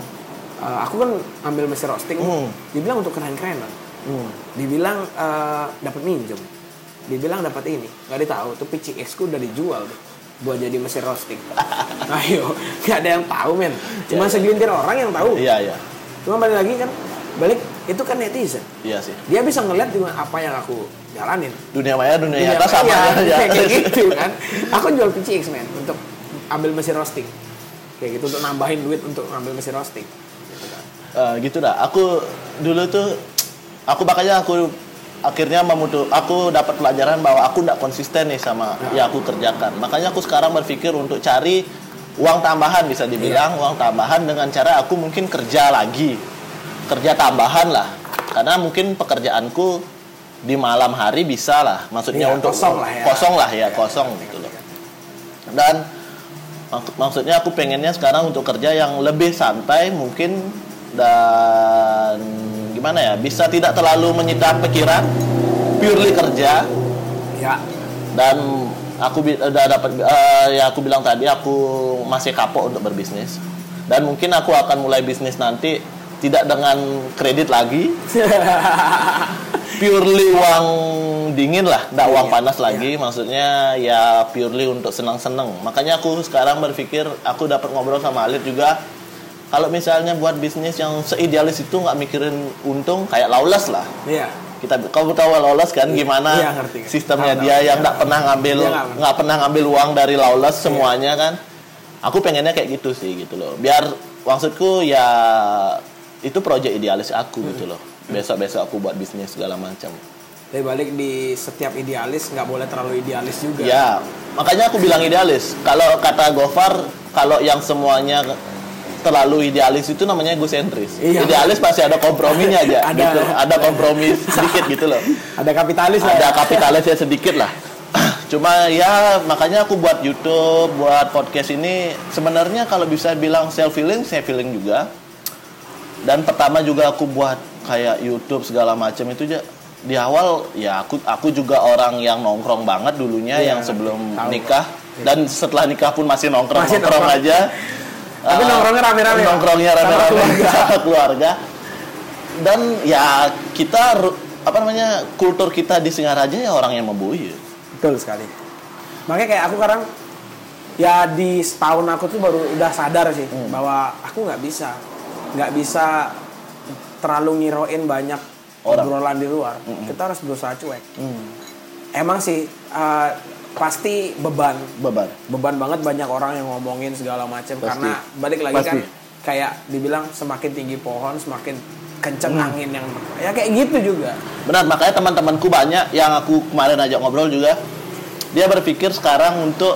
Uh, aku kan ambil mesin roasting. Hmm. Dibilang untuk keren-kerenan. Hmm. Dibilang uh, dapat minjem. Dibilang dapat ini. Nggak ditahu tuh PCX ku udah dijual tuh buat jadi mesin roasting. Ayo, nggak ada yang tahu men. Cuma Iya. segelintir orang yang tahu. Iya iya Cuma balik lagi kan, balik itu kan netizen. iya sih. Dia bisa ngeliat juga apa yang aku jalanin. Dunia maya dunia Iya, nyata sama iya, aja. kayak gitu kan. Aku jual PCX men untuk ambil mesin roasting. Kayak gitu untuk nambahin duit untuk ambil mesin roasting. Gitu kan. Eh, gitu dah. Aku dulu tuh aku makanya aku akhirnya memutu aku dapat pelajaran bahwa aku tidak konsisten nih sama Ya. yang aku kerjakan. Makanya aku sekarang berpikir untuk cari uang tambahan bisa dibilang Iya. uang tambahan dengan cara aku mungkin kerja lagi. Kerja tambahan lah. Karena mungkin pekerjaanku di malam hari bisa lah. Maksudnya Iya, untuk kosong lah ya. Kosong lah ya, Iya, kosong iya, gitu iya. loh. Dan mak- maksudnya aku pengennya sekarang untuk kerja yang lebih santai mungkin dan gimana ya bisa tidak terlalu menyita pikiran purely kerja Ya, dan aku udah dapat eh, ya aku bilang tadi aku masih kapok untuk berbisnis dan mungkin aku akan mulai bisnis nanti tidak dengan kredit lagi purely uang dingin lah, tidak uang Iya, panas lagi. Maksudnya ya purely untuk senang-senang. Makanya aku sekarang berpikir aku dapat ngobrol sama Alit juga. Kalau misalnya buat bisnis yang seidealis itu nggak mikirin untung, kayak Lawless lah. iya. Kita, kamu tahu Lawless kan Iya, gimana iya, ngerti, ngerti. sistemnya Tahu, dia tahu, yang iya. nggak pernah ngambil nggak pernah ngambil uang dari Lawless Iya. semuanya kan. Aku pengennya kayak gitu sih gitu loh. Biar maksudku ya itu proyek idealis aku gitu loh. Besok-besok aku buat bisnis segala macam. Tapi balik di setiap idealis nggak boleh terlalu idealis juga. Ya, makanya aku bilang idealis. Kalau kata Gofar, kalau yang semuanya terlalu idealis itu namanya egosentris. Iya. Idealis pasti ada komprominya aja. Ada. gitu. Ada kompromi sedikit gitu loh. Ada kapitalis lah. Ada ya. kapitalisnya sedikit lah. Cuma ya makanya aku buat YouTube, buat podcast ini sebenarnya kalau bisa bilang self healing, saya feeling juga. Dan pertama juga aku buat kayak YouTube segala macam itu aja di awal ya aku aku juga orang yang nongkrong banget dulunya Iya, yang sebelum tahu. nikah dan setelah nikah pun masih nongkrong Masih nongkrong nongkrong. aja Tapi Ah, nongkrongnya rame-rame, Pak? Nongkrongnya rame-rame keluarga. sama keluarga. Dan ya kita apa namanya kultur kita di Singaraja ya orang yang membuih. Betul sekali. Makanya kayak aku sekarang ya di setahun aku tuh baru udah sadar sih Hmm. bahwa aku nggak bisa nggak bisa terlalu ngiroin banyak Orang. Hmm. obrolan di luar. Kita harus berusaha cuek. Emang sih eh, pasti beban Beban. beban banget banyak orang yang ngomongin segala macam karena balik lagi Pasti. kan kayak dibilang semakin tinggi pohon semakin kenceng Hmm. angin yang ya kayak gitu juga. Benar, makanya teman-temanku banyak yang aku kemarin ajak ngobrol juga. Dia berpikir sekarang untuk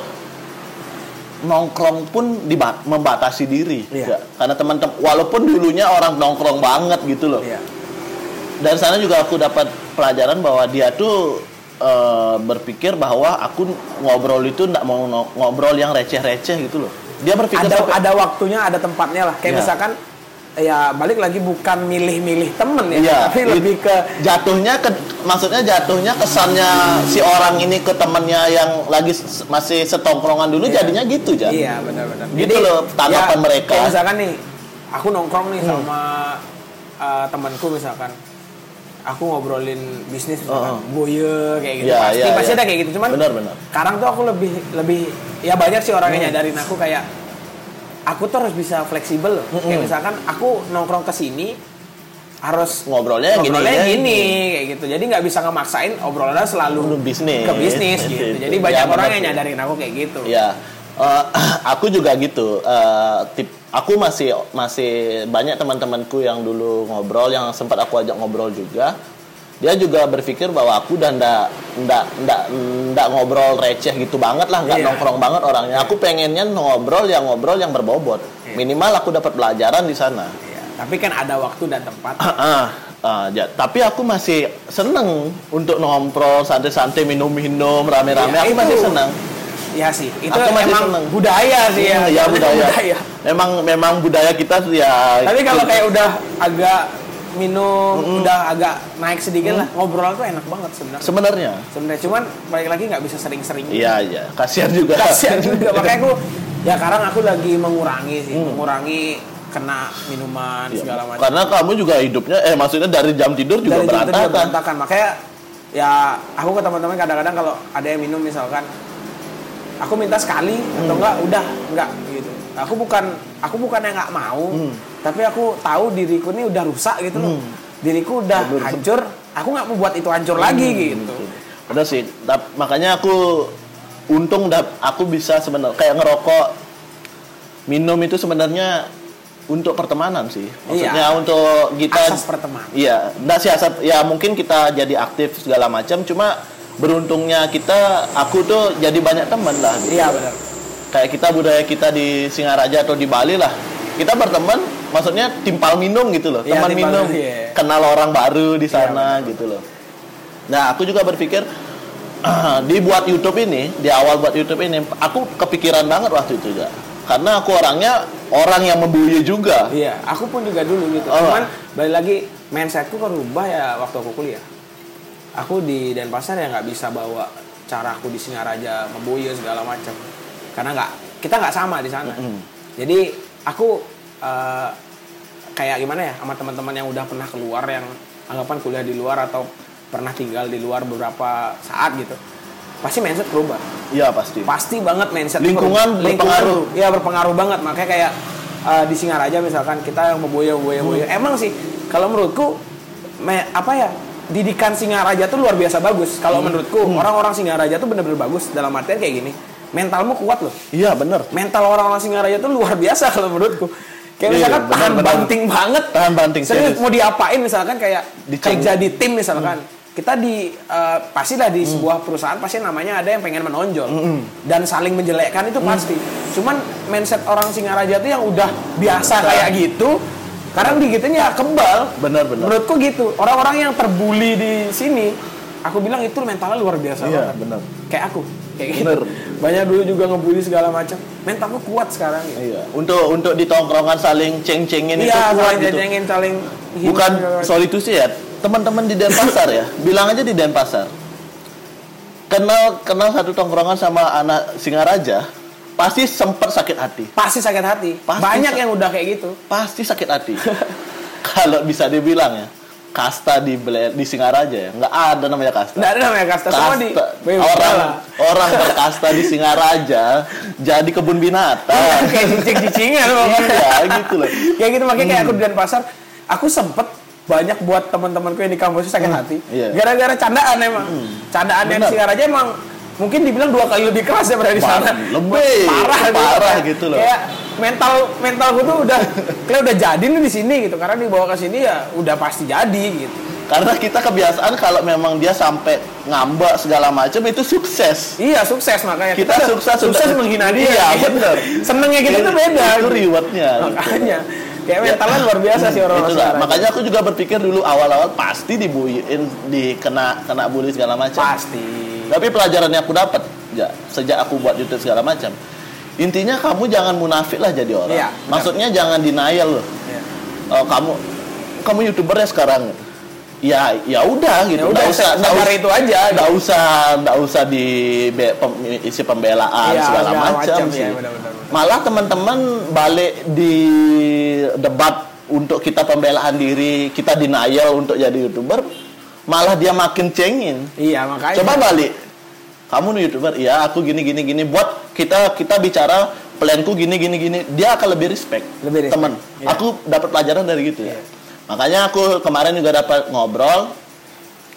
nongkrong pun diba- membatasi diri. Ya, Karena teman-teman walaupun dulunya orang nongkrong banget gitu loh. Iya. dari sana juga aku dapat pelajaran bahwa dia tuh eh, berpikir bahwa aku ngobrol itu nggak mau ngobrol yang receh-receh gitu loh. Dia berpikir ada sampai- ada waktunya ada tempatnya lah kayak Iya. misalkan ya balik lagi bukan milih-milih temen ya Iya, tapi lebih ke jatuhnya ke maksudnya jatuhnya kesannya si orang ini ke temannya yang lagi masih setongkrongan dulu Iya. jadinya gitu iya benar-benar Gitu loh tanggapan mereka. kayak misalkan nih aku nongkrong Hmm. nih sama uh, temanku misalkan aku ngobrolin bisnis misalkan Oh. boye kayak gitu Iya, pasti iya, pasti iya. ada kayak gitu cuman Benar, benar. sekarang tuh aku lebih lebih ya banyak sih orang Hmm. yang nyadarin aku kayak aku tuh harus bisa fleksibel loh. kayak Mm-mm. misalkan aku nongkrong ke sini harus Ngobrolnya gini, ngobrolnya ya, gini, kayak gitu jadi nggak bisa ngemaksain obrolannya selalu Lu bisnis. ke bisnis gitu Gitu. jadi Ya, banyak orang yang nyadarin aku kayak gitu Ya, eh, aku juga gitu. Eh, tip, aku masih masih banyak teman-temanku yang dulu ngobrol, yang sempat aku ajak ngobrol juga. Dia juga berpikir bahwa aku udah ndak ndak ndak ndak ngobrol receh gitu banget lah, nggak Iya. nongkrong banget orangnya. Aku pengennya ngobrol yang ngobrol yang berbobot. Iya. Minimal aku dapat pelajaran di sana. Iya, tapi kan ada waktu dan tempat Ah, ah, ja- tapi aku masih seneng untuk ngobrol santai-santai minum-minum rame-rame. Iya, aku itu. masih seneng. ya sih itu Aku masih emang seneng. budaya sih ya ya Itu budaya. Memang memang budaya kita ya. tapi kalau kayak udah agak minum udah agak naik sedikit lah ngobrol tuh enak banget sebenarnya sebenarnya. sebenarnya cuman balik lagi nggak bisa sering-sering Iya iya. Kasihan juga. kasihan juga makanya aku ya sekarang aku lagi mengurangi sih Hmm. mengurangi kena minuman Iya. segala macam Karena kamu juga hidupnya eh maksudnya dari jam tidur juga Dari jam itu berantakan. berantakan makanya ya aku ke teman-teman kadang-kadang kalau ada yang minum misalkan aku minta sekali Hmm. atau enggak udah enggak gitu aku bukan aku bukan yang nggak mau Hmm. Tapi aku tahu diriku ini udah rusak gitu loh diriku udah rusak. hancur aku nggak mau buat itu hancur lagi gitu Udah sih. Makanya aku untung dap, aku bisa sebenarnya kayak ngerokok minum itu sebenarnya untuk pertemanan sih. Maksudnya Iya. untuk kita asas pertemanan Iya, enggak sih asap. Ya mungkin kita jadi aktif segala macam. Cuma beruntungnya kita, aku tuh jadi banyak teman lah. gitu. iya benar Kayak kita budaya kita di Singaraja atau di Bali lah. Kita berteman, maksudnya timpal minum gitu loh. Teman timpal, minum, iya. kenal orang baru di Iya, sana gitu loh. Nah, aku juga berpikir dibuat YouTube ini, di awal buat YouTube ini, aku kepikiran banget waktu itu juga. Karena aku orangnya orang yang membuli juga. iya aku pun juga dulu gitu Oh. cuman balik lagi mindsetku kan rubah ya waktu aku kuliah aku di Denpasar ya nggak bisa bawa cara aku di Singaraja memboyo segala macam karena nggak kita nggak sama di sana Mm-mm. jadi aku eh, kayak gimana ya sama teman-teman yang udah pernah keluar yang anggapan kuliah di luar atau pernah tinggal di luar beberapa saat gitu pasti mindset berubah Iya pasti. pasti banget mindset Lingkungan berubah. berpengaruh. Iya berpengaruh banget makanya kayak uh, di Singaraja misalkan kita yang boya boya Hmm. emang sih kalau menurutku me- apa ya didikan Singaraja tuh luar biasa bagus kalau Hmm. menurutku orang-orang Singaraja tuh bener-bener bagus dalam artian kayak gini mentalmu kuat loh Iya bener. mental orang-orang Singaraja tuh luar biasa kalau menurutku kayak Iya, misalkan benar, tahan benar. banting banget. Tahan banting, serius mau diapain misalkan kayak Diceng- kayak jadi tim misalkan. Kita di eh, pastilah di sebuah perusahaan pasti namanya ada yang pengen menonjol. Dan saling menjelekkan itu pasti. Cuman mindset orang Singaraja tuh yang udah biasa kayak gitu karena digituin ya kebal. Benar, benar. menurutku gitu. Orang-orang yang terbuli di sini aku bilang itu mentalnya luar biasa Iya, banget. benar. kayak aku kayak gitu Bener. banyak dulu juga ngebully segala macam mentalku kuat sekarang gitu. Iya. Untuk untuk di tongkrongan saling ceng-cengin itu iya kuat saling gitu. jajengin saling Bukan soal itu sih ya. Teman-teman di Denpasar ya. Bilang aja di Denpasar. Kenal kenal satu tongkrongan sama anak Singaraja. pasti sempat sakit hati. pasti sakit hati. Pasti Banyak sa- yang udah kayak gitu. Pasti sakit hati. Kalau bisa dibilang ya, kasta di Bele- di Singaraja ya, nggak ada namanya kasta. Nggak ada namanya kasta, semua di Kasta. orang orang berkasta di Singaraja jadi kebun binatang. kayak cicing-cicingan. Iya, gitu loh. kayak gitu makanya kayak aku di Denpasar aku sempet banyak buat teman-temanku yang di kampus sakit hati iya. gara-gara candaan emang candaan yang Benar. di Singaraja emang mungkin dibilang dua kali lebih keras daripada di Parah, sana lebih. parah Parah Kayak- gitu loh. kayak mental mental gue tuh udah kayak udah jadi nih di sini gitu karena dibawa ke sini ya udah pasti jadi gitu Karena kita kebiasaan kalau memang dia sampai ngambek segala macam itu sukses. iya sukses makanya Kita sukses sukses udah- menghina dia Iya, gitu. bener. senengnya kita tuh beda Itu rewardnya. gitu. makanya kayak mentalnya luar biasa sih Itulah. Singaraja. Makanya aku juga berpikir dulu awal-awal pasti dibuiin, dikena kena bully segala macam. pasti Tapi pelajaran yang aku dapat ya, sejak aku buat YouTube segala macam. Intinya kamu jangan munafik lah jadi orang. Iya, benar. Maksudnya jangan denial loh. Iya. Oh, kamu kamu youtuber ya sekarang. Ya ya udah gitu. Ya udah, Nggak usah nggak usah- itu aja. Nggak usah nggak usah di be- pem- isi pembelaan Iya, segala, macam sih. benar-benar. Malah teman-teman balik di debat untuk kita pembelaan diri, kita denial untuk jadi youtuber, malah dia makin cengin. Iya makanya. Coba balik. Kamu nih youtuber, iya aku gini gini gini. Buat kita kita bicara planku gini gini gini, dia akan lebih respect. Lebih respect, Temen. iya. Aku dapat pelajaran dari gitu ya. Iya. Makanya aku kemarin juga dapat ngobrol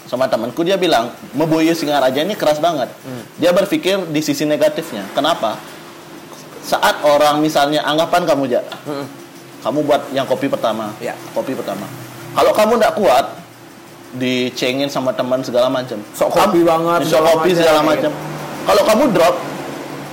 sama temanku dia bilang Meboyo Singaraja ini keras banget. Hmm. Dia berpikir di sisi negatifnya. Kenapa? Saat orang misalnya anggapan kamu ja, Mm-mm. kamu buat yang kopi pertama, Iya. kopi pertama. Kalau kamu tidak kuat, dicengin sama teman segala macam. Sok kopi Kamu- banget, sok kopi segala macam. Kalau kamu drop,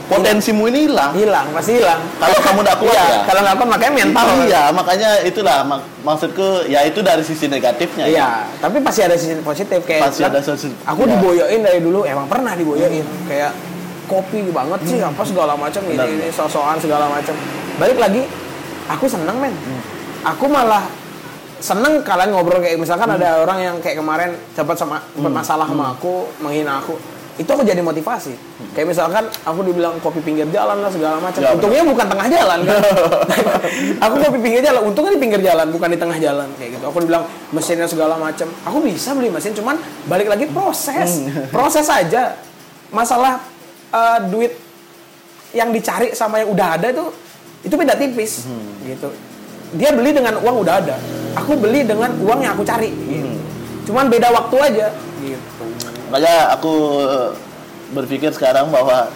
potensimu ini hilang. hilang pasti hilang. Kalau kamu tidak kuat Iya, ya. kalau nggak kuat makanya mental. Iya, makanya itulah mak- maksudku ya itu dari sisi negatifnya. ya. Iya, tapi pasti ada sisi positif kayak Pasti kan ada sisi- Aku iya. diboyoin dari dulu, emang pernah diboyoin kayak kopi banget sih apa segala macam ini, ini sosokan segala macam. Balik lagi, aku seneng men. Hmm. Aku malah seneng kalian ngobrol kayak misalkan Hmm. ada orang yang kayak kemarin dapat sama dapat masalah sama aku, menghina aku. Itu aku jadi motivasi. Kayak misalkan aku dibilang kopi pinggir jalan lah segala macam. Hmm. Ya, Untungnya bukan tengah jalan kan. aku kopi pinggir jalan, untungnya di pinggir jalan bukan di tengah jalan kayak gitu. Aku dibilang mesinnya segala macam. Aku bisa beli mesin cuman balik lagi proses. Hmm. Proses aja. Masalah eh, duit yang dicari sama yang udah ada itu itu beda tipis gitu. Dia beli dengan uang udah ada. Aku beli dengan uang yang aku cari gitu. Cuman beda waktu aja gitu. Makanya aku eh, berpikir sekarang bahwa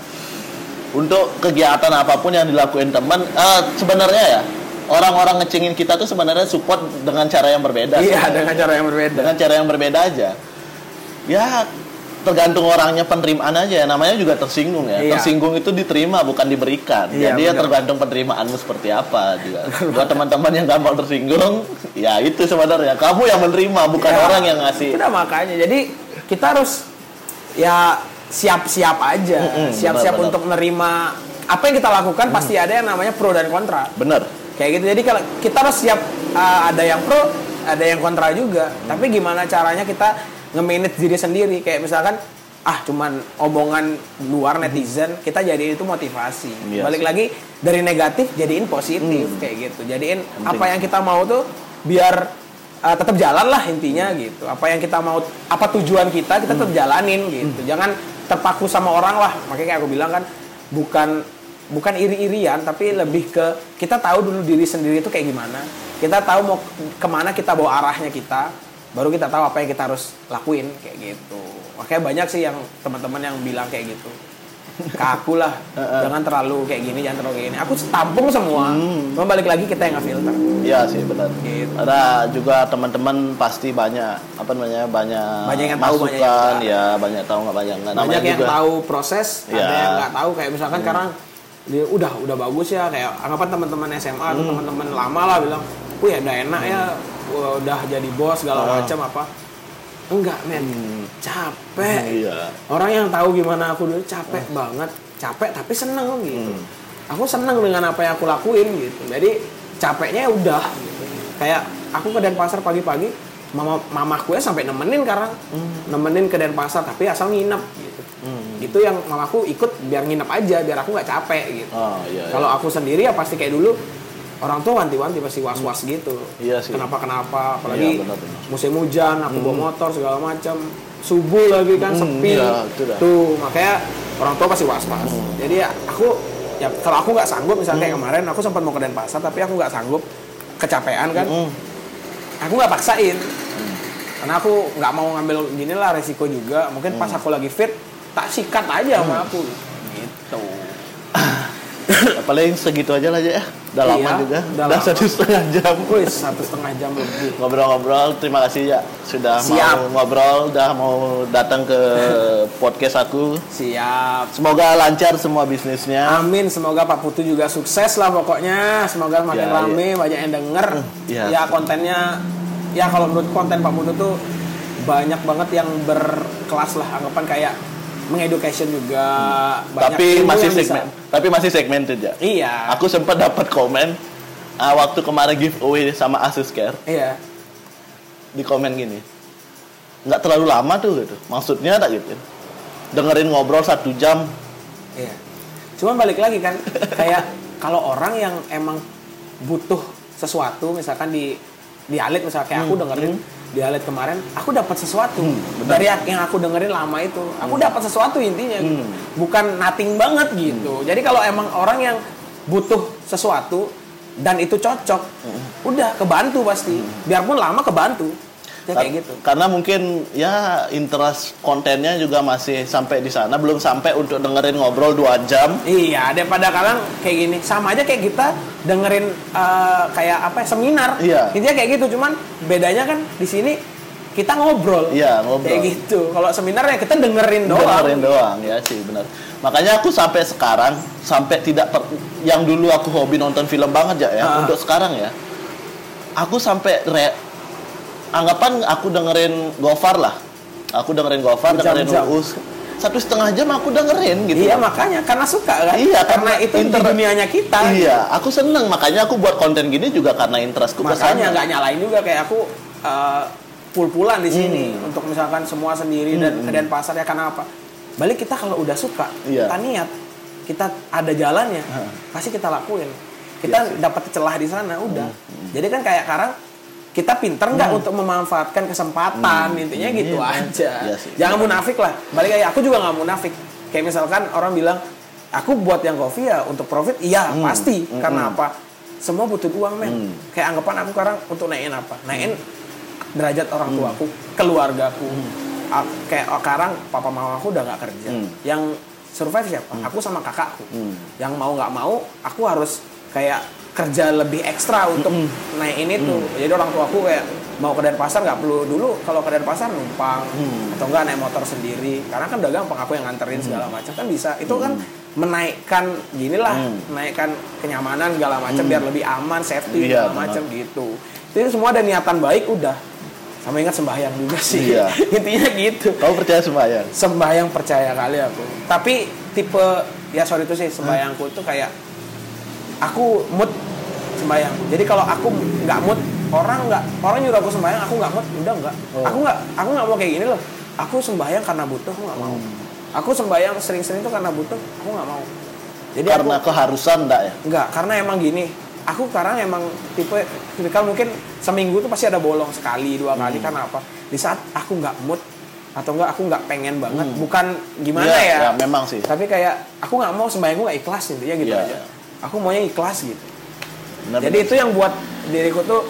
untuk kegiatan apa pun yang dilakuin teman, eh, sebenarnya ya orang-orang ngecengin kita tuh sebenarnya support dengan cara yang berbeda. Iya, sebenarnya. dengan cara yang berbeda. dengan cara yang berbeda aja. Ya tergantung orangnya penerimaan aja ya. Namanya juga tersinggung ya. Iya. Tersinggung itu diterima bukan diberikan. Iya, Jadi ya tergantung penerimaanmu seperti apa juga. Buat teman-teman yang gampang tersinggung, ya itu sebenarnya kamu yang menerima bukan Ya, orang yang ngasih. Udah makanya. Jadi kita harus ya siap-siap aja. Siap-siap benar-benar. untuk menerima apa yang kita lakukan pasti ada yang namanya pro dan kontra. Bener. Kayak gitu. Jadi kalau kita harus siap uh, ada yang pro, ada yang kontra juga. Hmm. Tapi gimana caranya kita nge-manage diri sendiri kayak misalkan ah cuman omongan luar netizen kita jadiin itu motivasi. Hmm. Iya Balik lagi dari negatif jadiin positif Hmm. kayak gitu. Jadiin Penting. apa yang kita mau tuh biar uh, tetap jalan lah intinya gitu. Apa yang kita mau apa tujuan kita kita tetap jalanin gitu. Jangan terpaku sama orang lah. Makanya kayak aku bilang kan bukan bukan iri-irian tapi lebih ke kita tahu dulu diri sendiri itu kayak gimana kita tahu mau ke mana kita bawa arahnya kita baru kita tahu apa yang kita harus lakuin kayak gitu. Makanya banyak sih yang teman-teman yang bilang kayak gitu. Ke aku lah jangan terlalu kayak gini jangan terlalu kayak gini. Aku tampung semua cuma balik lagi kita yang nggak filter Iya sih benar. Gitu. Ada juga teman-teman pasti banyak apa namanya banyak Banyak yang tahu, banyak yang ya banyak tahu nggak banyak nggak. banyak yang juga- tahu proses ada Ya. yang nggak tahu. Kayak misalkan sekarang dia udah udah bagus ya. Kayak anggapan teman-teman SMA atau teman-teman lama lah bilang wih udah enak ya udah jadi bos segala Ah. macam apa enggak men capek Iya. orang yang tahu gimana aku dulu capek banget capek tapi seneng gitu Hmm. aku seneng dengan apa yang aku lakuin gitu jadi capeknya ya udah gitu. kayak aku ke Denpasar pagi-pagi mama mamaku ya sampai nemenin karena Hmm. nemenin ke Denpasar tapi asal nginep gitu Itu yang mamaku ikut biar nginep aja, biar aku nggak capek gitu. Oh iya. iya. Kalau aku sendiri ya pasti kayak dulu orang tua wanti-wanti pasti was-was gitu. Iya sih. Kenapa kenapa? Apalagi Iya, benar-benar. musim hujan, aku bawa motor segala macam. Subuh lagi kan Hmm, sepi. iya, itu dah. Tuh makanya orang tua pasti was-was. Jadi ya aku ya kalau aku nggak sanggup misalnya kayak kemarin aku sempat mau ke Denpasar tapi aku nggak sanggup kecapean kan. Mm. Aku nggak paksain. Karena aku nggak mau ngambil gini lah resiko juga. Mungkin pas aku lagi fit tak sikat aja sama aku. Gitu. Ya, paling segitu aja lah aja ya. Udah lama Iya, juga. udah Udah lama. satu setengah jam. Wih, satu setengah jam lebih. Ngobrol-ngobrol, terima kasih ya sudah Siap. mau ngobrol, udah mau datang ke podcast aku. Siap. Semoga lancar semua bisnisnya. Amin, semoga Pak Putu juga sukses lah pokoknya. Semoga makin Ya, rame, banyak yang denger. Ya. Ya kontennya, ya kalau menurut konten Pak Putu tuh banyak banget yang berkelas lah. Anggapan kayak mengeducation juga. Banyak tapi masih yang bisa. segmen, tapi masih segmented ya. Iya. Aku sempat dapat komen ah, waktu kemarin giveaway sama Asus Care Iya. di komen gini, nggak terlalu lama tuh gitu. Maksudnya tak gitu. Dengerin ngobrol satu jam, Iya. Cuman balik lagi kan, kayak kalau orang yang emang butuh sesuatu, misalkan di di alit misalnya kayak aku dengerin di alit kemarin, aku dapat sesuatu. Dari yang aku dengerin lama itu, aku dapat sesuatu intinya, gitu. bukan nothing banget gitu. Jadi kalau emang orang yang butuh sesuatu dan itu cocok, udah kebantu pasti, biarpun lama kebantu, ya kayak gitu. Karena mungkin ya interest kontennya juga masih sampai di sana, belum sampai untuk dengerin ngobrol dua jam. Iya, daripada kalian kayak gini, sama aja kayak kita dengerin eh, kayak apa ya, seminar. Iya. Intinya kayak gitu, cuman bedanya kan di sini kita ngobrol. Iya, ngobrol. Kayak gitu. Kalau seminar ya kita dengerin doang. Dengerin doang ya sih benar. Makanya aku sampai sekarang sampai tidak per- yang dulu aku hobi nonton film banget ya, ya untuk sekarang ya. Aku sampai re anggapan aku dengerin Gofar lah. Aku dengerin Gofar, dengerin Berjam-jam. Uus. Satu setengah jam aku dengerin gitu. Iya, makanya karena suka kan. Iya, karena karena itu di inter- dunianya kita. Iya, aku seneng makanya aku buat konten gini juga karena interestku Makanya nggak nyalain juga kayak aku eh, pul-pulan di sini Hmm. untuk misalkan semua sendiri dan ke Denpasar ya karena apa? Balik kita kalau udah suka, Iya. kita niat, kita ada jalannya, pasti kita lakuin. Kita Iya dapat celah di sana, udah. Jadi kan kayak sekarang kita pinter nggak untuk memanfaatkan kesempatan intinya gitu Iya. aja. Sih. Jangan munafik lah. Balik kayak aku juga nggak munafik. Kayak misalkan orang bilang aku buat yang kopi ya untuk profit, iya pasti. Karena apa? Semua butuh uang men. Kayak anggapan aku sekarang untuk naikin apa? Naikin derajat orang tuaku, keluargaku. A- Kayak sekarang papa mama aku udah nggak kerja. Hmm. Yang survive siapa? Aku sama kakakku. Hmm. Yang mau nggak mau, aku harus kayak kerja lebih ekstra untuk naikin itu. Jadi orang tuaku kayak mau ke Denpasar nggak perlu dulu kalau ke Denpasar numpang atau enggak naik motor sendiri. Karena kan udah gampang aku yang nganterin segala macam kan bisa. Itu kan menaikkan gini lah, menaikkan kenyamanan segala macam biar lebih aman, safety Iya, segala macam gitu. Itu semua ada niatan baik udah. Sama ingat sembahyang juga sih. Iya. Intinya gitu Kamu percaya sembahyang? sembahyang percaya kali aku tapi tipe ya sorry itu sih sembahyangku itu kayak aku mood sembahyang jadi kalau aku nggak mood orang nggak orang nyuruh aku sembahyang aku nggak mood udah nggak Oh. aku nggak aku nggak mau kayak gini loh aku sembahyang karena butuh aku nggak mau aku sembahyang sering-sering itu karena butuh aku nggak mau jadi aku Karena keharusan enggak ya? Enggak, karena emang gini. Aku sekarang emang tipe tipikal mungkin seminggu tuh pasti ada bolong sekali, dua Hmm. kali karena apa? Di saat aku nggak mood atau enggak aku nggak pengen banget, bukan gimana Iya, ya? ya, memang sih. Tapi kayak aku nggak mau sembahyangku nggak ikhlas intinya gitu Iya, aja. iya. Aku maunya ikhlas gitu. Benar, Jadi itu yang buat diriku tuh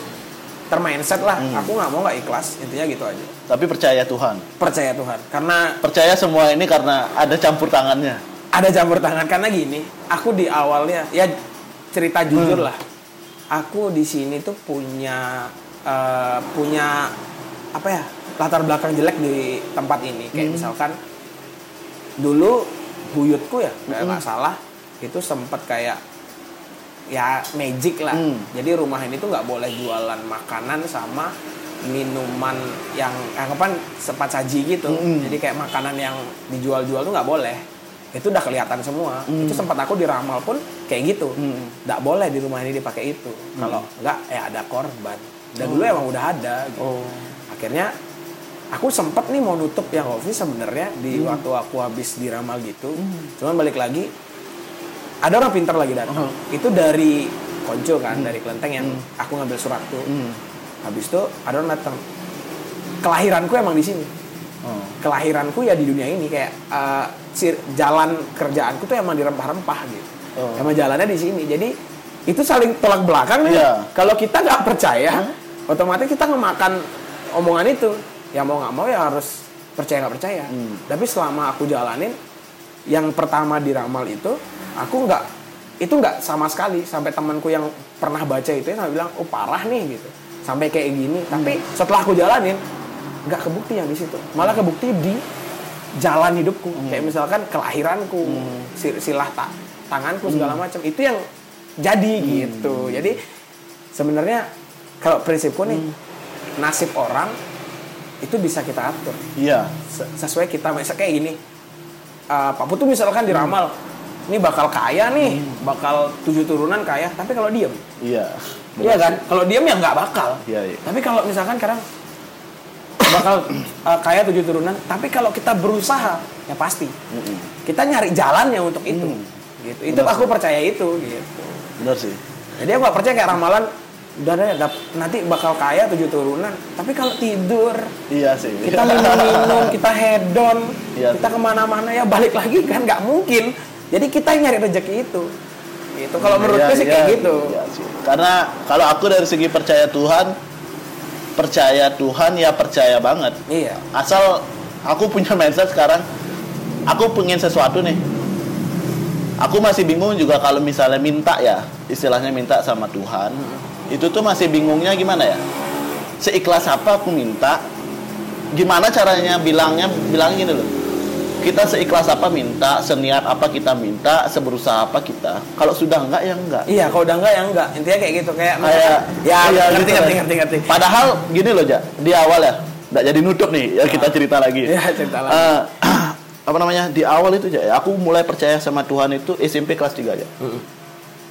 termindset lah. Hmm. Aku nggak mau nggak ikhlas intinya gitu aja. Tapi percaya Tuhan. Percaya Tuhan. Karena Percaya semua ini karena ada campur tangannya. ada campur tangan karena gini aku di awalnya ya cerita jujur lah aku di sini tuh punya eh, punya apa ya latar belakang jelek di tempat ini kayak misalkan dulu buyutku ya nggak nggak salah itu sempet kayak ya magic lah Hmm. jadi rumah ini tuh nggak boleh jualan makanan sama minuman yang anggapan sepat saji gitu Mm-mm. jadi kayak makanan yang dijual-jual tuh nggak boleh itu udah kelihatan semua itu sempat aku diramal pun kayak gitu Mm. nggak boleh di rumah ini dipakai itu kalau nggak ya ada korban dan dulu emang udah ada gitu. Oh. akhirnya aku sempet nih mau nutup yang office sebenarnya di Hmm. waktu aku habis diramal gitu cuman balik lagi ada orang pintar lagi datang itu dari konco kan dari kelenteng yang aku ngambil surat tuh. Hmm. habis itu ada orang datang. Kelahiranku emang di sini. Oh. kelahiranku ya di dunia ini kayak sir- jalan kerjaanku tuh emang di rempah-rempah gitu. Oh. emang jalannya di sini. Jadi itu saling tolak belakang nih Iya. kalau kita nggak percaya otomatis kita ngemakan omongan itu. Ya mau nggak mau ya harus percaya nggak percaya. Hmm. tapi selama aku jalanin yang pertama diramal itu aku nggak itu nggak sama sekali sampai temanku yang pernah baca itu ya bilang oh parah nih gitu. Sampai kayak gini. Tapi setelah aku jalanin nggak kebukti yang di situ. Malah kebukti di jalan hidupku. Kayak misalkan kelahiranku si- silah ta- tanganku segala macam. Itu yang jadi gitu. Jadi sebenarnya kalau prinsipku nih nasib orang itu bisa kita atur. Iya. Se- sesuai kita. Misal kayak gini uh, Pak Putu misalkan diramal ini bakal kaya nih bakal tujuh turunan kaya tapi kalau diem Iya. iya kan kalau diem ya nggak bakal Iya, iya. tapi kalau misalkan sekarang bakal uh, kaya tujuh turunan tapi kalau kita berusaha ya pasti Mm-mm. kita nyari jalannya untuk itu Hmm. gitu itu aku percaya itu gitu Benar sih. jadi aku gak percaya kayak ramalan udah deh nanti bakal kaya tujuh turunan tapi kalau tidur Iya sih. kita minum-minum, kita hedon, Iya. kita ke mana-mana ya balik lagi kan nggak mungkin. Jadi kita yang nyari rezeki itu. Gitu. Kalau menurutku Iya, sih iya, kayak gitu. iya sih. Karena kalau aku dari segi percaya Tuhan, percaya Tuhan ya percaya banget. Iya. Asal aku punya mindset sekarang, aku pengen sesuatu nih. Aku masih bingung juga kalau misalnya minta ya, istilahnya minta sama Tuhan. Itu tuh masih bingungnya gimana ya? Seikhlas apa aku minta? Gimana caranya bilangnya? Bilangnya gini loh. Kita seikhlas apa minta, seniat apa kita minta, seberusaha apa kita. Kalau sudah enggak ya enggak. Iya, kalau udah enggak ya enggak. Intinya kayak gitu kayak Kayak ya iya, ngerti, gitu ngerti, ngerti, ngerti. Padahal gini loh, Ja. Di awal ya, enggak jadi nutup nih. Ya kita cerita lagi. Iya, cerita lagi. Eh, apa namanya? Di awal itu, Ja, aku mulai percaya sama Tuhan itu SMP kelas 3 aja.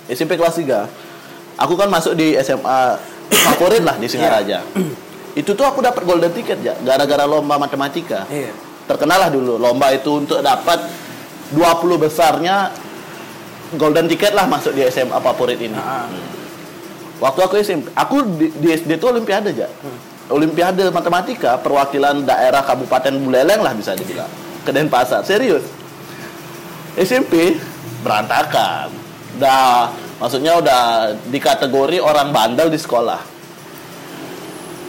SMP kelas 3. Aku kan masuk di SMA favorit lah di Singaraja. itu tuh aku dapat golden ticket ya, gara-gara lomba matematika. Iya. Terkenal lah dulu lomba itu untuk dapat 20 besarnya golden ticket lah masuk di SMA favorit ini. Ah. Waktu aku SMP, aku di, di SD itu olimpiade aja. Olimpiade matematika perwakilan daerah Kabupaten Buleleng lah bisa dibilang. Ke Denpasar, serius. SMP berantakan. Udah maksudnya udah di kategori orang bandel di sekolah.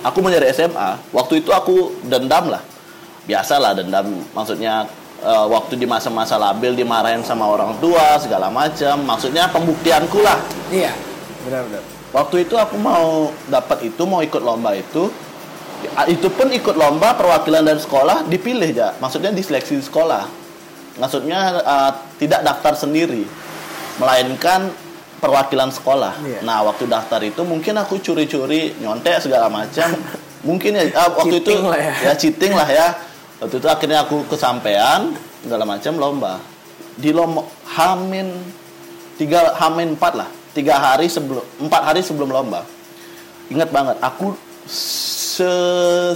Aku mau nyari SMA, waktu itu aku dendam lah. Biasalah dendam, maksudnya eh, waktu di masa-masa labil dimarahin sama orang tua segala macam. Maksudnya pembuktianku lah. Iya. Benar, benar. Waktu itu aku mau dapat itu, mau ikut lomba itu. Itu pun ikut lomba perwakilan dari sekolah dipilih ya. Maksudnya diseleksi di sekolah. Maksudnya uh, tidak daftar sendiri, melainkan perwakilan sekolah. Iya. Nah, waktu daftar itu mungkin aku curi-curi, nyontek segala macam. mungkin ya ah, waktu Cheating itu lah ya. ya cheating lah ya. Waktu itu akhirnya aku kesampaian segala macam lomba. Di lomba Hamin tiga Hamin empat lah. Tiga hari sebelum empat hari sebelum lomba. Ingat banget aku se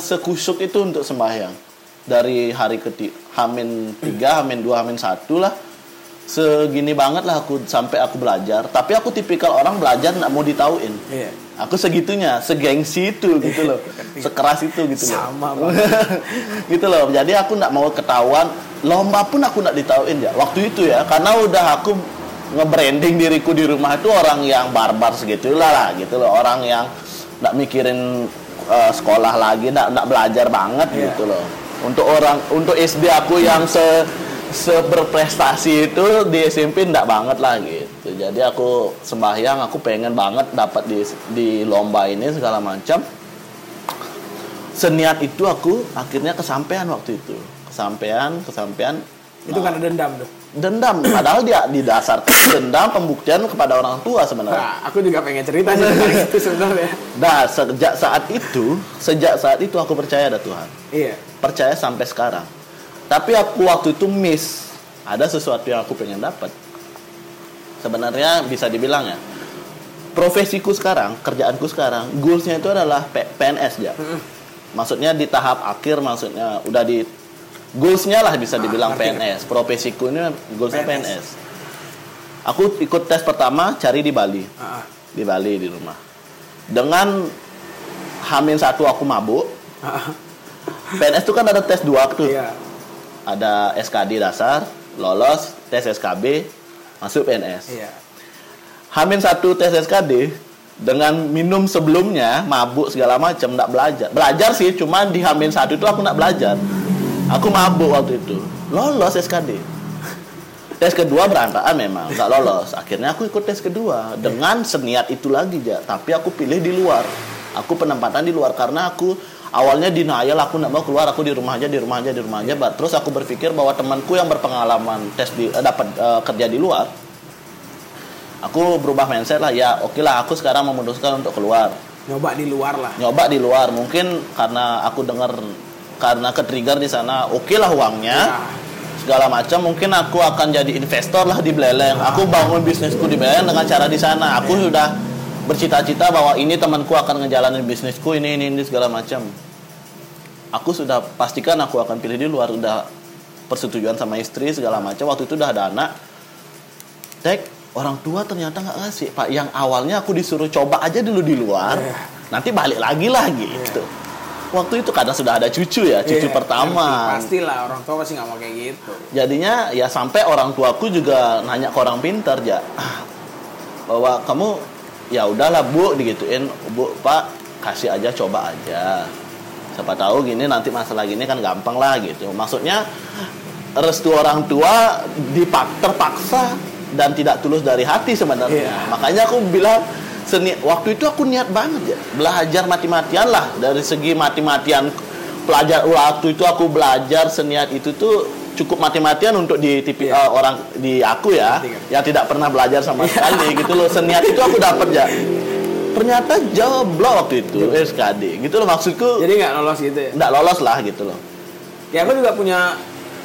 sekusuk itu untuk sembahyang. Dari hari ketiga Hamin tiga Hamin dua Hamin satu lah. Segini banget lah aku sampai aku belajar. Tapi aku tipikal orang belajar nggak mau ditauin. Iya. Aku segitunya segengsi itu gitu loh. Sekeras itu gitu loh. Sama, gitu loh. Jadi aku nggak mau ketahuan. Lomba pun aku nggak ditauin ya. Waktu itu ya karena udah aku nge-branding diriku di rumah itu orang yang barbar segitulah lah gitu loh. Orang yang nggak mikirin eh, sekolah lagi nggak nggak belajar banget Iya. gitu loh. Untuk orang untuk SD aku yang se seberprestasi itu di SMP nggak banget lah gitu. Jadi aku sembahyang aku pengen banget dapat di di lomba ini segala macam. Seniat itu aku akhirnya kesampaian waktu itu. Kesampaian kesampaian. Itu karena dendam tuh. dendam. Padahal dia didasarkan dendam pembuktian kepada orang tua sebenarnya. Nah, aku juga pengen cerita sih itu sebenarnya. nah sejak saat itu sejak saat itu aku percaya ada Tuhan. Iya. percaya sampai sekarang tapi aku waktu itu miss. Ada sesuatu yang aku pengen dapat. Sebenarnya bisa dibilang ya. Profesiku sekarang kerjaanku sekarang goalsnya itu adalah P- PNS ya maksudnya di tahap akhir maksudnya udah di goalsnya lah bisa Ah, dibilang ngerti, PNS profesiku ini goalsnya PNS. PNS. aku ikut tes pertama cari di Bali. Ah, di Bali di rumah. Dengan Hamin satu aku mabuk. Ah, PNS itu kan ada tes dua tuh. Iya ada SKD dasar lolos tes SKB masuk PNS iya. Hamin satu tes SKD dengan minum sebelumnya mabuk segala macam nggak belajar. Belajar sih cuma di Hamin satu itu aku nggak belajar. Aku mabuk waktu itu. Lolos SKD tes kedua berantakan memang nggak lolos. Akhirnya aku ikut tes kedua. Dengan seniat itu lagi ya tapi aku pilih di luar. Aku penempatan di luar karena aku awalnya denial aku nggak mau keluar aku di rumah aja di rumah aja di rumah aja. Ba- terus aku berpikir bahwa temanku yang berpengalaman tes di eh, dapat eh, kerja di luar aku berubah mindset lah. Ya oke lah aku sekarang memutuskan untuk keluar. Nyoba di luar lah. Nyoba di luar mungkin karena aku dengar karena ke trigger di sana oke lah uangnya. Ya. segala macam mungkin aku akan jadi investor lah di Beleleng aku bangun bisnisku di Beleleng dengan cara di sana. Aku sudah bercita-cita bahwa ini temanku akan ngejalanin bisnisku ini ini ini segala macam. Aku sudah pastikan aku akan pilih di luar udah persetujuan sama istri segala macam. Waktu itu udah ada anak. Tek, orang tua ternyata nggak ngasih. Pak yang awalnya aku disuruh coba aja dulu di luar Iya. nanti balik lagi lah gitu. Waktu itu kadang sudah ada cucu ya cucu Iya, pertama. pastilah orang tua pasti nggak mau kayak gitu. Jadinya ya sampai orang tuaku juga nanya ke orang pintar ya "Ah, bahwa kamu ya udahlah bu digituin. Bu pak kasih aja coba aja. Siapa tahu gini nanti masalah gini kan gampang lah gitu. Maksudnya restu orang tua dipak terpaksa dan tidak tulus dari hati sebenarnya. Iya. makanya aku bilang seni waktu itu aku niat banget ya belajar mati-matian lah. Dari segi mati-matian pelajar waktu itu aku belajar seniat itu tuh cukup mati-matian untuk di tipi Iya. eh, orang di aku ya yang tidak pernah belajar sama sekali gitu loh. Seniat itu aku dapat ya ternyata joblok waktu itu. SKD gitu loh maksudku. Jadi nggak lolos gitu ya? Nggak lolos lah gitu loh. Ya aku juga punya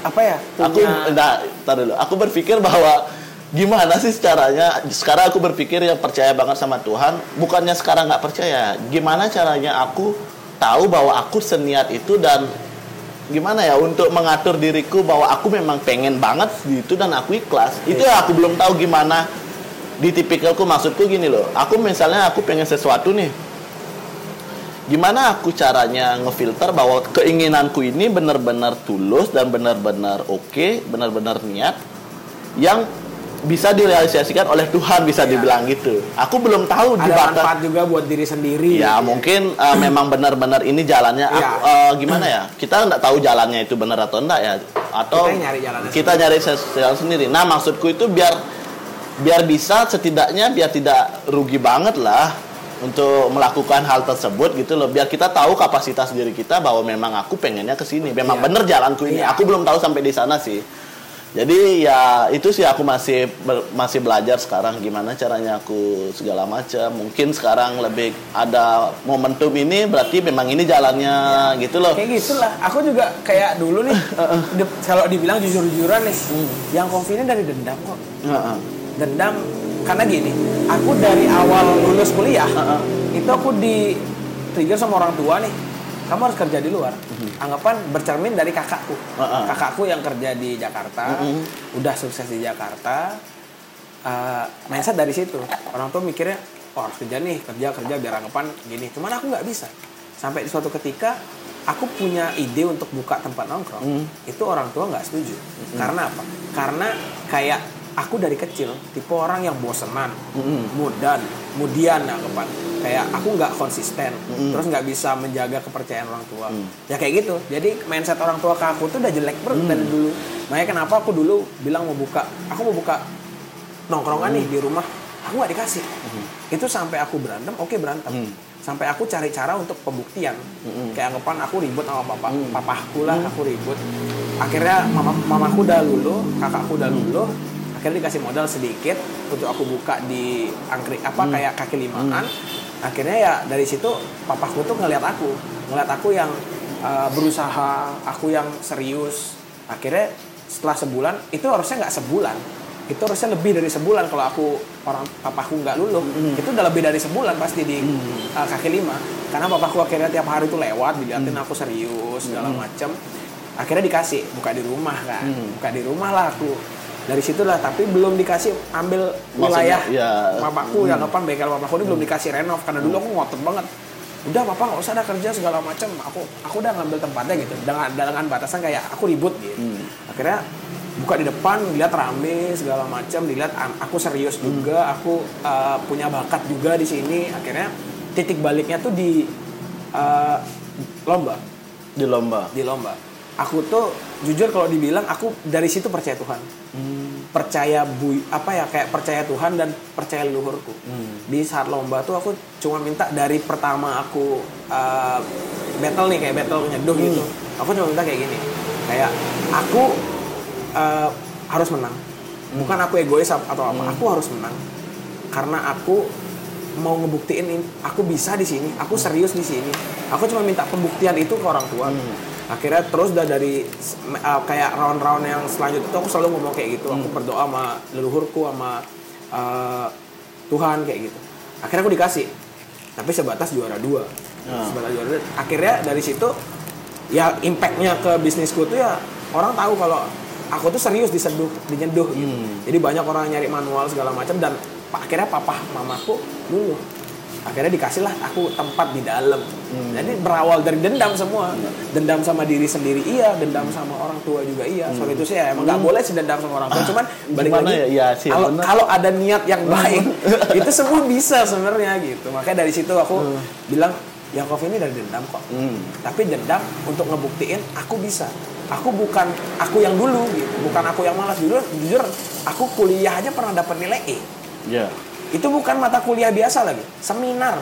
apa ya aku punya enggak tar dulu. Aku berpikir bahwa gimana sih caranya? Sekarang aku berpikir yang percaya banget sama Tuhan. Bukannya sekarang nggak percaya. Gimana caranya aku tahu bahwa aku seniat itu dan gimana ya untuk mengatur diriku bahwa aku memang pengen banget gitu dan aku ikhlas. Itu ya aku belum tahu gimana. Di tipikalku maksudku gini loh aku misalnya aku pengen sesuatu nih. Gimana aku caranya ngefilter bahwa keinginanku ini benar-benar tulus dan benar-benar oke, benar-benar niat yang bisa direalisasikan oleh Tuhan bisa Iya. dibilang gitu. Aku belum tahu di ada batas manfaat juga buat diri sendiri Ya mungkin uh, memang benar-benar ini jalannya. Iya. Aku, uh, gimana ya? Kita nggak tahu jalannya itu benar atau enggak ya? Atau Kita nyari jalannya kita nyari ses- jalan sendiri. Nah maksudku itu biar biar bisa setidaknya biar tidak rugi banget lah untuk melakukan hal tersebut gitu loh. Biar kita tahu kapasitas diri kita bahwa memang aku pengennya ke sini. Memang Iya. bener jalanku ini. Iya. Aku belum tahu sampai di sana sih. Jadi ya itu sih aku masih ber- masih belajar sekarang gimana caranya aku segala macam. Mungkin sekarang lebih ada momentum ini berarti memang ini jalannya gitu loh. kayak gitulah aku juga kayak dulu nih kalau dibilang jujur-jujuran nih Hmm. yang ini dari dendam kok Heeh. dendam karena gini aku dari awal lulus kuliah Heeh. itu aku di trigger sama orang tua nih kamu harus kerja di luar. Anggapan bercermin dari kakakku. Heeh. kakakku yang kerja di Jakarta Mhm. udah sukses di Jakarta eh, mindset dari situ. Orang tua mikirnya oh harus kerja nih kerja kerja biar anggapan gini. Cuman aku nggak bisa. Sampai di suatu ketika aku punya ide untuk buka tempat nongkrong. Mhm. itu orang tua nggak setuju. Karena apa? Karena kayak aku dari kecil tipe orang yang bosenan Mhm. mudan kemudian anggapan kayak aku nggak konsisten Mhm. terus nggak bisa menjaga kepercayaan orang tua Mhm. ya kayak gitu jadi mindset orang tua ke aku tuh udah jelek banget Mhm. dari dulu makanya kenapa aku dulu bilang mau buka aku mau buka nongkrongan nih di rumah aku nggak dikasih itu sampai aku berantem oke berantem Mhm. sampai aku cari cara untuk pembuktian Mhm. kayak anggapan aku ribut sama papa Mhm. papahku lah aku ribut akhirnya mama mamaku udah luluh kakakku udah luluh akhirnya dikasih modal sedikit untuk aku buka di angkrik apa kayak kaki limaan. Akhirnya ya dari situ papaku tuh ngeliat aku ngeliat aku yang uh, berusaha aku yang serius. Akhirnya setelah sebulan itu harusnya nggak sebulan. Itu harusnya lebih dari sebulan kalau aku orang papaku nggak luluh. Hmm. itu udah lebih dari sebulan pasti di uh, kaki lima. Karena papaku akhirnya tiap hari tuh lewat diliatin Hmm. aku serius segala macem. Akhirnya dikasih buka di rumah kan. Hmm. buka di rumah lah aku dari situlah tapi belum dikasih ambil wilayah ya, papaku yang hmm. depan bengkel papaku ini belum dikasih renov karena dulu aku ngotot banget. Udah papa nggak usah ada kerja segala macam aku aku udah ngambil tempatnya gitu dengan dengan batasan kayak aku ribut gitu. Hmm. akhirnya buka di depan dilihat rame segala macam dilihat aku serius juga aku uh, punya bakat juga di sini. Akhirnya titik baliknya tuh di uh, lomba. Di lomba. di lomba aku tuh jujur kalau dibilang aku dari situ percaya Tuhan. Percaya bu apa ya kayak percaya Tuhan dan percaya leluhurku. Di saat lomba tuh aku cuma minta dari pertama aku uh, battle nih kayak battle nyeduh gitu. Aku cuma minta kayak gini kayak aku uh, harus menang. Bukan aku egois atau apa aku harus menang. Karena aku mau ngebuktiin ini, aku bisa di sini aku serius di sini. Aku cuma minta pembuktian itu ke orang tua akhirnya terus dari uh, kayak round-round yang selanjutnya itu aku selalu ngomong kayak gitu. Aku berdoa sama leluhurku sama uh, Tuhan kayak gitu. Akhirnya aku dikasih. Tapi sebatas juara dua. Ah. sebatas juara dua. Akhirnya dari situ ya impactnya ke bisnisku tuh ya orang tahu kalau aku tuh serius diseduh dinyeduh gitu. Hmm. jadi banyak orang nyari manual segala macam dan akhirnya papa mamaku dulu akhirnya dikasihlah aku tempat di dalam. Hmm. jadi berawal dari dendam semua. Dendam sama diri sendiri iya dendam sama orang tua juga iya. Soal itu sih ya emang nggak boleh sih dendam sama orang tua. Cuman balik Hmm. Gimana lagi ya? Sih, kalau ada niat yang baik itu semua bisa sebenarnya gitu. Makanya dari situ aku bilang Yakov ini dari dendam kok. Hmm. tapi dendam untuk ngebuktiin aku bisa. Aku bukan aku yang dulu gitu. Bukan aku yang malas. Dulu jujur aku kuliah aja pernah dapat nilai E. Ya. Itu bukan mata kuliah biasa lagi seminar.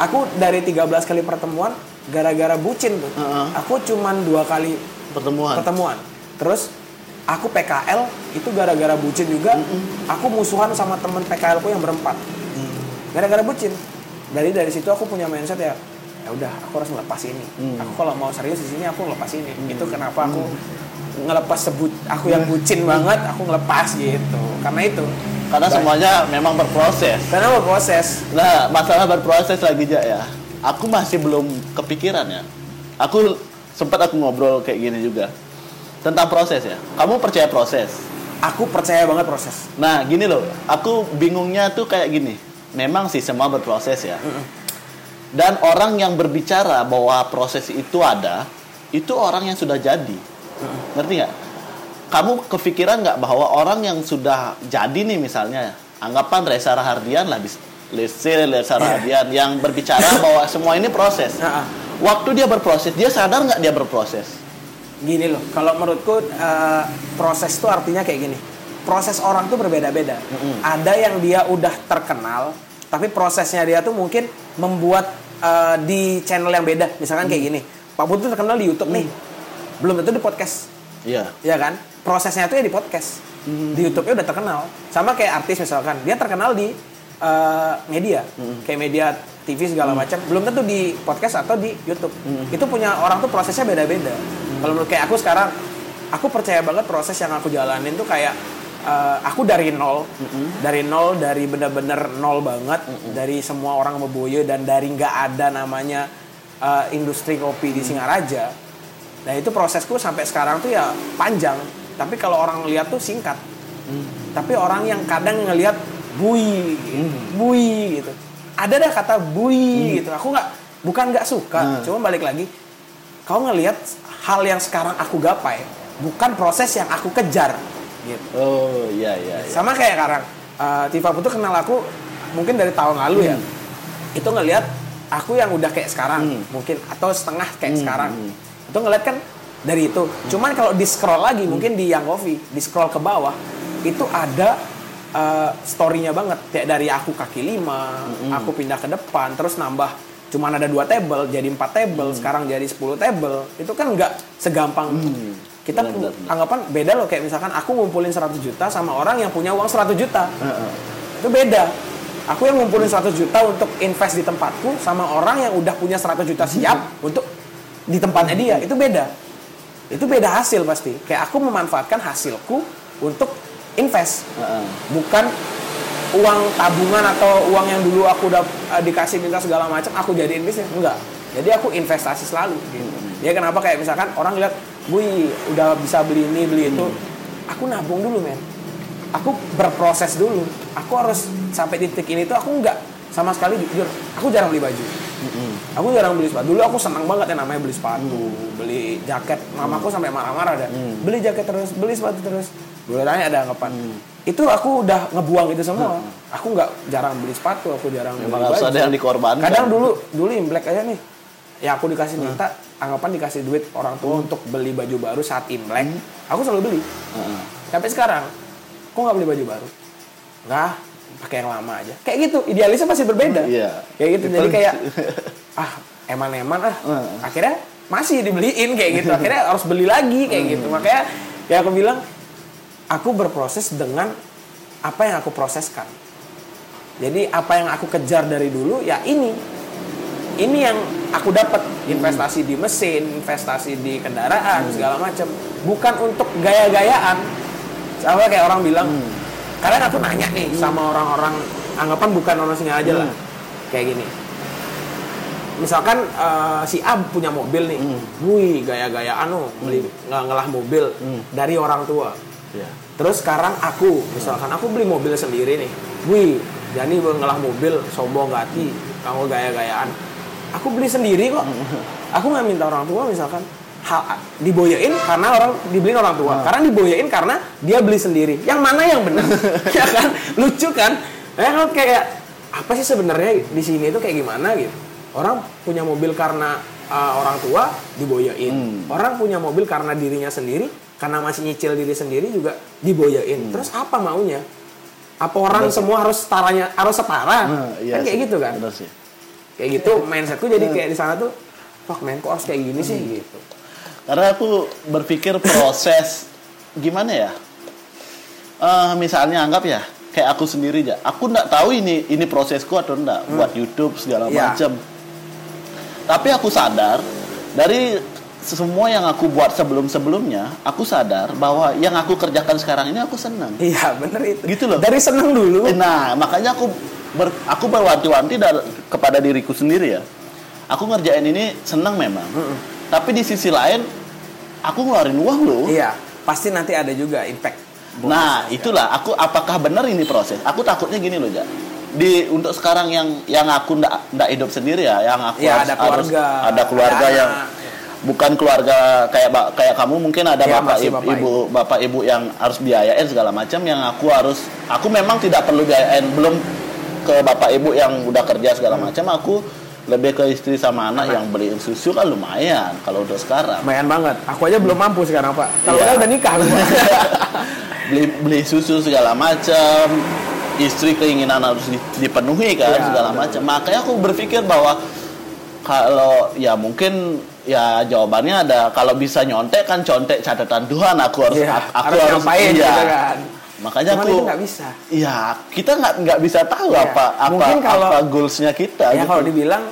Aku dari 13 kali pertemuan gara-gara bucin tuh. Heeh. aku cuman dua kali Pertemuan. pertemuan. Terus aku PKL itu gara-gara bucin juga aku musuhan sama temen PKL ku yang berempat. Gara-gara bucin. Dari dari situ aku punya mindset ya ya udah aku harus ngelepas ini. Hmm. aku kalau mau serius di sini aku ngelepas ini. Itu kenapa aku ngelepas sebut aku yang bucin banget aku ngelepas gitu. Karena itu Karena semuanya memang berproses. karena berproses Nah, masalah berproses lagi Ja ya. Aku masih belum kepikiran ya. Aku sempat aku ngobrol kayak gini juga tentang proses ya. Kamu percaya proses? aku percaya banget proses Nah, gini loh. Aku bingungnya tuh kayak gini. Memang sih semua berproses ya. Dan orang yang berbicara bahwa proses itu ada, itu orang yang sudah jadi. Ngerti nggak? Kamu kepikiran nggak bahwa orang yang sudah jadi nih misalnya, anggapan Reza Rahardian lah, say Reza Rahardian yang berbicara bahwa semua ini proses. Nah, Waktu dia berproses, dia sadar nggak dia berproses? gini loh kalau menurutku eh, proses itu artinya kayak gini. Proses orang tuh berbeda-beda. Ada yang dia udah terkenal tapi prosesnya dia tuh mungkin membuat eh, di channel yang beda. Misalkan kayak gini Pak Putu terkenal di YouTube nih. Belum tentu di podcast. Iya. ya kan prosesnya itu ya di podcast. Di YouTube-nya udah terkenal. Sama kayak artis misalkan. Dia terkenal di eh, media. Kayak media TV segala macam. Belum tentu di podcast atau di YouTube. Itu punya orang tuh prosesnya beda-beda. Kalau menurut kayak aku sekarang aku percaya banget proses yang aku jalanin tuh kayak eh, aku dari nol. Dari nol dari bener-bener nol banget. Dari semua orang meboyo dan dari nggak ada namanya eh, industri kopi di Singaraja. Nah itu prosesku sampai sekarang tuh ya panjang. Tapi kalau orang lihat tuh singkat. Tapi orang yang kadang ngelihat bui, gitu. bui gitu. Ada dah kata bui gitu. Aku nggak, bukan nggak suka. Cuma balik lagi, kau ngelihat hal yang sekarang aku gapai, bukan proses yang aku kejar. Gitu. Oh, iya iya. iya. Sama kayak sekarang, uh, Tifa Putu kenal aku mungkin dari tahun lalu ya. Itu ngelihat aku yang udah kayak sekarang, mungkin atau setengah kayak sekarang. Itu ngeliat kan dari itu. Cuman kalau di scroll lagi, mungkin di Yang Coffee, di scroll ke bawah, itu ada uh, story-nya banget. Kayak dari aku kaki lima, aku pindah ke depan, terus nambah cuman ada dua table jadi empat table sekarang jadi 10 table. Itu kan nggak segampang. Kita Benar, benar, benar. anggapan beda loh kayak misalkan aku ngumpulin 100 juta sama orang yang punya uang 100 juta. Heeh. itu beda. Aku yang ngumpulin 100 juta untuk invest di tempatku sama orang yang udah punya 100 juta siap untuk di tempatnya dia. Itu beda itu beda hasil pasti. Kayak aku memanfaatkan hasilku untuk invest. Heeh. bukan uang tabungan atau uang yang dulu aku udah eh, dikasih minta segala macam aku jadiin bisnis. Enggak. Jadi aku investasi selalu. Gitu. Ya kenapa? Kayak misalkan orang lihat gue udah bisa beli ini beli itu. Aku nabung dulu men. Aku berproses dulu. Aku harus sampai titik ini tuh aku nggak sama sekali jujur. Aku jarang beli baju aku jarang beli sepatu. Dulu aku senang banget yang namanya beli sepatu beli jaket. Mamaku sampai marah-marah dan beli jaket terus beli sepatu terus. Boleh tanya ada anggapan. Itu aku udah ngebuang itu semua. Aku nggak jarang beli sepatu aku jarang Memang beli harus baju. ada yang dikorbankan. kadang dulu dulu imlek aja nih ya aku dikasih minta anggapan dikasih duit orang tua untuk beli baju baru saat imlek. Aku selalu beli. Heeh. sampai sekarang kok nggak beli baju baru? Nggak pakai yang lama aja. Kayak gitu idealisnya pasti berbeda. Iya. kayak gitu. Jadi kayak ah eman-eman ah. Heeh. akhirnya masih dibeliin kayak gitu. Akhirnya harus beli lagi kayak gitu. Makanya ya aku bilang aku berproses dengan apa yang aku proseskan. Jadi apa yang aku kejar dari dulu ya ini. Ini yang aku dapat. Investasi di mesin investasi di kendaraan segala macam bukan untuk gaya-gayaan. Sama kayak orang bilang kadang aku nanya nih sama orang-orang anggapan bukan orang sini aja lah. Kayak gini misalkan eh, si A punya mobil nih, wih gaya-gayaan loh, beli nggak ngelah mobil dari orang tua. Iya. Terus sekarang aku, misalkan aku beli mobil sendiri nih, wih Jani ngelah mobil, sombong gati, kamu gaya-gayaan. Aku beli sendiri kok. Aku nggak minta orang tua misalkan hal diboyain karena orang dibeliin orang tua. Karena diboyain karena dia beli sendiri. Yang mana yang benar? ya kan? Lucu kan? Ya kan kayak apa sih sebenarnya di sini itu kayak gimana gitu. Orang punya mobil karena uh, orang tua diboyain. Orang punya mobil karena dirinya sendiri, karena masih nyicil diri sendiri juga diboyain. Terus apa maunya? Apa orang semua harus setaranya harus setara? Nah, iya kan kayak sih. gitu kan? Bener sih. Kayak gitu mindsetku jadi kayak di sana tuh, fuck man, kok harus kayak gini sih gitu. Karena aku berpikir proses gimana ya? Eh, misalnya anggap ya kayak aku sendiri aja. Aku nggak tahu ini ini prosesku atau enggak buat YouTube segala Iya. macam. Tapi aku sadar dari semua yang aku buat sebelum-sebelumnya, aku sadar bahwa yang aku kerjakan sekarang ini aku senang. Iya bener itu. Gitu loh. Dari seneng dulu. Nah, makanya aku ber, aku berwanti-wanti dar- kepada diriku sendiri ya. Aku ngerjain ini senang memang. Tapi di sisi lain aku ngeluarin uang loh. Iya, pasti nanti ada juga impact. Nah, itulah aku apakah benar ini proses? Aku takutnya gini loh, Ja. Di untuk sekarang yang yang aku ndak ndak hidup sendiri ya, yang aku Ya, harus, ada keluarga, harus- ada keluarga ada yang anak. bukan keluarga kayak kayak kamu mungkin ada Ya, bapak, ibu, bapak, ibu bapak ibu yang harus biayain segala macam yang aku harus aku memang tidak perlu biayain belum ke bapak ibu yang udah kerja segala Hmm. macam aku lebih ke istri sama anak, yang beliin susu kan lumayan kalau untuk sekarang Lumayan banget. Aku aja belum mampu sekarang pak. Kalau Iya. saya udah nikah. beli beli susu segala macam istri keinginan harus di- dipenuhi kan Iya, segala macam makanya aku berpikir bahwa kalau ya mungkin ya jawabannya ada kalau bisa nyontek kan contek catatan Tuhan aku harus Iya, aku, harus harus ngapain gitu kan. makanya Cuman aku nggak bisa. Iya, kita nggak nggak bisa tahu Iya. apa apa kalau- apa goalsnya kita. ya gitu. kalau dibilang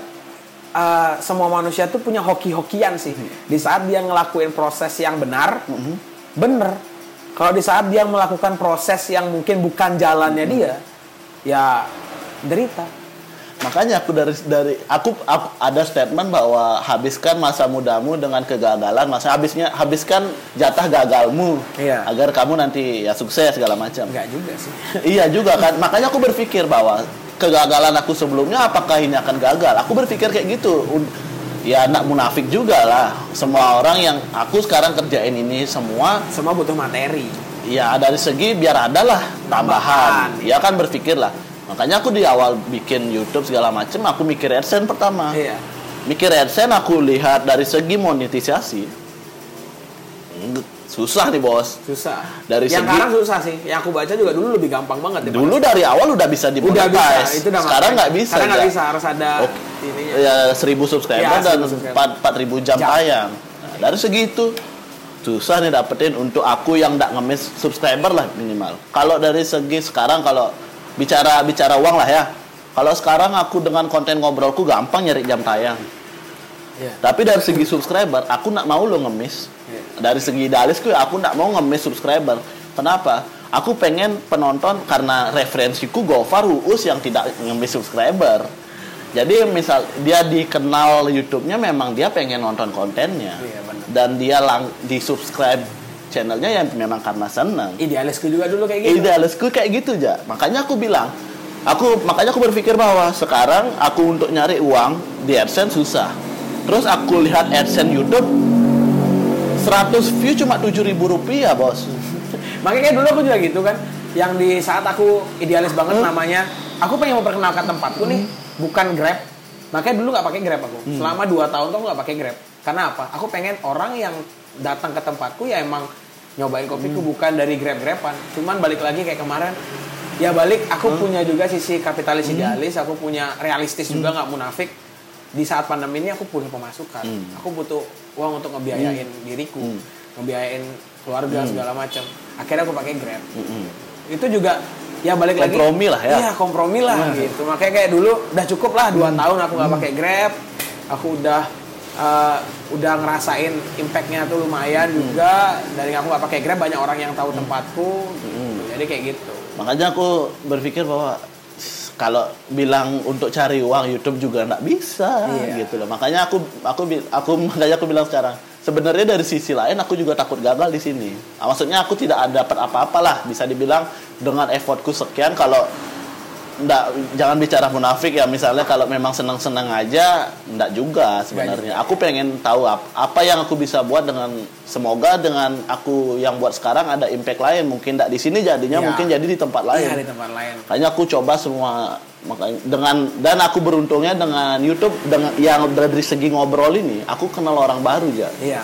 uh, semua manusia tuh punya hoki-hokian sih. Di saat dia ngelakuin proses yang benar, bener. Kalau di saat dia melakukan proses yang mungkin bukan jalannya dia, ya derita. Makanya aku dari dari aku, ada statement bahwa habiskan masa mudamu dengan kegagalan, masa habisnya habiskan jatah gagalmu Iya. agar kamu nanti ya sukses segala macam. Enggak juga sih. iya juga kan. Makanya aku berpikir bahwa kegagalan aku sebelumnya apakah ini akan gagal? Aku berpikir kayak gitu. Ya anak munafik juga lah. Semua orang yang aku sekarang kerjain ini semua Semua butuh materi. ya dari segi biar ada lah tambahan. Tambahan. Ya kan berpikir lah. Makanya aku di awal bikin YouTube segala macam aku mikir AdSense pertama. Iya. Mikir AdSense aku lihat dari segi monetisasi. Susah nih bos. Susah. Dari yang segi- sekarang susah sih. Yang aku baca juga dulu lebih gampang banget. Dulu dari awal udah bisa udah dimonetize. bisa itu udah Sekarang nggak bisa. sekarang nggak bisa harus ada Oke. ininya Ya 1000 subscriber Ya, dan 1000 subscriber. 4 4000 jam, Jam. tayang. Nah, dari segitu susah nih dapetin untuk aku yang nggak ngemis subscriber lah minimal. Kalau dari segi sekarang kalau bicara bicara uang lah ya. Kalau sekarang aku dengan konten ngobrolku gampang nyari jam tayang. Iya. Tapi dari segi subscriber, aku nggak mau lo ngemis. Iya. Dari segi idealisku, aku nggak mau ngemis subscriber. Kenapa? aku pengen penonton karena referensiku Gofar Uus yang tidak ngemis subscriber. Jadi misal dia dikenal YouTube-nya memang dia pengen nonton kontennya. Iya. Dan dia lang di subscribe channelnya yang memang karena senang. Idealisku juga dulu kayak gitu. Idealisku kayak gitu aja. Makanya aku bilang, aku makanya aku berpikir bahwa sekarang aku untuk nyari uang di AdSense susah. Terus aku lihat AdSense YouTube 100 view cuma 7.000 rupiah bos. Makanya dulu aku juga gitu kan. Yang di saat aku idealis banget Hmm. namanya, aku pengen memperkenalkan tempatku nih, bukan Grab. Makanya dulu nggak pakai Grab aku. Hmm. Selama 2 tahun tuh nggak pakai Grab. Karena apa? Aku pengen orang yang datang ke tempatku ya emang nyobain kopiku Hmm. bukan dari Grab-Graban. Cuman balik lagi kayak kemarin, ya balik aku Hmm. punya juga sisi kapitalis idealis, aku punya realistis juga nggak munafik. Di saat pandemi ini aku punya pemasukan. Hmm. Aku butuh uang untuk ngebiayain diriku, Hmm. ngebiayain keluarga segala macam. Akhirnya aku pakai Grab. Mm-mm. itu juga ya balik lagi. Kompromi lah ya. iya kompromi lah gitu. Makanya kayak dulu udah cukup lah dua tahun aku nggak pakai grab. Aku udah eh, udah ngerasain impactnya tuh lumayan juga. Dari aku nggak pakai grab banyak orang yang tahu tempatku. Jadi kayak gitu. Makanya aku berpikir bahwa kalau bilang untuk cari uang YouTube juga nggak bisa Iya. gitu loh. Makanya aku aku aku makanya aku bilang sekarang sebenarnya dari sisi lain aku juga takut gagal di sini. Ah, Maksudnya aku tidak ada dapat apa-apa lah bisa dibilang dengan effortku sekian kalau ndak jangan bicara munafik ya misalnya kalau memang senang-senang aja ndak juga sebenarnya aku pengen tahu ap- apa yang aku bisa buat dengan semoga dengan aku yang buat sekarang ada impact lain mungkin ndak di sini jadinya Ya. mungkin jadi di tempat lain iya di tempat lain Makanya aku coba semua makanya dengan dan aku beruntungnya dengan YouTube dengan yang dari segi ngobrol ini aku kenal orang baru ya. iya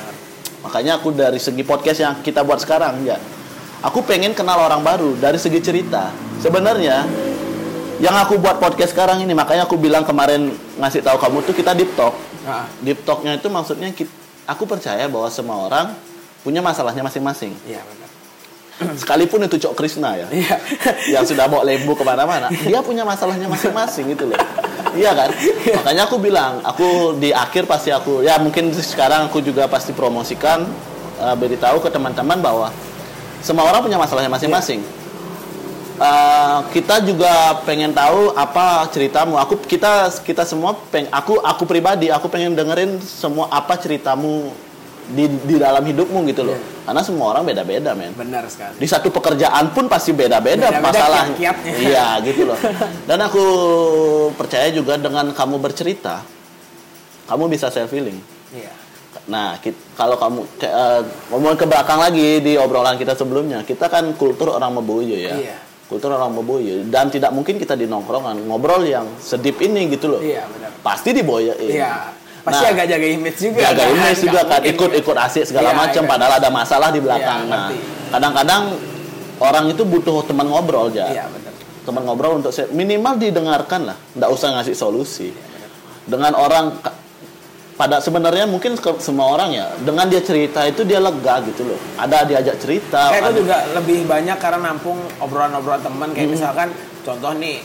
Makanya aku dari segi podcast yang kita buat sekarang ya. Aku pengen kenal orang baru dari segi cerita. Sebenarnya yang aku buat podcast sekarang ini makanya aku bilang kemarin ngasih tahu kamu tuh kita deep talk. Ah, Deep talknya itu maksudnya kit- aku percaya bahwa semua orang punya masalahnya masing-masing. iya benar. Sekalipun itu Cok Krisna ya iya. yang sudah bawa lembu ke mana-mana dia punya masalahnya masing-masing gitu loh. Iya kan? Makanya aku bilang aku di akhir pasti aku ya mungkin sekarang aku juga pasti promosikan eh, beritahu ke teman-teman bahwa semua orang punya masalahnya masing-masing Eh, kita juga pengen tahu apa ceritamu. Aku kita kita semua peng aku aku pribadi aku pengen dengerin semua apa ceritamu di di dalam hidupmu gitu loh. Iya. karena semua orang beda-beda men. Benar sekali. Di satu pekerjaan pun pasti beda-beda Beda-beda masalah iya gitu loh. Dan aku percaya juga dengan kamu bercerita kamu bisa self healing iya. Nah kit- kalau kamu ke- eh, ngomong ke belakang lagi di obrolan kita sebelumnya kita kan kultur orang Meboyo ya. Iya. Kultur orang Meboyo dan tidak mungkin kita di nongkrongan ngobrol yang sedip ini gitu loh. Iya benar. Pasti diboyain iya. Pasti Nah, agak jaga image juga jaga kan? image juga kan. Mungkin. ikut-ikut asik segala Iya, macam iya. padahal ada masalah di belakang. Iya, nah kadang-kadang orang itu butuh teman ngobrol ya iya benar. Teman ngobrol untuk minimal didengarkan lah. Nggak usah ngasih solusi. Iya, dengan orang pada sebenarnya mungkin semua orang ya dengan dia cerita itu dia lega gitu loh ada diajak cerita Kayak aku ada- juga lebih banyak karena nampung obrolan-obrolan teman Hmm. kayak misalkan contoh nih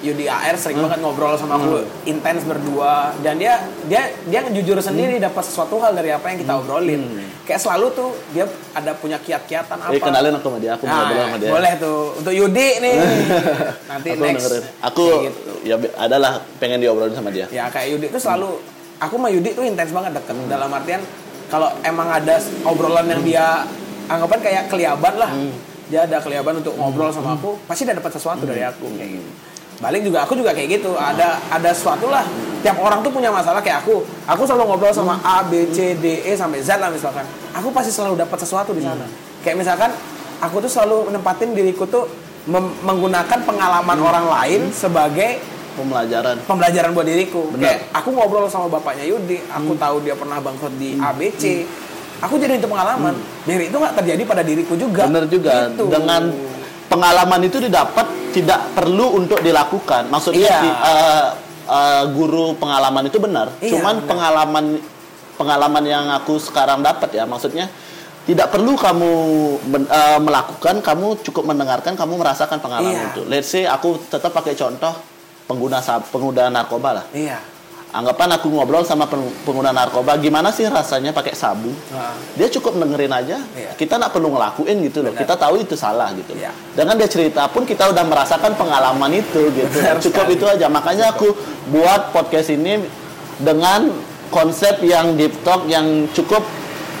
Yudi AR sering banget ngobrol sama aku Hmm. intens berdua dan dia dia dia jujur sendiri dapat sesuatu hal dari apa yang kita obrolin. Kayak selalu tuh dia ada punya kiat-kiatan apa. Hmm. eh kenalin aku sama dia aku Nah, ngobrol sama dia boleh tuh untuk Yudi nih. Nanti aku next. dengerin aku gitu. ya adalah pengen diobrolin sama dia Ya kayak Yudi tuh selalu aku sama Yudi tuh intens banget deket Hmm. dalam artian kalau emang ada obrolan yang dia anggapan kayak keliaban lah. Hmm. Dia ada keliaban untuk ngobrol sama aku, pasti dia dapat sesuatu dari aku kayak gitu. Balik juga aku juga kayak gitu. Ada ada sesuatu lah. Tiap orang tuh punya masalah kayak aku. Aku selalu ngobrol sama A, B, C, D, E sampai Z lah misalkan. Aku pasti selalu dapat sesuatu di sana. Kayak misalkan aku tuh selalu menempatin diriku tuh menggunakan pengalaman orang lain sebagai pembelajaran pembelajaran buat diriku. Benar. Kayak aku ngobrol sama bapaknya Yudi, aku tahu dia pernah bangkrut di ABC. Aku jadi itu pengalaman. Dari itu nggak terjadi pada diriku juga. Bener juga Gitu. dengan pengalaman itu didapat tidak perlu untuk dilakukan. Maksudnya Iya. di- eh, eh, guru pengalaman itu benar. Iya, Cuman benar. pengalaman pengalaman yang aku sekarang dapat ya, maksudnya tidak perlu kamu men- eh, melakukan, kamu cukup mendengarkan, kamu merasakan pengalaman Iya. itu. Let's say aku tetap pakai contoh pengguna pengguna narkoba lah. Iya. anggapan aku ngobrol sama peng- pengguna narkoba gimana sih rasanya pakai sabu Nah, dia cukup dengerin aja Iya. kita nggak perlu ngelakuin gitu loh Benar. kita tahu itu salah gitu Iya. dengan dia cerita pun kita udah merasakan pengalaman itu gitu Benar cukup sekali. itu aja makanya aku buat podcast ini dengan konsep yang deep talk yang cukup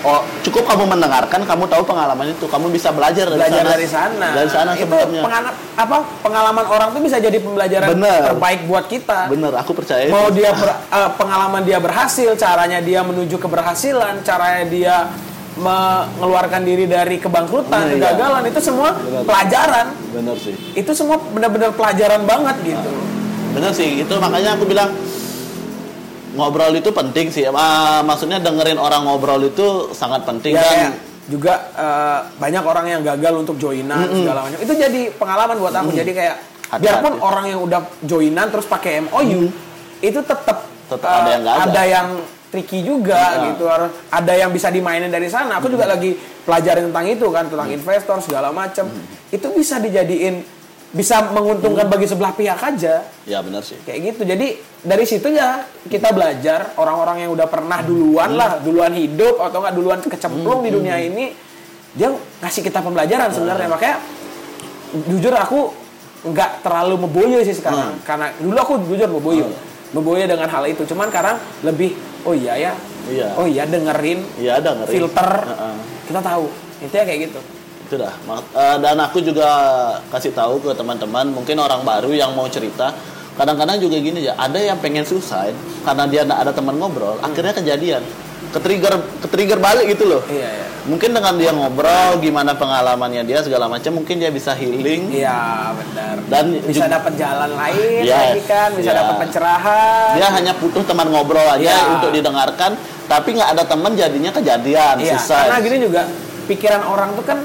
oh, cukup kamu mendengarkan kamu tahu pengalaman itu kamu bisa belajar dari belajar sana dari sana. dari sana itu pengana- apa pengalaman orang tuh bisa jadi pembelajaran Bener. terbaik buat kita. bener aku percaya itu. Mau dia ber- eh, pengalaman dia berhasil, caranya dia menuju keberhasilan, caranya dia mengeluarkan diri dari kebangkrutan, Iya. kegagalan itu semua Benar. pelajaran. bener sih Itu semua benar-benar pelajaran banget gitu. bener sih itu makanya aku bilang ngobrol itu penting sih Ma- maksudnya dengerin orang ngobrol itu sangat penting Ya, dan kayak juga eh, banyak orang yang gagal untuk joinan segala macam. Itu jadi pengalaman buat aku. Jadi kayak Hati-hati. biarpun orang yang udah joinan terus pakai MOU itu tetap Tetap ada yang gagal. ada yang tricky juga Iya. gitu. Ada yang bisa dimainin dari sana. Aku juga lagi pelajarin tentang itu kan, tentang investor segala macam. Itu bisa dijadiin bisa menguntungkan bagi sebelah pihak aja. Ya bener sih. Kayak gitu. Jadi dari situ ya kita belajar orang-orang yang udah pernah duluan lah duluan hidup atau nggak duluan kecemplung di dunia ini dia ngasih kita pembelajaran sebenarnya. Makanya jujur aku nggak terlalu meboyo sih sekarang. Karena dulu aku jujur meboyo meboyo dengan hal itu. Cuman sekarang lebih oh iya ya. Iya. oh iya dengerin iya ada ngeri filter. Heeh. kita tahu. Intinya kayak gitu itu dah. Ma- eh, dan aku juga kasih tahu ke teman-teman mungkin orang baru yang mau cerita. Kadang-kadang juga gini ya ada yang pengen suicide karena dia nggak ada teman ngobrol akhirnya kejadian. Ketrigger ketrigger balik gitu loh. Iya iya. Mungkin dengan dia ngobrol gimana pengalamannya dia segala macam mungkin dia bisa healing. Iya benar. Dan bisa dapat jalan lain Yes, lagi kan bisa iya. dapat pencerahan. Dia hanya butuh teman ngobrol aja Iya. untuk didengarkan tapi nggak ada teman jadinya kejadian Iya, karena gini juga pikiran orang tuh kan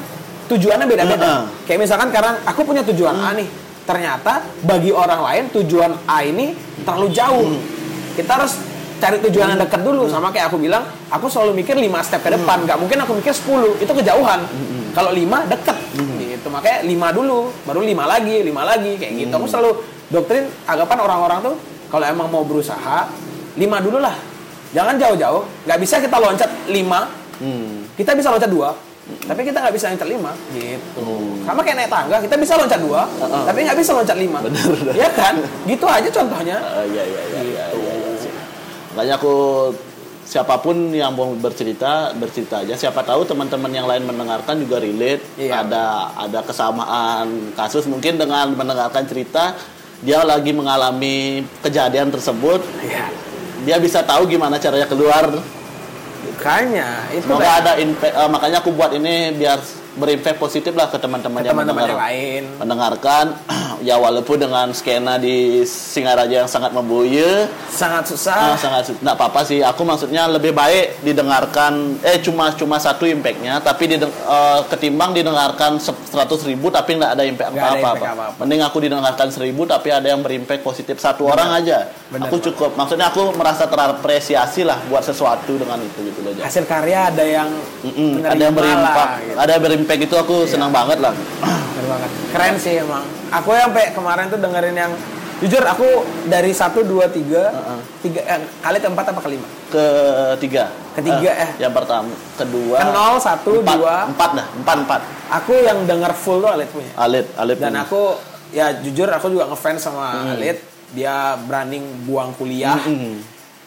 tujuannya beda-beda. Heeh. Kayak misalkan sekarang aku punya tujuan A nih, ternyata bagi orang lain tujuan A ini terlalu jauh. Kita harus cari tujuan yang dekat dulu. Sama kayak aku bilang, aku selalu mikir 5 step ke depan, nggak mungkin aku mikir 10, itu kejauhan. Kalau 5 deket, gitu. Makanya 5 dulu, baru 5 lagi, 5 lagi, kayak gitu. Aku selalu doktrin anggapan orang-orang tuh kalau emang mau berusaha, 5 dulu lah. Jangan jauh-jauh, nggak bisa kita loncat 5, Hmm. kita bisa loncat dua tapi kita nggak bisa loncat lima gitu sama kayak naik tangga kita bisa loncat dua Heeh. tapi nggak bisa loncat lima Bener, bener. ya kan gitu aja contohnya Eh, iya iya iya iya iya, iya sih. Makanya aku siapa pun yang mau bercerita bercerita aja. Siapa tahu teman-teman yang lain mendengarkan juga relate. Iya. Ada ada kesamaan kasus mungkin dengan mendengarkan cerita dia lagi mengalami kejadian tersebut. Iya. Dia bisa tahu gimana caranya keluar. Makanya itu Semoga ada eh, makanya aku buat ini biar berimpact positif lah ke teman-teman yang yang lain mendengarkan ya walaupun dengan skena di Singaraja yang sangat membuye sangat Ah, susah sangat nggak apa-apa sih. Aku maksudnya lebih baik didengarkan eh cuma cuma satu impactnya, tapi dideng, eh, ketimbang didengarkan seratus ribu tapi nggak ada impact apa-apa. Mending aku didengarkan seribu tapi ada yang berimpact positif satu orang aja. Benar, aku cukup. Maksudnya aku merasa terapresiasi lah buat sesuatu dengan itu gitu loh. Hasil karya ada yang Mm-mm, penerima ada yang berimpact, gitu. ada yang berimpact itu aku senang banget lah. Keren banget keren sih emang aku yang sampai kemarin tuh dengerin yang jujur aku dari satu dua tiga tiga eh, kali keempat apa kelima Ketiga. Ketiga, eh. Yang pertama, kedua. Ke nol, satu, empat, dua. Empat dah, empat empat. aku yang denger full tuh Alit punya Alit, Alit. dan punya. aku ya jujur aku juga ngefans sama Hmm. Alit dia berani buang kuliah Mm-mm.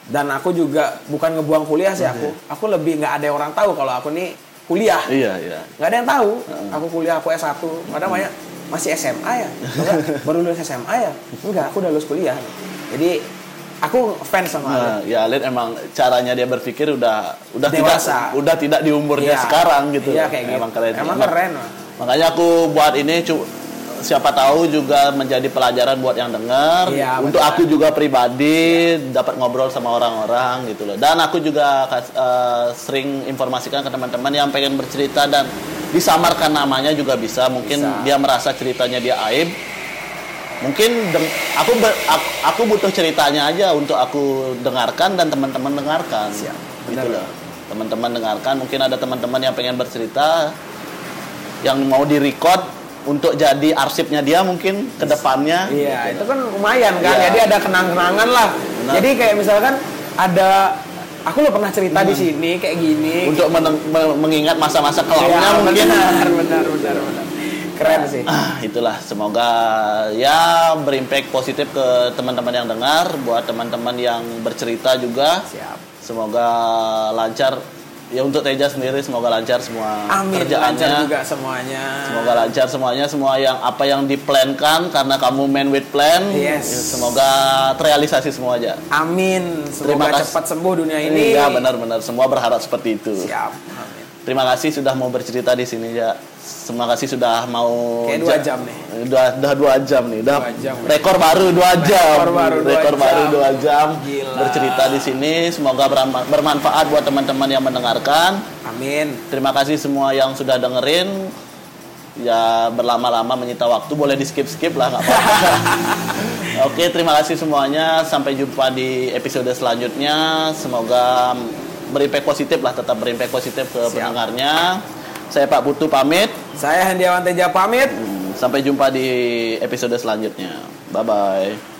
dan aku juga bukan ngebuang kuliah sih aku aku lebih nggak ada orang tahu kalau aku nih kuliah Iya, iya. nggak ada yang tahu aku kuliah aku S1 padahal banyak masih SMA ya Enggak, baru lulus SMA ya enggak aku udah lulus kuliah jadi aku fans sama Alit Nah, ya Alit emang caranya dia berpikir udah udah Dewasa. tidak udah tidak di umurnya Iya. sekarang gitu. iya kayak emang gitu keren. emang keren Mas. Makanya aku buat ini siapa tahu juga menjadi pelajaran buat yang dengar. Iya, Untuk aku juga pribadi dapat ngobrol sama orang-orang gitu loh. Dan aku juga eh, sering informasikan ke teman-teman yang pengen bercerita dan disamarkan namanya juga bisa. Mungkin Bisa. dia merasa ceritanya dia aib. Mungkin aku, ber- aku aku butuh ceritanya aja untuk aku dengarkan dan teman-teman dengarkan. Siap, Gitu loh. Teman-teman dengarkan, mungkin ada teman-teman yang pengen bercerita yang mau direcord untuk jadi arsipnya dia mungkin ke depannya. iya itu kan lumayan kan Iya. jadi ada kenang-kenangan lah benar. Jadi kayak misalkan ada aku lo pernah cerita di sini kayak gini. Untuk me- mengingat masa-masa kelamnya Iya, mungkin. benar, benar, benar, benar. Keren sih. Ah, itulah semoga ya berimpact positif ke teman-teman yang dengar, buat teman-teman yang bercerita juga. Siap. Semoga lancar. Ya untuk Teja sendiri semoga lancar semua Amin. kerjaannya. Lancar juga semuanya. Semoga lancar semuanya, semua yang apa yang diplankan karena kamu man with plan. Yes. Semoga terrealisasi semua aja. Amin. Terima Semoga kasih. cepat sembuh dunia ini. Iya benar-benar semua berharap seperti itu. Siap. Amin. Terima kasih sudah mau bercerita di sini ya. Terima kasih sudah mau Kayak dua ja- jam nih. Udah udah dua jam nih. Udah Dua jam. rekor baru dua jam. Rekor baru dua Rekor jam. baru dua jam. Gila. Bercerita di sini. Semoga bermanfa- bermanfaat buat teman-teman yang mendengarkan. Amin. Terima kasih semua yang sudah dengerin. Ya berlama-lama menyita waktu boleh di skip skip lah nggak apa-apa. Oke terima kasih semuanya. Sampai jumpa di episode selanjutnya. Semoga berimpact positif lah tetap berimpact positif ke Siap. pendengarnya. Saya Pak Putu pamit. Saya Hendiawan Teja pamit. Sampai jumpa di episode selanjutnya. Bye bye.